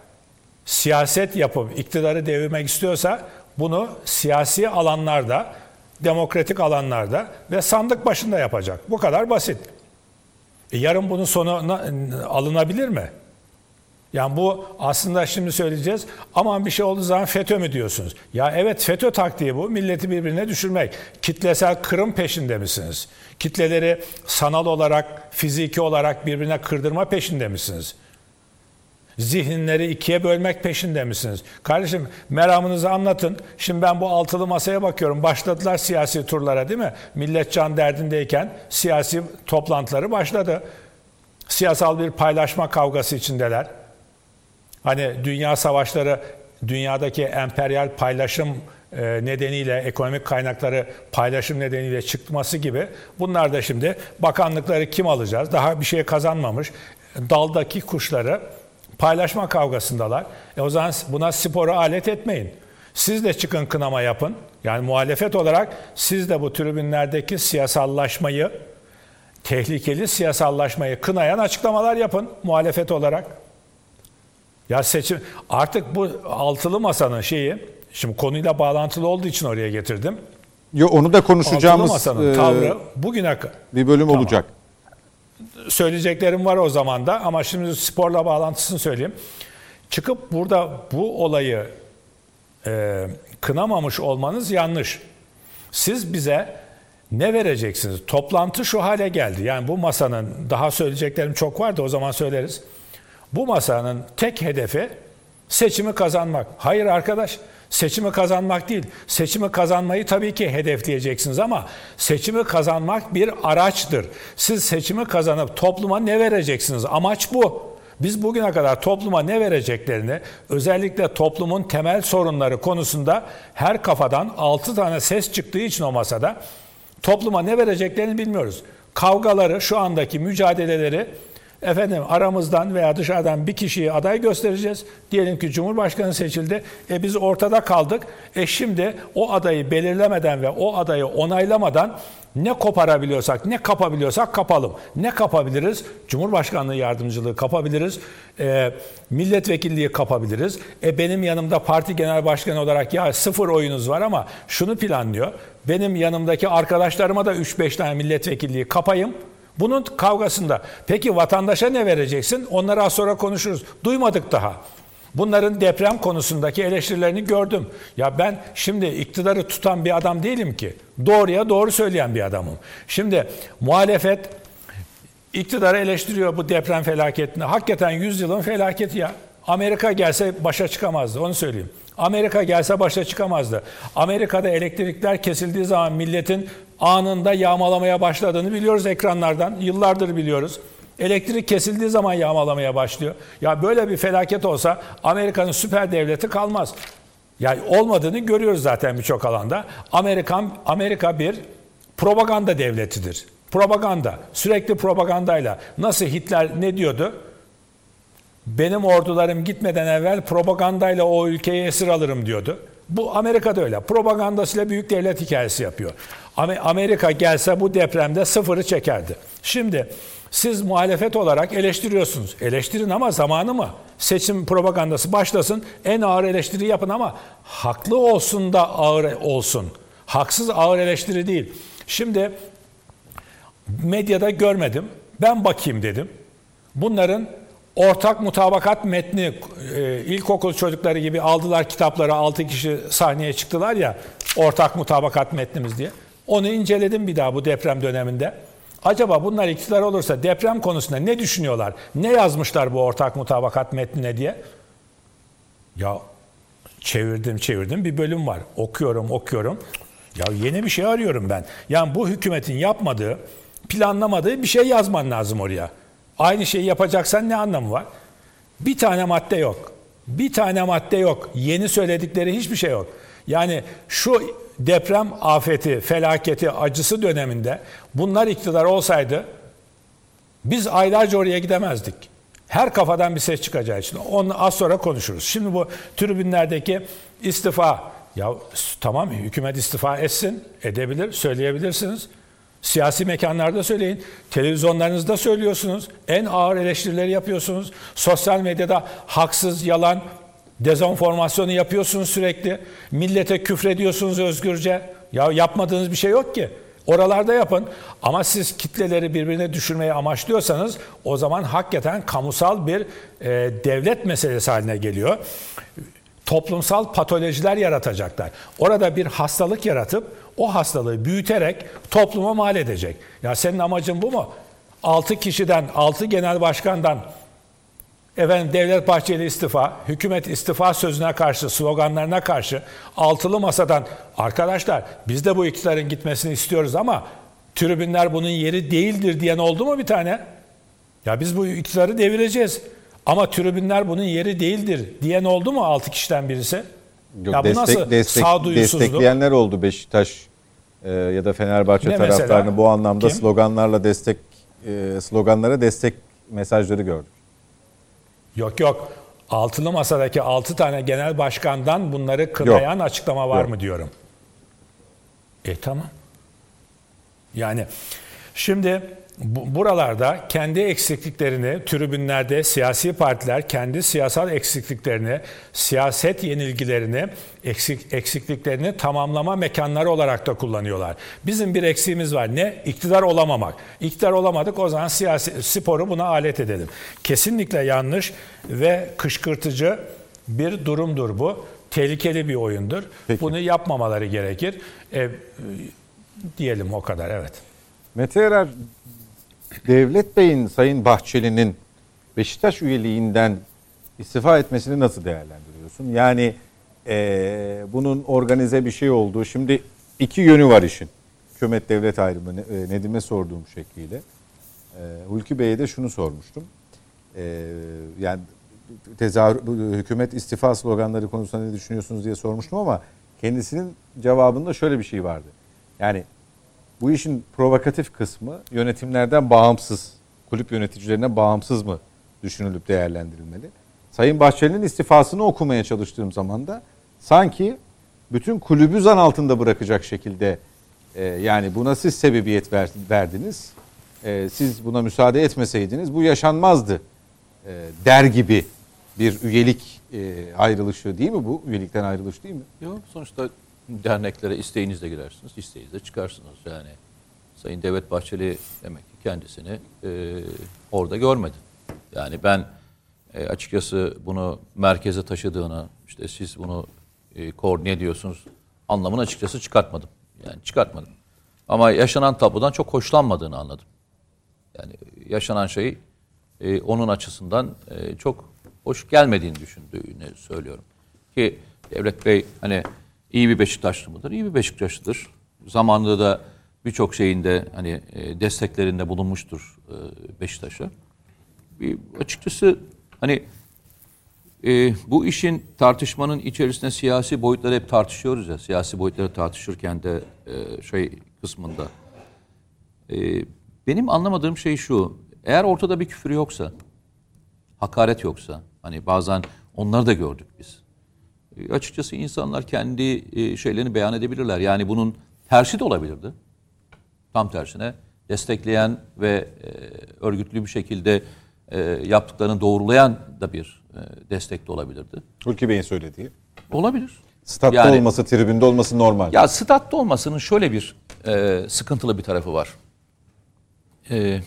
siyaset yapıp iktidarı devirmek istiyorsa bunu siyasi alanlarda, demokratik alanlarda ve sandık başında yapacak. Bu kadar basit. E yarın bunun sonu na- alınabilir mi? Yani bu aslında şimdi söyleyeceğiz. Aman bir şey olduğu zaman FETÖ mü diyorsunuz? Ya evet FETÖ taktiği bu. Milleti birbirine düşürmek. Kitlesel kırım peşinde misiniz? Kitleleri sanal olarak, fiziki olarak birbirine kırdırma peşinde misiniz? Zihinleri ikiye bölmek peşinde misiniz? Kardeşim meramınızı anlatın. Şimdi ben bu altılı masaya bakıyorum. Başladılar siyasi turlara değil mi? Millet can derdindeyken siyasi toplantıları başladı. Siyasal bir paylaşma kavgası içindeler. Hani dünya savaşları, dünyadaki emperyal paylaşım e, nedeniyle, ekonomik kaynakları paylaşım nedeniyle çıkması gibi bunlar da şimdi bakanlıkları kim alacağız? Daha bir şey kazanmamış. Daldaki kuşları paylaşma kavgasındalar. E o zaman buna sporu alet etmeyin. Siz de çıkın kınama yapın. Yani muhalefet olarak siz de bu tribünlerdeki siyasallaşmayı, tehlikeli siyasallaşmayı kınayan açıklamalar yapın muhalefet olarak. Ya seçim artık bu altılı masanın şeyi şimdi konuyla bağlantılı olduğu için oraya getirdim. Yo, onu da Altılı konuşacağımız masanın e, tavrı bugüne bir bölüm Tamam. olacak. söyleyeceklerim var o zaman da ama şimdi sporla bağlantısını söyleyeyim. Çıkıp burada bu olayı e, kınamamış olmanız yanlış. Siz bize ne vereceksiniz? Toplantı şu hale geldi. Yani bu masanın daha söyleyeceklerim çok vardı o zaman söyleriz. Bu masanın tek hedefi seçimi kazanmak. Hayır arkadaş seçimi kazanmak değil. Seçimi kazanmayı tabii ki hedefleyeceksiniz ama seçimi kazanmak bir araçtır. Siz seçimi kazanıp topluma ne vereceksiniz? Amaç bu. Biz bugüne kadar topluma ne vereceklerini özellikle toplumun temel sorunları konusunda her kafadan 6 tane ses çıktığı için o masada topluma ne vereceklerini bilmiyoruz. Kavgaları, şu andaki mücadeleleri efendim aramızdan veya dışarıdan bir kişiyi aday göstereceğiz. Diyelim ki Cumhurbaşkanı seçildi. E biz ortada kaldık. E şimdi o adayı belirlemeden ve o adayı onaylamadan ne koparabiliyorsak, ne kapabiliyorsak kapalım. Ne kapabiliriz? Cumhurbaşkanlığı yardımcılığı kapabiliriz. E, milletvekilliği kapabiliriz. E benim yanımda parti genel başkanı olarak ya sıfır oyunuz var ama şunu planlıyor. Benim yanımdaki arkadaşlarıma da 3-5 tane milletvekilliği kapayım. Bunun kavgasında. Peki vatandaşa ne vereceksin? Onları az sonra konuşuruz. Duymadık daha. Bunların deprem konusundaki eleştirilerini gördüm. Ya ben şimdi iktidarı tutan bir adam değilim ki. Doğruya doğru söyleyen bir adamım. Şimdi muhalefet iktidarı eleştiriyor bu deprem felaketini. Hakikaten 100 yılın felaketi ya. Amerika gelse başa çıkamazdı onu söyleyeyim. Amerika gelse başa çıkamazdı. Amerika'da elektrikler kesildiği zaman milletin anında yağmalamaya başladığını biliyoruz ekranlardan. Yıllardır biliyoruz. Elektrik kesildiği zaman yağmalamaya başlıyor. Ya böyle bir felaket olsa Amerika'nın süper devleti kalmaz. Yani olmadığını görüyoruz zaten birçok alanda. Amerikan Amerika bir propaganda devletidir. Propaganda. Sürekli propagandayla. Nasıl Hitler ne diyordu? Benim ordularım gitmeden evvel propagandayla o ülkeyi esir alırım diyordu. Bu Amerika'da öyle. Propagandasıyla büyük devlet hikayesi yapıyor. Amerika gelse bu depremde sıfırı çekerdi. Şimdi siz muhalefet olarak eleştiriyorsunuz. Eleştirin ama zamanı mı? Seçim propagandası başlasın. En ağır eleştiri yapın ama haklı olsun da ağır olsun. Haksız ağır eleştiri değil. Şimdi medyada görmedim. Ben bakayım dedim. Bunların ortak mutabakat metni e, ilkokul çocukları gibi aldılar kitapları 6 kişi sahneye çıktılar ya ortak mutabakat metnimiz diye. Onu inceledim bir daha bu deprem döneminde. Acaba bunlar iktidar olursa deprem konusunda ne düşünüyorlar? Ne yazmışlar bu ortak mutabakat metnine diye? Ya çevirdim çevirdim bir bölüm var. Okuyorum okuyorum. Ya yeni bir şey arıyorum ben. Yani bu hükümetin yapmadığı, planlamadığı bir şey yazman lazım oraya. Aynı şeyi yapacaksan ne anlamı var? Bir tane madde yok. Bir tane madde yok. Yeni söyledikleri hiçbir şey yok. Yani şu deprem afeti, felaketi, acısı döneminde bunlar iktidar olsaydı biz aylarca oraya gidemezdik. Her kafadan bir ses çıkacağı için. Onu az sonra konuşuruz. Şimdi bu tribünlerdeki istifa. Ya tamam hükümet istifa etsin, edebilir, söyleyebilirsiniz. Siyasi mekanlarda söyleyin. Televizyonlarınızda söylüyorsunuz. En ağır eleştirileri yapıyorsunuz. Sosyal medyada haksız, yalan, dezenformasyonu yapıyorsunuz sürekli. Millete küfrediyorsunuz özgürce. Ya yapmadığınız bir şey yok ki. Oralarda yapın. Ama siz kitleleri birbirine düşürmeyi amaçlıyorsanız o zaman hakikaten kamusal bir e, devlet meselesi haline geliyor. Toplumsal patolojiler yaratacaklar. Orada bir hastalık yaratıp o hastalığı büyüterek topluma mal edecek. Ya senin amacın bu mu? 6 kişiden, 6 genel başkandan efendim Devlet Bahçeli istifa, hükümet istifa sözüne karşı, sloganlarına karşı altılı masadan arkadaşlar biz de bu iktidarın gitmesini istiyoruz ama tribünler bunun yeri değildir diyen oldu mu bir tane? Ya biz bu iktidarı devireceğiz. Ama tribünler bunun yeri değildir diyen oldu mu 6 kişiden birisi? Yok, ya bu destek, nasıl destek, destekleyenler oldu Beşiktaş e, ya da Fenerbahçe Ne taraftarını mesela? bu anlamda Kim? sloganlarla destek e, sloganlara destek mesajları gördük. Yok yok. Altılı masadaki 6 tane genel başkandan bunları kınayan açıklama var Yok. mı diyorum. E tamam. Yani şimdi bu, buralarda kendi eksikliklerini tribünlerde siyasi partiler kendi siyasal eksikliklerini, siyaset yenilgilerini, eksik, eksikliklerini tamamlama mekanları olarak da kullanıyorlar. Bizim bir eksiğimiz var. Ne? İktidar olamamak. İktidar olamadık o zaman siyasi sporu buna alet edelim. Kesinlikle yanlış ve kışkırtıcı bir durumdur bu. Tehlikeli bir oyundur. Peki. Bunu yapmamaları gerekir. E, diyelim o kadar evet. Mete Erer, Devlet Bey'in Sayın Bahçeli'nin Beşiktaş üyeliğinden istifa etmesini nasıl değerlendiriyorsun? Yani eee, bunun organize bir şey olduğu, şimdi iki yönü var işin. Hükümet devlet ayrımı e, Nedim'e sorduğum şekliyle. Eee Hulki Bey'e de şunu sormuştum. Eee, yani tezahür, hükümet istifa sloganları konusunda ne düşünüyorsunuz diye sormuştum ama kendisinin cevabında şöyle bir şey vardı. Yani bu işin provokatif kısmı yönetimlerden bağımsız, kulüp yöneticilerine bağımsız mı düşünülüp değerlendirilmeli? Sayın Bahçeli'nin istifasını okumaya çalıştığım zaman da sanki bütün kulübü zan altında bırakacak şekilde e, yani buna siz sebebiyet ver- verdiniz. E, siz buna müsaade etmeseydiniz bu yaşanmazdı e, der gibi bir üyelik e, ayrılışı değil mi bu? Üyelikten ayrılış değil mi? Yok sonuçta derneklere isteğinizle girersiniz, isteğinizle çıkarsınız. Yani Sayın Devlet Bahçeli demek ki kendisini e, orada görmedi. Yani ben e, açıkçası bunu merkeze taşıdığını, işte siz bunu e, koordine ediyorsunuz anlamını açıkçası çıkartmadım. Yani çıkartmadım. Ama yaşanan tablodan çok hoşlanmadığını anladım. Yani yaşanan şey e, onun açısından e, çok hoş gelmediğini düşündüğünü söylüyorum. Ki Devlet Bey hani iyi bir Beşiktaşlı mıdır? İyi bir Beşiktaşlıdır. Zamanında da birçok şeyinde hani e, desteklerinde bulunmuştur e, Beşiktaş'a. bir açıkçası hani e, bu işin tartışmanın içerisinde siyasi boyutları hep tartışıyoruz ya. Siyasi boyutları tartışırken de e, şey kısmında. E, benim anlamadığım şey şu. Eğer ortada bir küfür yoksa, hakaret yoksa, hani bazen onları da gördük biz. Açıkçası insanlar kendi e, şeylerini beyan edebilirler. Yani bunun tersi de olabilirdi. Tam tersine destekleyen ve e, örgütlü bir şekilde e, yaptıklarını doğrulayan da bir destek de olabilirdi. Hulki Bey'in söylediği. Olabilir. Statta Yani- olması, tribünde olması normal. Ya statta olmasının şöyle bir e, sıkıntılı bir tarafı var. E,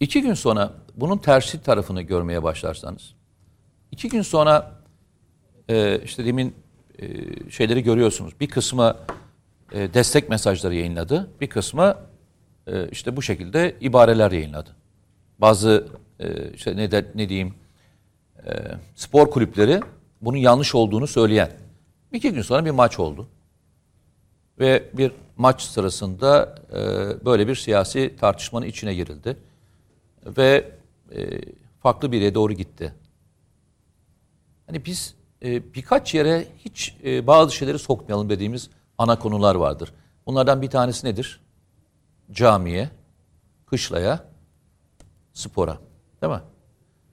iki gün sonra bunun tersi tarafını görmeye başlarsanız, iki gün sonra e, işte demin e, şeyleri görüyorsunuz. Bir kısmı e, destek mesajları yayınladı, bir kısmı e, işte bu şekilde ibareler yayınladı. Bazı e, işte ne, de, ne diyeyim e, spor kulüpleri bunun yanlış olduğunu söyleyen. İki gün sonra bir maç oldu. Ve bir maç sırasında böyle bir siyasi tartışmanın içine girildi. Ve farklı bir yere doğru gitti. Hani biz e, birkaç yere hiç e, bazı şeyleri sokmayalım dediğimiz ana konular vardır. Bunlardan bir tanesi nedir? Camiye, kışlaya, spora. Değil mi?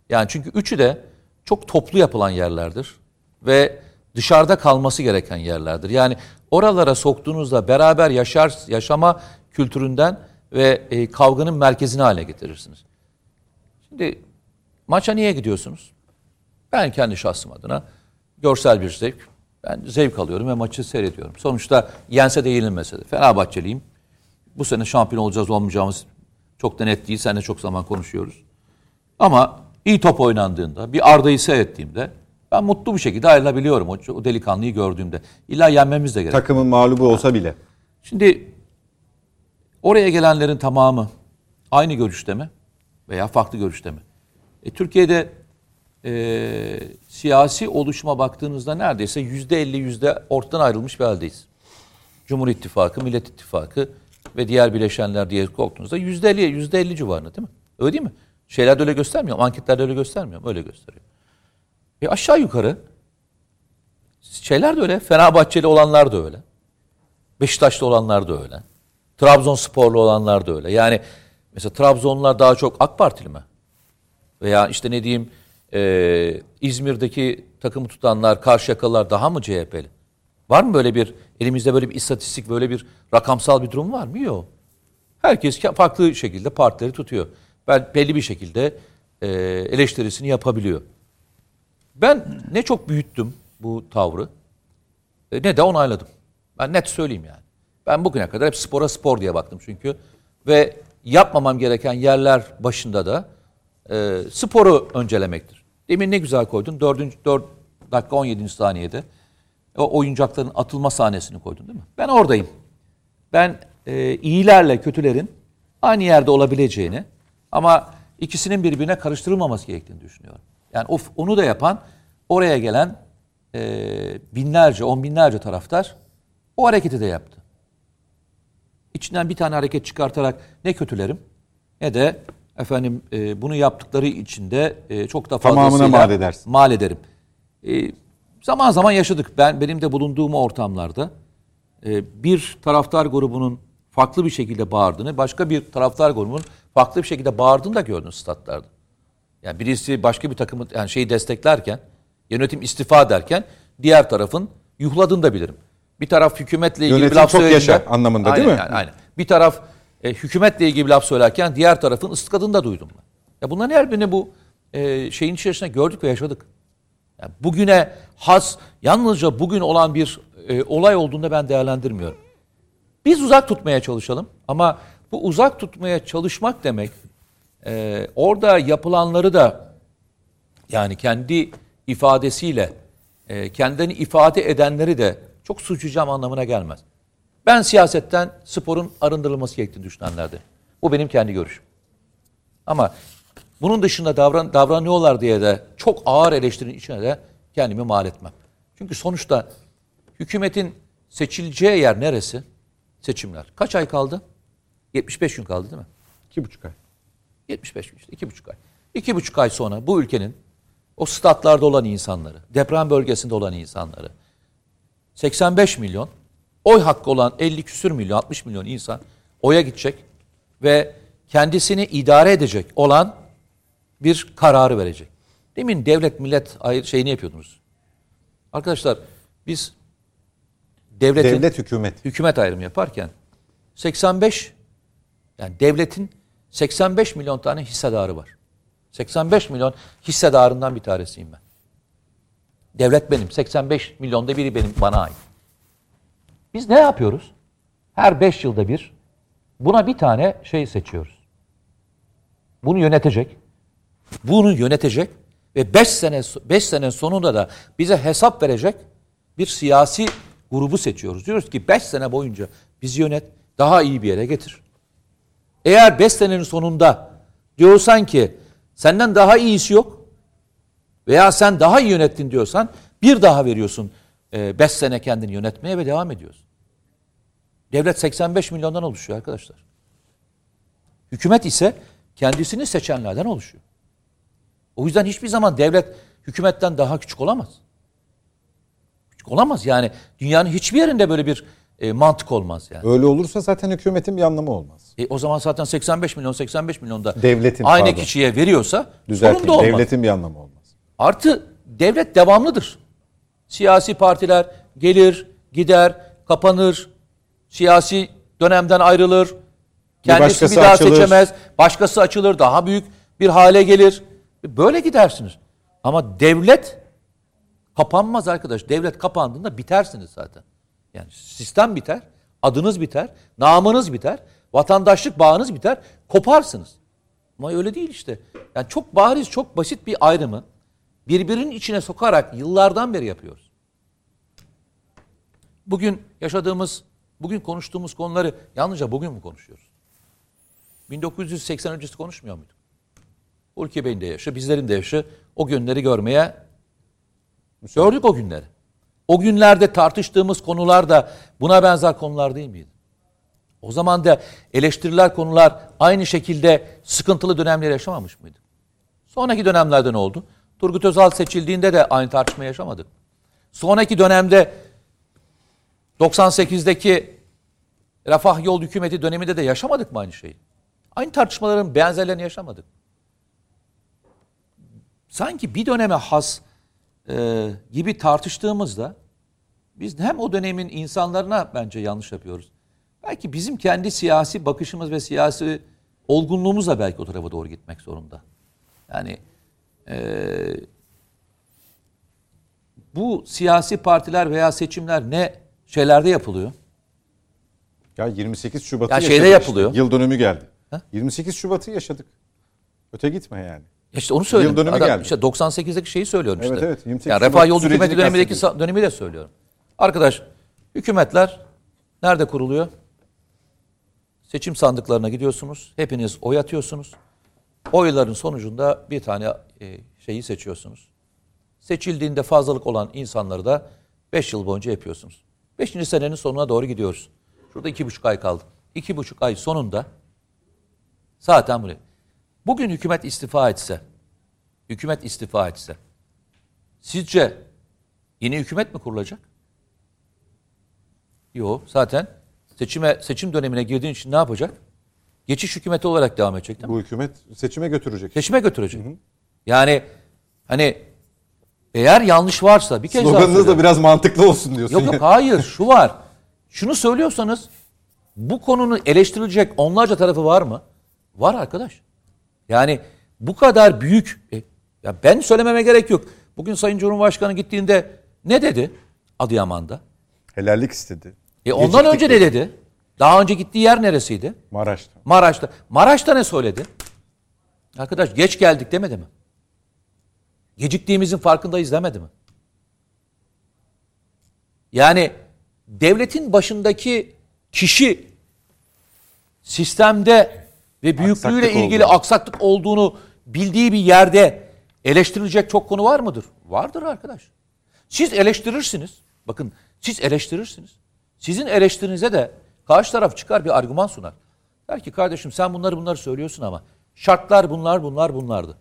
Yani çünkü üçü de çok toplu yapılan yerlerdir ve dışarıda kalması gereken yerlerdir. Yani oralara soktuğunuzda beraber yaşar yaşama kültüründen ve e, kavganın merkezine hale getirirsiniz. Şimdi maça niye gidiyorsunuz? Ben kendi şahsım adına görsel bir zevk. Ben zevk alıyorum ve maçı seyrediyorum. Sonuçta yense de yenilmese de. Fenerbahçeliyim. Bu sene şampiyon olacağız olmayacağımız çok da net değil. Seninle çok zaman konuşuyoruz. Ama iyi top oynandığında, bir Arda'yı seyrettiğimde ben mutlu bir şekilde ayrılabiliyorum o, o delikanlıyı gördüğümde. İlla yenmemiz de gerek. Takımın mağlubu olsa bile. Şimdi oraya gelenlerin tamamı aynı görüşte mi veya farklı görüşte mi? E, Türkiye'de e, siyasi oluşuma baktığınızda neredeyse yüzde elli yüzde ortadan ayrılmış bir haldeyiz. Cumhur İttifakı, Millet İttifakı ve diğer bileşenler diye korktuğunuzda yüzde elli, yüzde elli civarında değil mi? Öyle değil mi? Şeyler de öyle göstermiyor, anketlerde öyle göstermiyor, öyle gösteriyor. E aşağı yukarı şeyler de öyle, Fenerbahçeli olanlar da öyle. Beşiktaşlı olanlar da öyle. Trabzonsporlu olanlar da öyle. Yani mesela Trabzonlular daha çok AK Partili mi? Veya işte ne diyeyim e, İzmir'deki takımı tutanlar, Karşıyakalılar daha mı CHP'li? Var mı böyle bir, elimizde böyle bir istatistik, böyle bir rakamsal bir durum var mı? Yok. Herkes ke- farklı şekilde partileri tutuyor. Ben belli bir şekilde e, eleştirisini yapabiliyor. Ben ne çok büyüttüm bu tavrı e, ne de onayladım. Ben net söyleyeyim yani. Ben bugüne kadar hep spora spor diye baktım çünkü. Ve yapmamam gereken yerler başında da e, sporu öncelemektir. Demin ne güzel koydun. 4. 4 dakika 17. saniyede o oyuncakların atılma sahnesini koydun değil mi? Ben oradayım. Ben e, iyilerle kötülerin aynı yerde olabileceğini ama ikisinin birbirine karıştırılmaması gerektiğini düşünüyorum. Yani of, onu da yapan oraya gelen e, binlerce, on binlerce taraftar o hareketi de yaptı. İçinden bir tane hareket çıkartarak ne kötülerim ne de efendim e, bunu yaptıkları için de e, çok da Tamamına fazlasıyla mal edersin. mal ederim. E, zaman zaman yaşadık. Ben benim de bulunduğum ortamlarda e, bir taraftar grubunun farklı bir şekilde bağırdığını, başka bir taraftar grubunun farklı bir şekilde bağırdığını da gördüm statlarda. Yani birisi başka bir takımı yani şeyi desteklerken, yönetim istifa derken diğer tarafın yuhladığını da bilirim. Bir taraf hükümetle ilgili Yönetim bir laf çok yaşa anlamında değil Aynen, mi? Yani, aynen. Bir taraf e, hükümetle ilgili bir laf söylerken diğer tarafın ıslıkladığını da duydum ben. Ya bunların her birini bu e, şeyin içerisinde gördük ve yaşadık. Yani bugüne has, yalnızca bugün olan bir e, olay olduğunda ben değerlendirmiyorum. Biz uzak tutmaya çalışalım ama bu uzak tutmaya çalışmak demek e, orada yapılanları da yani kendi ifadesiyle e, kendini ifade edenleri de çok suçlayacağım anlamına gelmez. Ben siyasetten sporun arındırılması gerektiğini düşünenlerden. Bu benim kendi görüşüm. Ama bunun dışında davran, davranıyorlar diye de çok ağır eleştirinin içine de kendimi mal etmem. Çünkü sonuçta hükümetin seçileceği yer neresi? Seçimler. Kaç ay kaldı? 75 gün kaldı değil mi? İki buçuk ay. 75 gün işte iki buçuk ay. İki buçuk ay sonra bu ülkenin o statlarda olan insanları, deprem bölgesinde olan insanları, 85 milyon, oy hakkı olan 50 küsür milyon, 60 milyon insan oya gidecek ve kendisini idare edecek olan bir kararı verecek. Demin devlet millet ayır şeyini yapıyordunuz. Arkadaşlar biz devletin Devlet hükümet. hükümet ayrımı yaparken 85 yani devletin 85 milyon tane hissedarı var. 85 milyon hissedarından bir tanesiyim ben. Devlet benim. 85 milyonda biri benim bana ait. Biz ne yapıyoruz? Her 5 yılda bir buna bir tane şey seçiyoruz. Bunu yönetecek. Bunu yönetecek ve 5 sene 5 sene sonunda da bize hesap verecek bir siyasi grubu seçiyoruz. Diyoruz ki 5 sene boyunca bizi yönet, daha iyi bir yere getir. Eğer 5 senenin sonunda diyorsan ki senden daha iyisi yok veya sen daha iyi yönettin diyorsan bir daha veriyorsun 5 sene kendini yönetmeye ve devam ediyorsun. Devlet 85 milyondan oluşuyor arkadaşlar. Hükümet ise kendisini seçenlerden oluşuyor. O yüzden hiçbir zaman devlet hükümetten daha küçük olamaz. Küçük olamaz yani. Dünyanın hiçbir yerinde böyle bir e, mantık olmaz yani. Öyle olursa zaten hükümetin bir anlamı olmaz. E, o zaman zaten 85 milyon 85 milyonda Devletin, aynı pardon. kişiye veriyorsa sorun Düzelteyim. da olmaz. Devletin bir anlamı olmaz. Artı devlet devamlıdır. Siyasi partiler gelir, gider, kapanır, siyasi dönemden ayrılır. Kendisi bir, başkası daha açılır. seçemez, başkası açılır, daha büyük bir hale gelir. Böyle gidersiniz. Ama devlet kapanmaz arkadaş. Devlet kapandığında bitersiniz zaten. Yani sistem biter, adınız biter, namınız biter, vatandaşlık bağınız biter, koparsınız. Ama öyle değil işte. Yani çok bariz, çok basit bir ayrımı birbirinin içine sokarak yıllardan beri yapıyoruz. Bugün yaşadığımız, bugün konuştuğumuz konuları yalnızca bugün mü konuşuyoruz? 1980 öncesi konuşmuyor muyduk? Ulki Bey'in de yaşı, bizlerin de yaşı o günleri görmeye gördük o günleri. O günlerde tartıştığımız konular da buna benzer konular değil miydi? O zaman da eleştiriler konular aynı şekilde sıkıntılı dönemleri yaşamamış mıydı? Sonraki dönemlerde ne oldu? Turgut Özal seçildiğinde de aynı tartışma yaşamadık. Sonraki dönemde 98'deki Refah Yol Hükümeti döneminde de yaşamadık mı aynı şeyi? Aynı tartışmaların benzerlerini yaşamadık. Sanki bir döneme has e, gibi tartıştığımızda biz hem o dönemin insanlarına bence yanlış yapıyoruz. Belki bizim kendi siyasi bakışımız ve siyasi olgunluğumuz da belki o tarafa doğru gitmek zorunda. Yani e, bu siyasi partiler veya seçimler ne şeylerde yapılıyor? Ya 28 Şubat'ı Ya yaşadık şeyde işte. yapılıyor. Yıl dönümü geldi. Ha? 28 Şubat'ı yaşadık. Öte gitme yani. İşte onu söylüyorum. Yıl dönümü Adam, geldi. işte 98'deki şeyi söylüyorum işte. Evet, evet. 28 Yani Şubat Refah Yol sürecini Hükümeti dönemindeki kastediyorum. sa- dönemi de söylüyorum. Arkadaş hükümetler nerede kuruluyor? Seçim sandıklarına gidiyorsunuz. Hepiniz oy atıyorsunuz. Oyların sonucunda bir tane e, şeyi seçiyorsunuz. Seçildiğinde fazlalık olan insanları da 5 yıl boyunca yapıyorsunuz. 5. senenin sonuna doğru gidiyoruz. Şurada iki buçuk ay kaldı. İki buçuk ay sonunda zaten buraya. Bugün hükümet istifa etse, hükümet istifa etse, sizce yeni hükümet mi kurulacak? Yok, zaten seçime seçim dönemine girdiğin için ne yapacak? Geçiş hükümeti olarak devam edecek değil mi? Bu hükümet seçime götürecek. Seçime götürecek. Yani hani eğer yanlış varsa bir kez Sloganınız da biraz mantıklı olsun diyorsun. Yok yok hayır şu var. Şunu söylüyorsanız bu konunun eleştirilecek onlarca tarafı var mı? Var arkadaş. Yani bu kadar büyük e, ya ben söylememe gerek yok. Bugün Sayın Cumhurbaşkanı gittiğinde ne dedi Adıyaman'da? Helallik istedi. E ondan Geciktik önce ne dedi. dedi? Daha önce gittiği yer neresiydi? Maraş'ta. Maraş'ta. Maraş'ta ne söyledi? Arkadaş geç geldik demedi mi? Geciktiğimizin farkındayız demedi mi? Yani devletin başındaki kişi sistemde ve büyüklüğüyle Aksaklık ilgili olduğunu. aksaklık olduğunu bildiği bir yerde eleştirilecek çok konu var mıdır? Vardır arkadaş. Siz eleştirirsiniz. Bakın siz eleştirirsiniz. Sizin eleştirinize de karşı taraf çıkar bir argüman sunar. Der ki kardeşim sen bunları bunları söylüyorsun ama Şartlar bunlar, bunlar, bunlardı.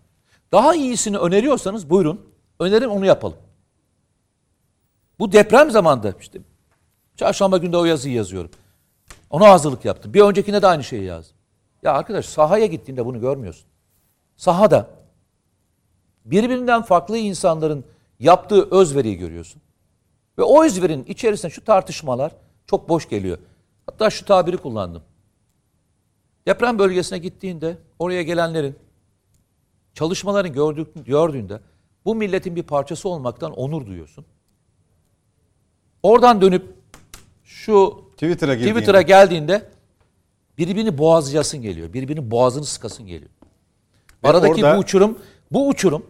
Daha iyisini öneriyorsanız buyurun. Önerin onu yapalım. Bu deprem zamanında işte çarşamba günde o yazıyı yazıyorum. Ona hazırlık yaptım. Bir öncekinde de aynı şeyi yazdım. Ya arkadaş sahaya gittiğinde bunu görmüyorsun. Sahada birbirinden farklı insanların yaptığı özveriyi görüyorsun. Ve o özverinin içerisinde şu tartışmalar çok boş geliyor. Hatta şu tabiri kullandım. Deprem bölgesine gittiğinde oraya gelenlerin çalışmalarını gördük, gördüğünde bu milletin bir parçası olmaktan onur duyuyorsun. Oradan dönüp şu Twitter'a girdiğinde. Twitter'a geldiğinde birbirini boğazlayasın geliyor. Birbirini boğazını sıkasın geliyor. Ve Aradaki orada- bu uçurum, bu uçurum,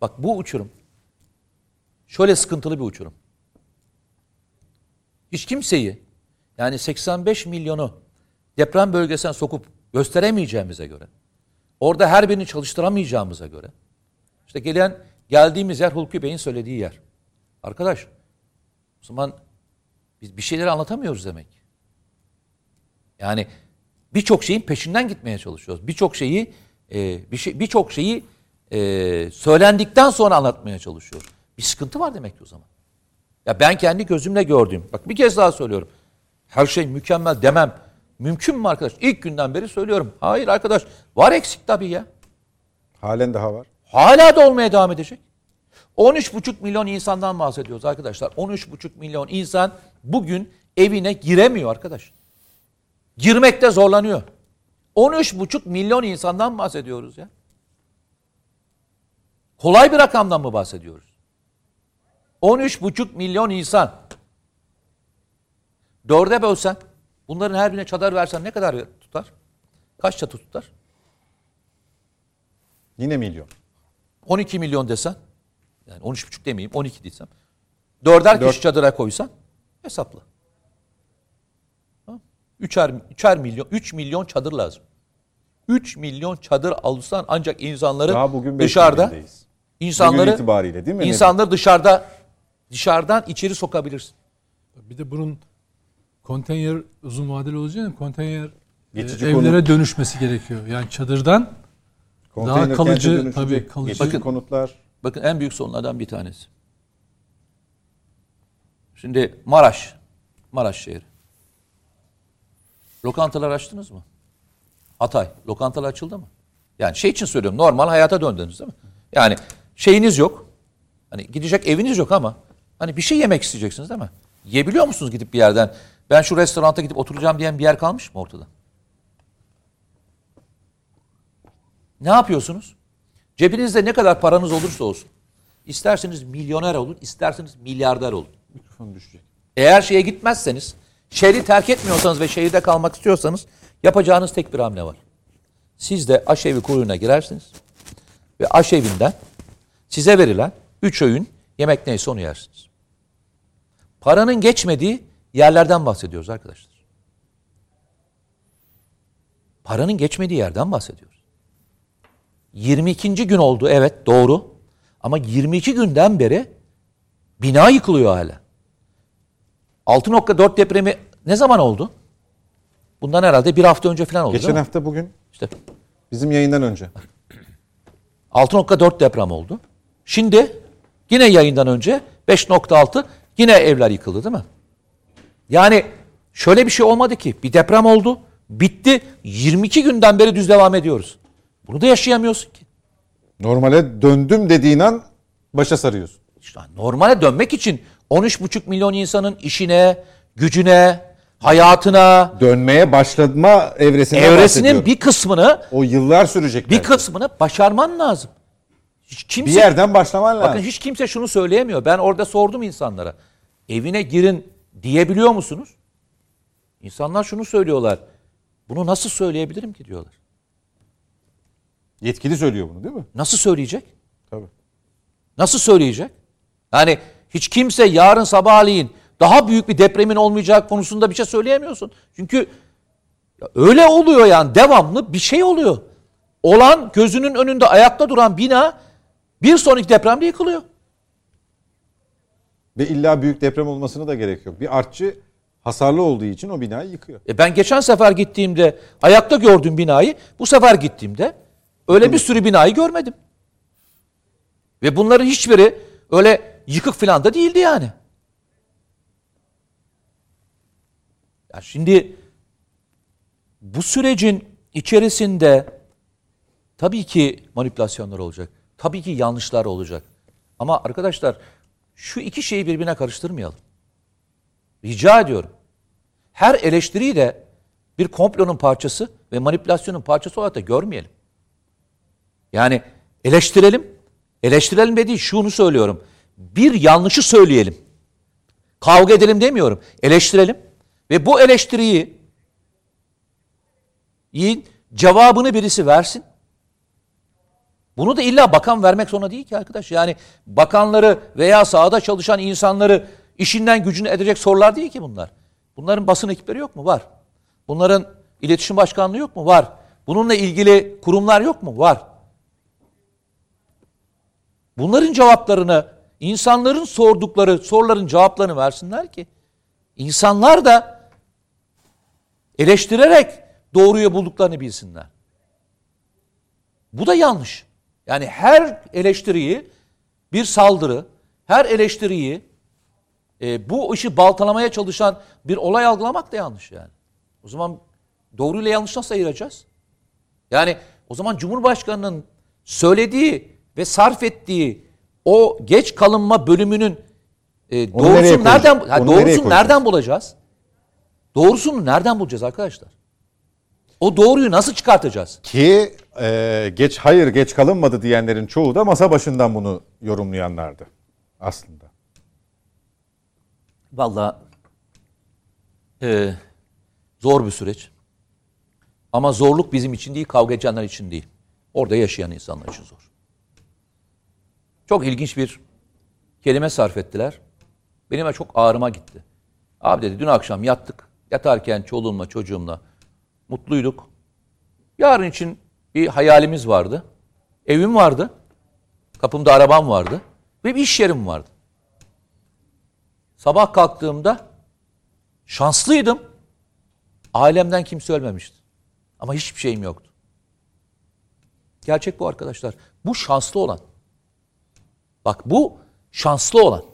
bak bu uçurum şöyle sıkıntılı bir uçurum. Hiç kimseyi yani 85 milyonu deprem bölgesine sokup gösteremeyeceğimize göre, orada her birini çalıştıramayacağımıza göre, işte gelen geldiğimiz yer Hulki Bey'in söylediği yer. Arkadaş, o zaman biz bir şeyleri anlatamıyoruz demek. Yani birçok şeyin peşinden gitmeye çalışıyoruz. Birçok şeyi e, bir şey birçok şeyi e, söylendikten sonra anlatmaya çalışıyoruz. Bir sıkıntı var demek ki o zaman. Ya ben kendi gözümle gördüğüm. Bak bir kez daha söylüyorum. Her şey mükemmel demem. Mümkün mü arkadaş? İlk günden beri söylüyorum. Hayır arkadaş. Var eksik tabii ya. Halen daha var. Hala da olmaya devam edecek. 13,5 milyon insandan bahsediyoruz arkadaşlar. 13,5 milyon insan bugün evine giremiyor arkadaş. Girmekte zorlanıyor. 13,5 milyon insandan bahsediyoruz ya. Kolay bir rakamdan mı bahsediyoruz? 13,5 milyon insan. Dörde bölsen, bunların her birine çadır versen ne kadar tutar? Kaç çatı tutar? Yine milyon. 12 milyon desen, yani 13,5 demeyeyim 12 desem. Dörder Dört. kişi çadıra koysan hesapla. Tamam. Üçer, üçer milyon, 3 milyon çadır lazım. 3 milyon çadır alırsan ancak insanları Daha bugün dışarıda milyondayız. insanları Bugün itibariyle değil mi? İnsanları dışarıda dışarıdan içeri sokabilirsin. Bir de bunun konteyner uzun vadeli olacağını konteyner e, Geçici evlere konut. dönüşmesi gerekiyor. Yani çadırdan Konteyner daha kalıcı, tabii kalıcı. Geçici Bakın- konutlar. Bakın en büyük sorunlardan bir tanesi. Şimdi Maraş, Maraş şehri. Lokantalar açtınız mı? Hatay, lokantalar açıldı mı? Yani şey için söylüyorum, normal hayata döndünüz değil mi? Yani şeyiniz yok, hani gidecek eviniz yok ama hani bir şey yemek isteyeceksiniz değil mi? Yiyebiliyor musunuz gidip bir yerden? Ben şu restoranta gidip oturacağım diyen bir yer kalmış mı ortada? Ne yapıyorsunuz? Cebinizde ne kadar paranız olursa olsun. İsterseniz milyoner olun, isterseniz milyarder olun. Mikrofon düşecek. Eğer şeye gitmezseniz, şehri terk etmiyorsanız ve şehirde kalmak istiyorsanız yapacağınız tek bir hamle var. Siz de aşevi kuyruğuna girersiniz ve aşevinden size verilen üç öğün yemek neyse onu yersiniz. Paranın geçmediği yerlerden bahsediyoruz arkadaşlar. Paranın geçmediği yerden bahsediyoruz. 22. gün oldu evet doğru. Ama 22 günden beri bina yıkılıyor hala. 6.4 depremi ne zaman oldu? Bundan herhalde bir hafta önce falan oldu Geçen hafta bugün İşte bizim yayından önce. 6.4 deprem oldu. Şimdi yine yayından önce 5.6 yine evler yıkıldı değil mi? Yani şöyle bir şey olmadı ki. Bir deprem oldu, bitti. 22 günden beri düz devam ediyoruz. Bunu da yaşayamıyorsun ki. Normale döndüm dediğin an başa sarıyorsun. İşte normale dönmek için 13,5 milyon insanın işine, gücüne, hayatına, Dönmeye başlama evresinden evresinin bir kısmını, O yıllar sürecek. bir belki. kısmını başarman lazım. Hiç kimse Bir yerden başlaman lazım. Bakın hiç kimse şunu söyleyemiyor. Ben orada sordum insanlara. Evine girin diyebiliyor musunuz? İnsanlar şunu söylüyorlar. Bunu nasıl söyleyebilirim ki diyorlar. Yetkili söylüyor bunu değil mi? Nasıl söyleyecek? Tabii. Nasıl söyleyecek? Yani hiç kimse yarın sabahleyin daha büyük bir depremin olmayacak konusunda bir şey söyleyemiyorsun. Çünkü öyle oluyor yani devamlı bir şey oluyor. Olan gözünün önünde ayakta duran bina bir sonraki depremde yıkılıyor. Ve illa büyük deprem olmasına da gerek yok. Bir artçı Hasarlı olduğu için o binayı yıkıyor. E ben geçen sefer gittiğimde ayakta gördüm binayı. Bu sefer gittiğimde öyle bir sürü binayı görmedim. Ve bunların hiçbiri öyle yıkık falan da değildi yani. Ya şimdi bu sürecin içerisinde tabii ki manipülasyonlar olacak. Tabii ki yanlışlar olacak. Ama arkadaşlar şu iki şeyi birbirine karıştırmayalım. Rica ediyorum. Her eleştiriyi de bir komplonun parçası ve manipülasyonun parçası olarak da görmeyelim. Yani eleştirelim. Eleştirelim dediği şunu söylüyorum. Bir yanlışı söyleyelim. Kavga edelim demiyorum. Eleştirelim. Ve bu eleştiriyi cevabını birisi versin. Bunu da illa bakan vermek zorunda değil ki arkadaş. Yani bakanları veya sahada çalışan insanları işinden gücünü edecek sorular değil ki bunlar. Bunların basın ekipleri yok mu? Var. Bunların iletişim başkanlığı yok mu? Var. Bununla ilgili kurumlar yok mu? Var. Bunların cevaplarını, insanların sordukları soruların cevaplarını versinler ki insanlar da eleştirerek doğruyu bulduklarını bilsinler. Bu da yanlış. Yani her eleştiriyi bir saldırı, her eleştiriyi e, bu işi baltalamaya çalışan bir olay algılamak da yanlış yani. O zaman doğru ile yanlış nasıl ayıracağız? Yani o zaman Cumhurbaşkanı'nın söylediği ve sarf ettiği o geç kalınma bölümünün e, doğrusunu nereden nereye doğrusunu nereden bulacağız? Doğrusunu nereden bulacağız arkadaşlar? O doğruyu nasıl çıkartacağız? Ki e, geç hayır geç kalınmadı diyenlerin çoğu da masa başından bunu yorumlayanlardı aslında. Vallahi e, zor bir süreç. Ama zorluk bizim için değil, kavga edenler için değil. Orada yaşayan insanlar için zor. Çok ilginç bir kelime sarf ettiler. Benim çok ağrıma gitti. Abi dedi dün akşam yattık. Yatarken çoluğumla çocuğumla mutluyduk. Yarın için bir hayalimiz vardı. Evim vardı. Kapımda arabam vardı. Ve bir iş yerim vardı. Sabah kalktığımda şanslıydım. Ailemden kimse ölmemişti. Ama hiçbir şeyim yoktu. Gerçek bu arkadaşlar. Bu şanslı olan. Bak bu şanslı olan.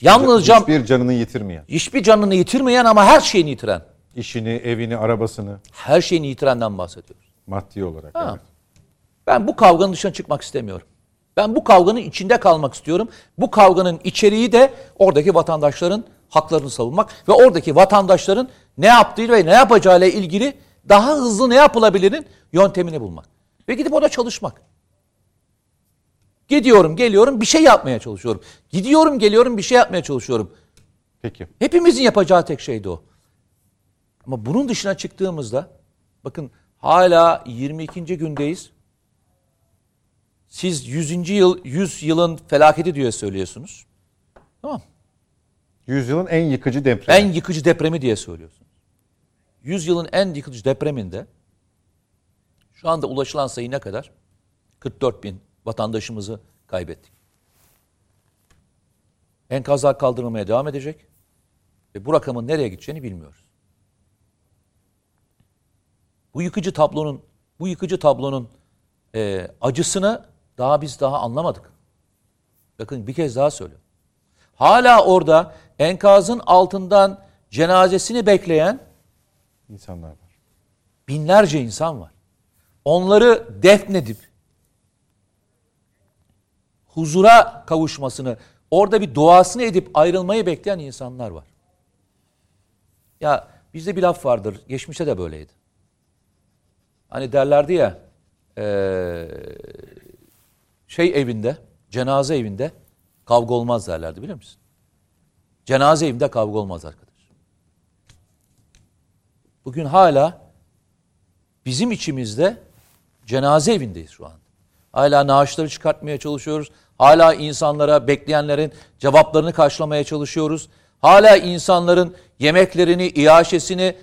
Yalnızca hiçbir canını yitirmeyen, hiçbir canını yitirmeyen ama her şeyini yitiren. İşini, evini, arabasını Her şeyini yitirenden bahsediyoruz. maddi olarak. Ha. evet. Ben bu kavganın dışına çıkmak istemiyorum. Ben bu kavganın içinde kalmak istiyorum. Bu kavganın içeriği de oradaki vatandaşların haklarını savunmak ve oradaki vatandaşların ne yaptığı ve ne yapacağıyla ilgili daha hızlı ne yapılabilirin yöntemini bulmak. Ve gidip orada çalışmak. Gidiyorum, geliyorum, bir şey yapmaya çalışıyorum. Gidiyorum, geliyorum, bir şey yapmaya çalışıyorum. Peki. Hepimizin yapacağı tek şeydi o. Ama bunun dışına çıktığımızda bakın hala 22. gündeyiz. Siz 100. yıl 100 yılın felaketi diye söylüyorsunuz. Tamam. Yüzyılın en yıkıcı depremi. En yıkıcı depremi diye söylüyorsunuz. 100 yılın en yıkıcı depreminde şu anda ulaşılan sayı ne kadar? 44 bin vatandaşımızı kaybettik. Enkazlar kaldırılmaya devam edecek ve bu rakamın nereye gideceğini bilmiyoruz. Bu yıkıcı tablonun bu yıkıcı tablonun e, acısını daha biz daha anlamadık. Bakın bir kez daha söylüyorum. Hala orada enkazın altından cenazesini bekleyen insanlar var. binlerce insan var. Onları defnedip huzura kavuşmasını, orada bir duasını edip ayrılmayı bekleyen insanlar var. Ya bizde bir laf vardır, geçmişte de böyleydi. Hani derlerdi ya, eee, şey evinde, cenaze evinde kavga olmaz derlerdi biliyor musun? Cenaze evinde kavga olmaz arkadaş. Bugün hala bizim içimizde cenaze evindeyiz şu an. Hala naaşları çıkartmaya çalışıyoruz. Hala insanlara, bekleyenlerin cevaplarını karşılamaya çalışıyoruz. Hala insanların yemeklerini, iaşesini,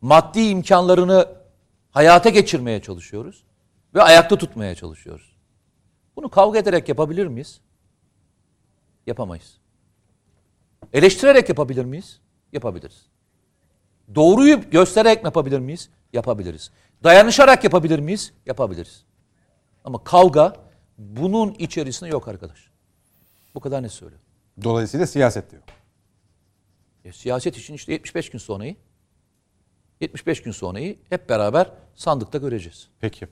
maddi imkanlarını hayata geçirmeye çalışıyoruz. Ve ayakta tutmaya çalışıyoruz. Bunu kavga ederek yapabilir miyiz? Yapamayız. Eleştirerek yapabilir miyiz? Yapabiliriz. Doğruyu göstererek yapabilir miyiz? Yapabiliriz. Dayanışarak yapabilir miyiz? Yapabiliriz. Ama kavga bunun içerisinde yok arkadaş. Bu kadar ne söylüyorum. Dolayısıyla siyaset diyor. E, siyaset için işte 75 gün sonrayı 75 gün sonrayı hep beraber sandıkta göreceğiz. Peki.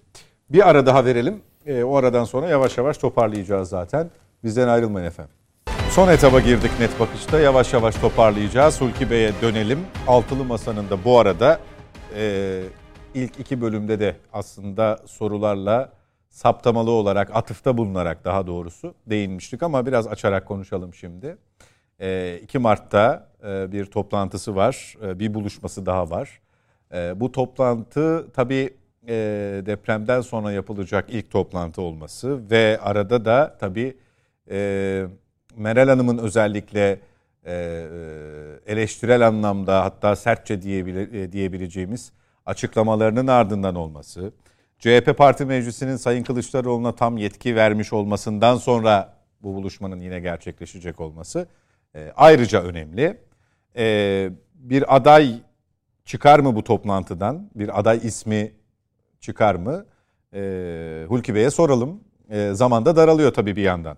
Bir ara daha verelim. Ee, o aradan sonra yavaş yavaş toparlayacağız zaten. Bizden ayrılmayın efendim. Son etaba girdik net bakışta. Yavaş yavaş toparlayacağız. Hulki Bey'e dönelim. Altılı Masa'nın da bu arada e, ilk iki bölümde de aslında sorularla saptamalı olarak, atıfta bulunarak daha doğrusu değinmiştik ama biraz açarak konuşalım şimdi. E, 2 Mart'ta e, bir toplantısı var, e, bir buluşması daha var. E, bu toplantı tabii e, depremden sonra yapılacak ilk toplantı olması ve arada da tabii e, Meral Hanım'ın özellikle e, eleştirel anlamda hatta sertçe diyebile, e, diyebileceğimiz açıklamalarının ardından olması, CHP Parti Meclisi'nin Sayın Kılıçdaroğlu'na tam yetki vermiş olmasından sonra bu buluşmanın yine gerçekleşecek olması e, ayrıca önemli. E, bir aday çıkar mı bu toplantıdan? Bir aday ismi çıkar mı? E, Hulki Bey'e soralım. E, zamanda daralıyor tabii bir yandan.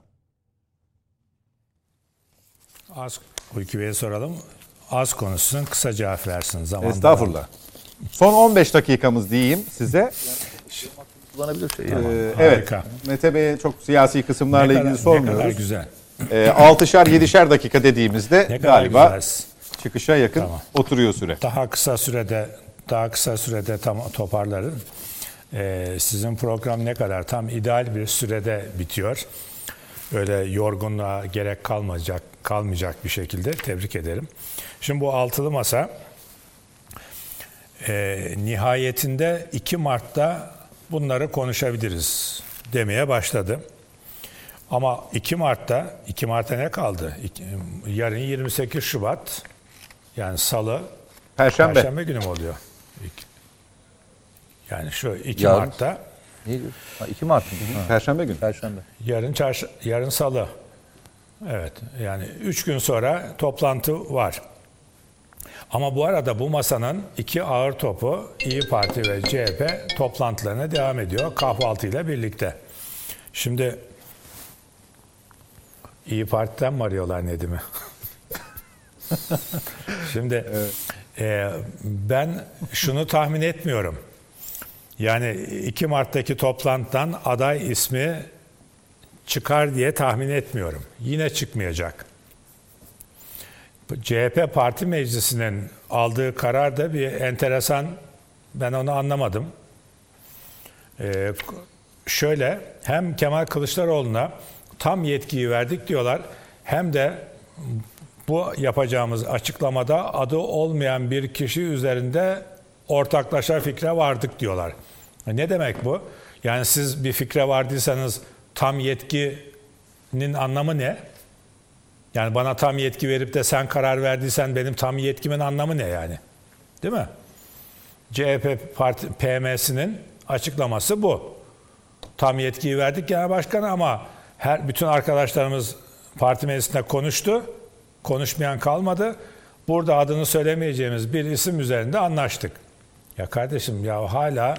Az Hulki Bey'e soralım. Az konuşsun, kısa cevap versin. Zaman Estağfurullah. Son 15 dakikamız diyeyim size. Kullanabilir şey. Ee, evet. Harika. Mete Bey'e çok siyasi kısımlarla Ne kadar- ilgili sormuyoruz. Ne kadar güzel. Ee, 6'şar 7'şer dakika dediğimizde Ne kadar galiba güzel. Çıkışa yakın Tamam. oturuyor süre. Daha kısa sürede daha kısa sürede tam toparlarım. Ee, sizin program ne kadar tam ideal bir sürede bitiyor. Öyle yorgunluğa gerek kalmayacak kalmayacak bir şekilde tebrik ederim. Şimdi bu altılı masa e, nihayetinde 2 Mart'ta bunları konuşabiliriz demeye başladı. Ama 2 Mart'ta 2 Mart'a ne kaldı? Yarın 28 Şubat yani Salı Perşembe. Perşembe günü mü oluyor? İki- Yani şu 2 Yarın. Mart'ta Neydi? Ha, 2 Mart mı? Ha, Perşembe günü. Perşembe. yarın çarşı, yarın salı. Evet yani 3 gün sonra toplantı var. Ama bu arada bu masanın iki ağır topu İyi Parti ve CHP toplantılarına devam ediyor kahvaltıyla birlikte. Şimdi İyi Parti'den mi arıyorlar Nedim'i? Şimdi e, ben şunu tahmin etmiyorum. Yani 2 Mart'taki toplantıdan aday ismi çıkar diye tahmin etmiyorum. Yine çıkmayacak. CHP Parti Meclisi'nin aldığı karar da bir enteresan, ben onu anlamadım. Ee, şöyle, hem Kemal Kılıçdaroğlu'na tam yetkiyi verdik diyorlar, hem de bu yapacağımız açıklamada adı olmayan bir kişi üzerinde ortaklaşa fikre vardık diyorlar. Ne demek bu? Yani siz bir fikre vardıysanız tam yetkinin anlamı ne? Yani bana tam yetki verip de sen karar verdiysen benim tam yetkimin anlamı ne yani? Değil mi? CHP parti PM'sinin açıklaması bu. Tam yetkiyi verdik genel başkanı ama her bütün arkadaşlarımız parti meclisinde konuştu. Konuşmayan kalmadı. Burada adını söylemeyeceğimiz bir isim üzerinde anlaştık. Ya kardeşim ya hala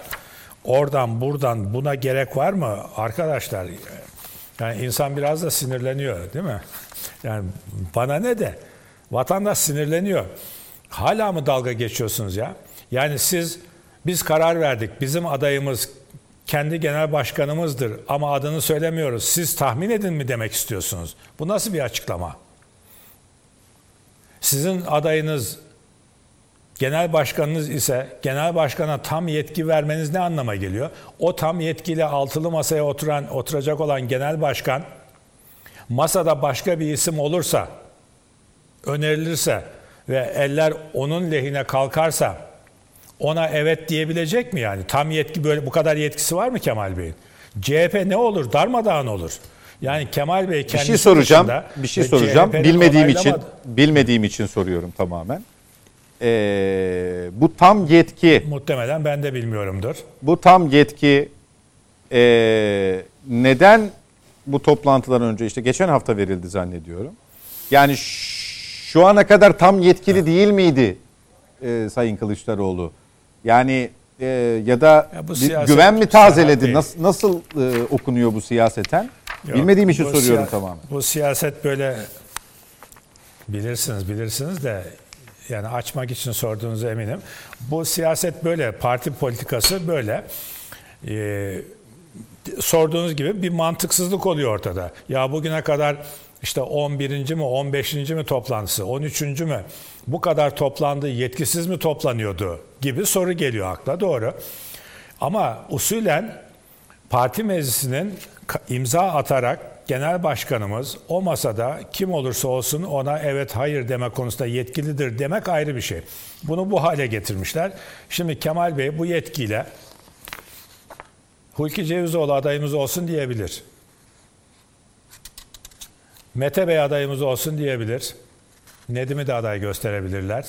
oradan buradan buna gerek var mı arkadaşlar? Yani insan biraz da sinirleniyor değil mi? Yani bana ne de vatandaş sinirleniyor. Hala mı dalga geçiyorsunuz ya? Yani siz biz karar verdik. Bizim adayımız kendi genel başkanımızdır ama adını söylemiyoruz. Siz tahmin edin mi demek istiyorsunuz? Bu nasıl bir açıklama? Sizin adayınız genel başkanınız ise genel başkana tam yetki vermeniz ne anlama geliyor? O tam yetkiyle altılı masaya oturan oturacak olan genel başkan masada başka bir isim olursa önerilirse ve eller onun lehine kalkarsa ona evet diyebilecek mi yani? Tam yetki böyle bu kadar yetkisi var mı Kemal Bey'in? CHP ne olur? Darmadağın olur. Yani Kemal Bey Bir kendisi şey soracağım. dışında Bir şey soracağım. Bilmediğim için bilmediğim için soruyorum tamamen. Ee, bu tam yetki Muhtemelen ben de bilmiyorumdur. bu tam yetki ee, neden bu toplantıdan önce işte geçen hafta verildi zannediyorum. Yani şu ana kadar tam yetkili değil miydi e, Sayın Kılıçdaroğlu? Yani e, ya da Ya bir güven mi tazeledi? Nasıl, nasıl e, okunuyor bu siyaseten? Yok, Bilmediğim için soruyorum tamamen. Bu siyaset böyle bilirsiniz bilirsiniz de yani açmak için sorduğunuza eminim. Bu siyaset böyle, parti politikası böyle. Ee, sorduğunuz gibi bir mantıksızlık oluyor ortada. Ya bugüne kadar işte 11. mi 15. mi toplantısı 13. mü bu kadar toplandı yetkisiz mi toplanıyordu gibi soru geliyor akla doğru. Ama usulen parti meclisinin imza atarak genel başkanımız o masada kim olursa olsun ona evet hayır deme konusunda yetkilidir demek ayrı bir şey. Bunu bu hale getirmişler. Şimdi Kemal Bey bu yetkiyle Hulki Cevizoğlu adayımız olsun diyebilir. Mete Bey adayımız olsun diyebilir. Nedim'i de aday gösterebilirler.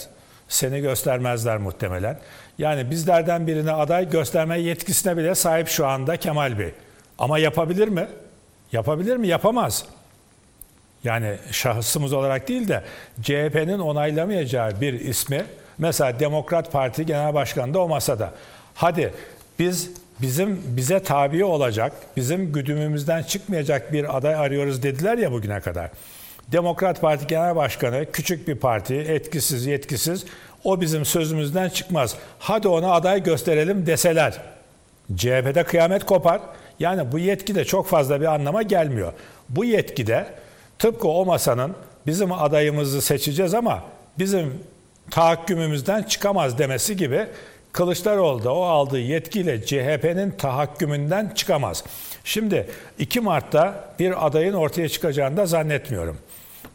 Seni göstermezler muhtemelen. Yani bizlerden birine aday gösterme yetkisine bile sahip şu anda Kemal Bey. Ama yapabilir mi? Yapabilir mi? Yapamaz. Yani şahısımız olarak değil de CHP'nin onaylamayacağı bir ismi mesela Demokrat Parti Genel Başkanı da o masada. Hadi biz bizim bize tabi olacak, bizim güdümümüzden çıkmayacak bir aday arıyoruz dediler ya bugüne kadar. Demokrat Parti Genel Başkanı küçük bir parti, etkisiz, yetkisiz. O bizim sözümüzden çıkmaz. Hadi ona aday gösterelim deseler. CHP'de kıyamet kopar. Yani bu yetki de çok fazla bir anlama gelmiyor. Bu yetkide tıpkı o masanın bizim adayımızı seçeceğiz ama bizim tahakkümümüzden çıkamaz demesi gibi Kılıçdaroğlu da o aldığı yetkiyle CHP'nin tahakkümünden çıkamaz. Şimdi 2 Mart'ta bir adayın ortaya çıkacağını da zannetmiyorum.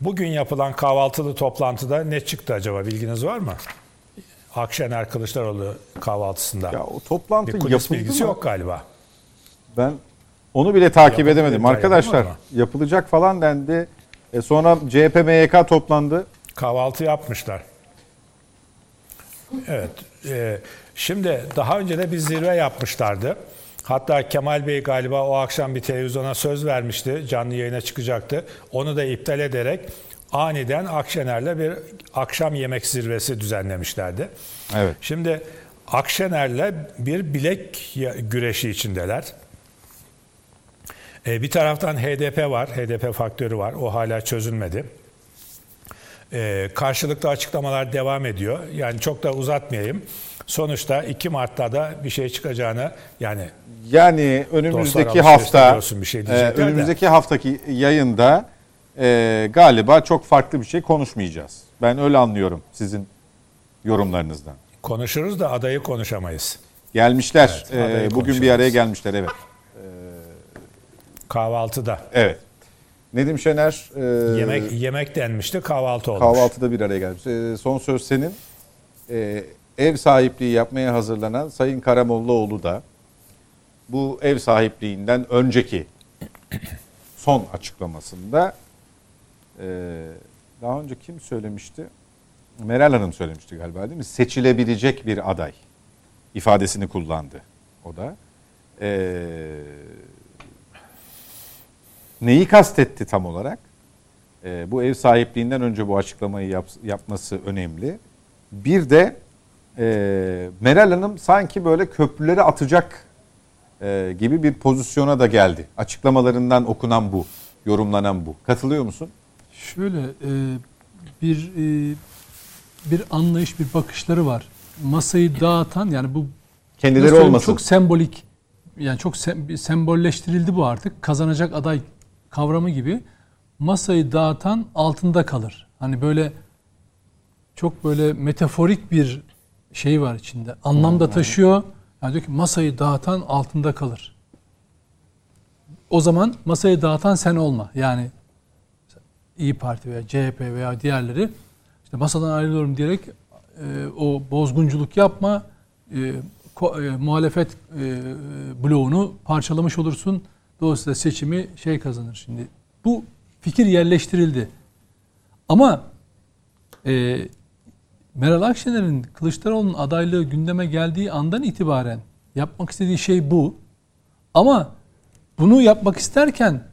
Bugün yapılan kahvaltılı toplantıda ne çıktı acaba bilginiz var mı? Akşener Kılıçdaroğlu kahvaltısında. Ya o toplantı bir kulis yapıldı bilgisi mı? yok galiba. Ben onu bile takip Yapıldı edemedim. Arkadaşlar yapılacak falan dendi. E sonra CHP MYK toplandı. Kahvaltı yapmışlar. Evet. e, şimdi daha önce de bir zirve yapmışlardı. Hatta Kemal Bey galiba o akşam bir televizyona söz vermişti. Canlı yayına çıkacaktı. Onu da iptal ederek aniden Akşener'le bir akşam yemek zirvesi düzenlemişlerdi. Evet. Şimdi Akşener'le bir bilek güreşi içindeler. E, bir taraftan HDP var, HDP faktörü var. O hala çözülmedi. E, karşılıklı açıklamalar devam ediyor. Yani çok da uzatmayayım. Sonuçta 2 Mart'ta da bir şey çıkacağını yani Yani önümüzdeki hafta bir şey e, diyecekler de. önümüzdeki haftaki yayında e, galiba çok farklı bir şey konuşmayacağız. Ben öyle anlıyorum sizin yorumlarınızdan. konuşuruz da adayı konuşamayız. Gelmişler. Evet, e, bugün bir araya gelmişler evet. Kahvaltıda. Evet. Nedim Şener e, Yemek yemek denmişti, kahvaltı olmuş. kahvaltıda bir araya gelmiş. E, son söz senin. E, ev sahipliği yapmaya hazırlanan Sayın Karamollaoğlu da bu ev sahipliğinden önceki son açıklamasında e, daha önce kim söylemişti? Meral Hanım söylemişti galiba değil mi? Seçilebilecek bir aday ifadesini kullandı o da. E, neyi kastetti tam olarak? E, bu ev sahipliğinden önce bu açıklamayı yap- yapması önemli. Bir de e, Meral Hanım sanki böyle köprüleri atacak e, gibi bir pozisyona da geldi. Açıklamalarından okunan bu, yorumlanan bu. Katılıyor musun? Şöyle e, bir e, bir anlayış, bir bakışları var. Masayı dağıtan yani bu Kendileri olmasın. çok sembolik yani çok sem- sembolleştirildi bu artık. Kazanacak aday kavramı gibi masayı dağıtan altında kalır. Hani böyle çok böyle metaforik bir şey var içinde. Anlam da taşıyor. Yani diyor ki masayı dağıtan altında kalır. O zaman masayı dağıtan sen olma. Yani İyi Parti veya CHP veya diğerleri işte masadan ayrılıyorum diyerek e, o bozgunculuk yapma, e, ko- e, muhalefet e, bloğunu parçalamış olursun. Dolayısıyla seçimi şey kazanır şimdi. Bu fikir yerleştirildi. Ama e, Meral Akşener'in Kılıçdaroğlu'nun adaylığı gündeme geldiği andan itibaren yapmak istediği şey bu. Ama bunu yapmak isterken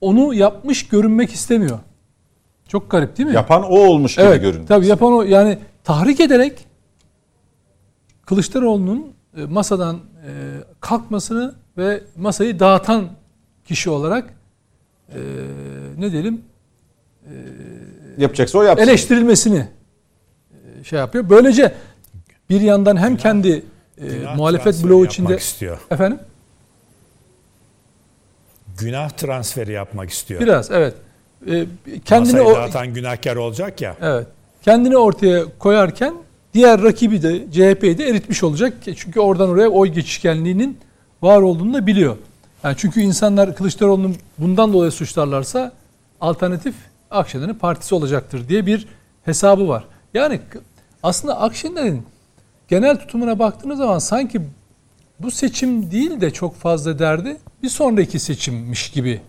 onu yapmış görünmek istemiyor. Çok garip değil mi? Yapan o olmuş gibi evet, görünüyor. Tabii yapan o yani tahrik ederek Kılıçdaroğlu'nun e, masadan e, kalkmasını ve masayı dağıtan kişi olarak e, ne diyelim Yapacaksa o yapsın. eleştirilmesini şey yapıyor. Böylece bir yandan hem kendi e, Günah muhalefet transferi bloğu içinde istiyor. efendim Günah transferi yapmak istiyor. biraz evet E, kendini Masayı o, dağıtan günahkar olacak ya. Evet. Kendini ortaya koyarken diğer rakibi de CHP'yi de eritmiş olacak. Çünkü oradan oraya oy geçişkenliğinin var olduğunu da biliyor. Yani çünkü insanlar Kılıçdaroğlu'nun bundan dolayı suçlarlarsa alternatif Akşener'in partisi olacaktır diye bir hesabı var. Yani aslında Akşener'in genel tutumuna baktığınız zaman sanki bu seçim değil de çok fazla derdi bir sonraki seçimmiş gibi.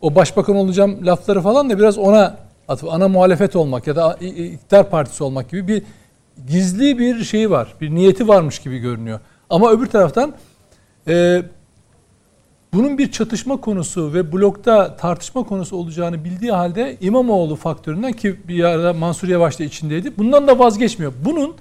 O başbakan olacağım lafları falan da biraz ona atıp ana muhalefet olmak ya da iktidar partisi olmak gibi bir gizli bir şeyi var. Bir niyeti varmış gibi görünüyor. Ama öbür taraftan e, bunun bir çatışma konusu ve blokta tartışma konusu olacağını bildiği halde İmamoğlu faktöründen ki bir ara Mansur Yavaş da içindeydi. Bundan da vazgeçmiyor. Bunun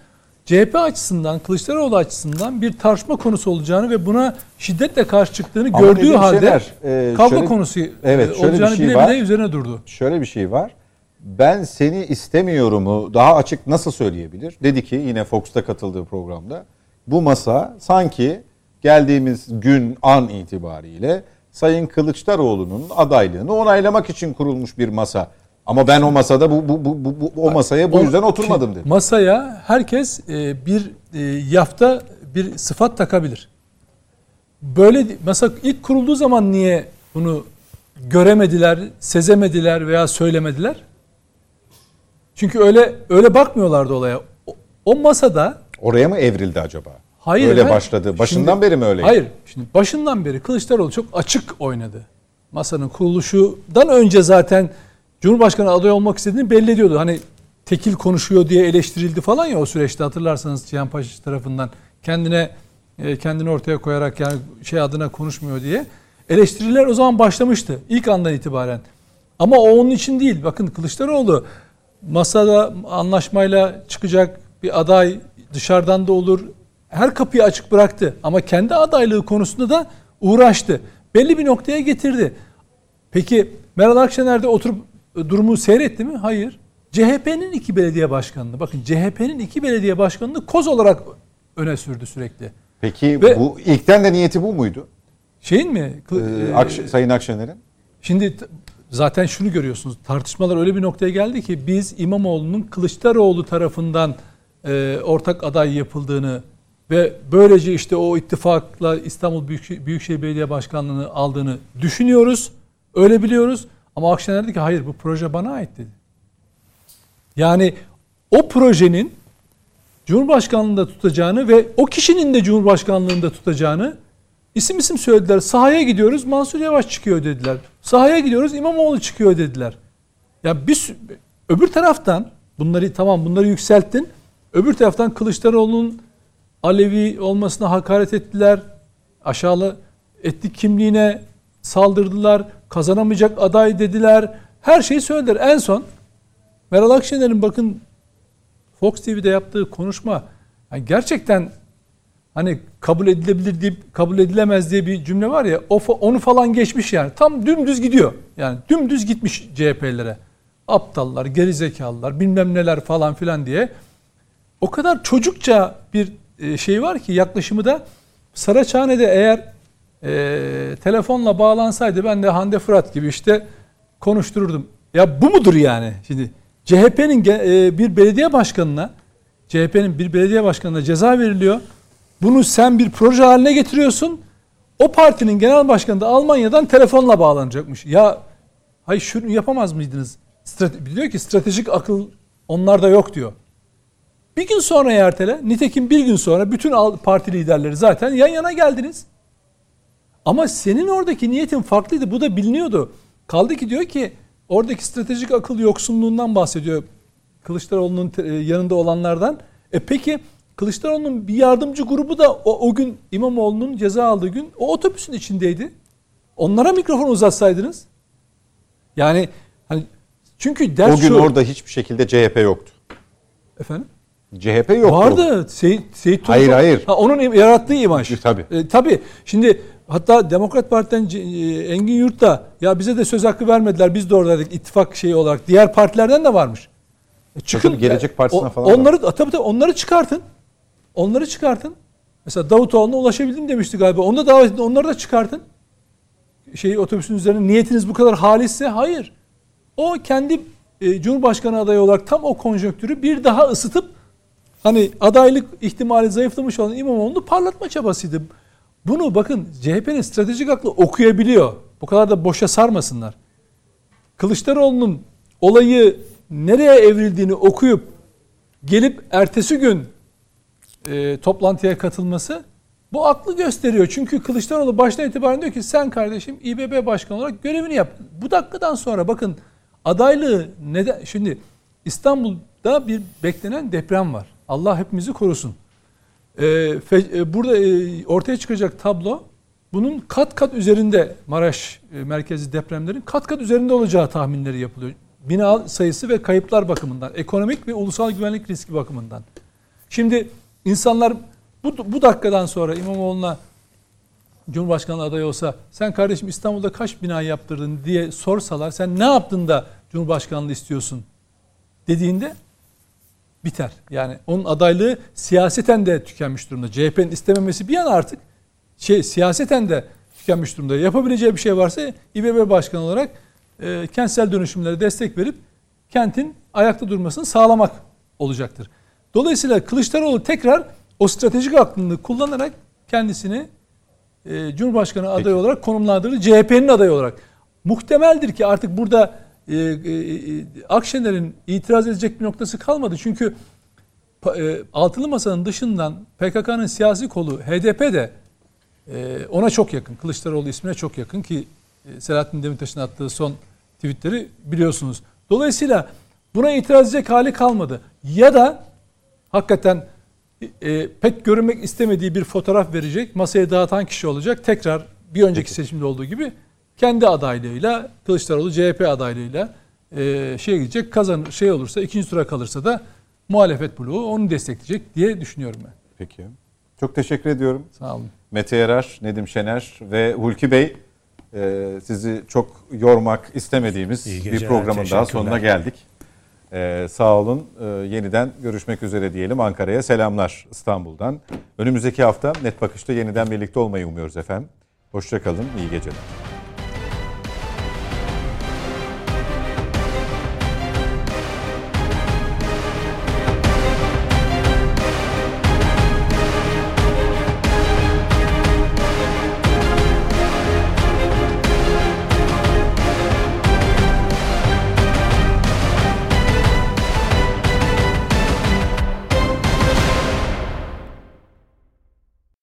CHP açısından, Kılıçdaroğlu açısından bir tartışma konusu olacağını ve buna şiddetle karşı çıktığını Ama gördüğü halde Şener, e, kavga şöyle- konusu Evet, e, şöyle bir olacağını şey bile var. bile üzerine durdu. Şöyle bir şey var. Ben seni istemiyorumu daha açık nasıl söyleyebilir? Dedi ki yine Fox'ta katıldığı programda bu masa sanki geldiğimiz gün an itibariyle Sayın Kılıçdaroğlu'nun adaylığını onaylamak için kurulmuş bir masa. Ama ben o masada bu, bu, bu, bu- bu- o masaya bu yüzden oturmadım dedi. Masaya herkes e, bir e, yafta bir sıfat takabilir. Böyle mesela ilk kurulduğu zaman niye bunu göremediler, sezemediler veya söylemediler? Çünkü öyle öyle bakmıyorlardı olaya. O, o masada Oraya mı evrildi acaba? Hayır. Öyle efendim. başladı. Başından Şimdi- beri mi öyleydi? Hayır. Şimdi başından beri Kılıçdaroğlu çok açık oynadı. Masanın kuruluşundan önce zaten Cumhurbaşkanı adayı olmak istediğini belli ediyordu. Hani tekil konuşuyor diye eleştirildi falan ya o süreçte hatırlarsanız Cihan Paşa tarafından kendine e, kendini ortaya koyarak yani şey adına konuşmuyor diye. Eleştiriler o zaman başlamıştı ilk andan itibaren. Ama o onun için değil. Bakın Kılıçdaroğlu masada anlaşmayla çıkacak bir aday dışarıdan da olur. Her kapıyı açık bıraktı ama kendi adaylığı konusunda da uğraştı. Belli bir noktaya getirdi. Peki Meral Akşener de oturup e, durumu seyretti mi? Hayır. CHP'nin iki belediye başkanını, bakın CHP'nin iki belediye başkanını koz olarak öne sürdü sürekli. Peki Ve- bu ilkten de niyeti bu muydu? Şeyin mi? Ee, e, Akş- Sayın Akşener'in? Şimdi zaten şunu görüyorsunuz. Tartışmalar öyle bir noktaya geldi ki biz İmamoğlu'nun Kılıçdaroğlu tarafından e, ortak aday yapıldığını ve böylece işte o ittifakla İstanbul Büyükşehir, Belediye Başkanlığı'nı aldığını düşünüyoruz. Öyle biliyoruz. Ama Akşener dedi ki hayır bu proje bana ait dedi. Yani o projenin Cumhurbaşkanlığında tutacağını ve o kişinin de Cumhurbaşkanlığında tutacağını isim isim söylediler. Sahaya gidiyoruz Mansur Yavaş çıkıyor dediler. Sahaya gidiyoruz İmamoğlu çıkıyor dediler. Ya bir öbür taraftan bunları tamam bunları yükselttin. Öbür taraftan Kılıçdaroğlu'nun Alevi olmasına hakaret ettiler. Aşağılı etnik kimliğine saldırdılar. Kazanamayacak aday dediler. Her şeyi söylediler. En son Meral Akşener'in bakın Fox TV'de yaptığı konuşma yani gerçekten hani kabul edilebilir deyip kabul edilemez diye bir cümle var ya o onu falan geçmiş yani. Tam dümdüz gidiyor. Yani dümdüz gitmiş CHP'lere. Aptallar, gerizekalılar, bilmem neler falan filan diye. O kadar çocukça bir şey var ki yaklaşımı da Saraçhane'de eğer e, telefonla bağlansaydı ben de Hande Fırat gibi işte konuştururdum. Ya bu mudur yani? Şimdi CHP'nin e, bir belediye başkanına CHP'nin bir belediye başkanına ceza veriliyor. Bunu sen bir proje haline getiriyorsun. O partinin genel başkanı da Almanya'dan telefonla bağlanacakmış. Ya hayır şunu yapamaz mıydınız? Strate- diyor ki stratejik akıl onlarda yok diyor. Bir gün sonra ertele. Nitekim bir gün sonra bütün parti liderleri zaten yan yana geldiniz. Ama senin oradaki niyetin farklıydı. Bu da biliniyordu. Kaldı ki diyor ki oradaki stratejik akıl yoksunluğundan bahsediyor. Kılıçdaroğlu'nun te- yanında olanlardan. E peki Kılıçdaroğlu'nun bir yardımcı grubu da o, o gün İmamoğlu'nun ceza aldığı gün o otobüsün içindeydi. Onlara mikrofon uzatsaydınız. Yani hani Çünkü ders O gün şu. orada hiçbir şekilde CHP yoktu. Efendim? CHP yoktu. Vardı. Seyit, Seyit Hayır, hayır. Ha, onun yarattığı imaj. Tabii. E, tabii. Şimdi hatta Demokrat Parti'den e, Engin Yurt da ya bize de söz hakkı vermediler. Biz de oradaydık ittifak şeyi olarak. Diğer partilerden de varmış. E, Tabii, Gelecek Partisi'ne falan var. Onları tabii tabii onları çıkartın. Onları çıkartın. Mesela Davutoğlu'na ulaşabildim demişti galiba. Onu da davet edin. Onları da çıkartın. Şey otobüsün üzerine niyetiniz bu kadar halisse hayır. O kendi e, Cumhurbaşkanı adayı olarak tam o konjonktürü bir daha ısıtıp hani adaylık ihtimali zayıflamış olan İmamoğlu'nu parlatma çabasıydı. Bunu bakın CHP'nin stratejik aklı okuyabiliyor. Bu kadar da boşa sarmasınlar. Kılıçdaroğlu'nun olayı nereye evrildiğini okuyup gelip ertesi gün e, toplantıya katılması bu aklı gösteriyor. Çünkü Kılıçdaroğlu baştan itibaren diyor ki sen kardeşim İBB başkanı olarak görevini yap. Bu dakikadan sonra bakın adaylığı neden şimdi İstanbul'da bir beklenen deprem var. Allah hepimizi korusun. E, fe- e, burada e, ortaya çıkacak tablo bunun kat kat üzerinde Maraş e, merkezi depremlerin kat kat üzerinde olacağı tahminleri yapılıyor. Bina sayısı ve kayıplar bakımından, ekonomik ve ulusal güvenlik riski bakımından. Şimdi insanlar bu, bu dakikadan sonra İmamoğlu'na Cumhurbaşkanlığı adayı olsa sen kardeşim İstanbul'da kaç bina yaptırdın diye sorsalar sen ne yaptın da Cumhurbaşkanlığı istiyorsun dediğinde biter. Yani onun adaylığı siyaseten de tükenmiş durumda. CHP'nin istememesi bir yana artık şey siyaseten de tükenmiş durumda. Yapabileceği bir şey varsa İBB Başkanı olarak e, kentsel dönüşümlere destek verip kentin ayakta durmasını sağlamak olacaktır. Dolayısıyla Kılıçdaroğlu tekrar o stratejik aklını kullanarak kendisini e, Cumhurbaşkanı adayı olarak konumlandırdı. CHP'nin adayı olarak. Muhtemeldir ki artık burada e, e, e, Akşener'in itiraz edecek bir noktası kalmadı. Çünkü e, Altılı Masa'nın dışından PKK'nın siyasi kolu HDP de e, ona çok yakın. Kılıçdaroğlu ismine çok yakın ki e, Selahattin Demirtaş'ın attığı son tweetleri biliyorsunuz. Dolayısıyla buna itiraz edecek hali kalmadı. Ya da hakikaten e, pek görünmek istemediği bir fotoğraf verecek, masaya dağıtan kişi olacak. Tekrar bir önceki seçimde olduğu gibi kendi adaylığıyla, Kılıçdaroğlu CHP adaylığıyla e, şeye gidecek. Kazanır, şey olursa, ikinci tura kalırsa da muhalefet bloğu onu destekleyecek diye düşünüyorum ben. Peki. Çok teşekkür ediyorum. Sağ olun. Mete Yarar, Nedim Şener ve Hulki Bey e, sizi çok yormak istemediğimiz İyi bir geceler, programın daha sonuna geldik. E, sağ olun. E, yeniden görüşmek üzere diyelim. Ankara'ya selamlar İstanbul'dan. Önümüzdeki hafta Net Bakış'ta yeniden birlikte olmayı umuyoruz efendim. Hoşçakalın, iyi geceler.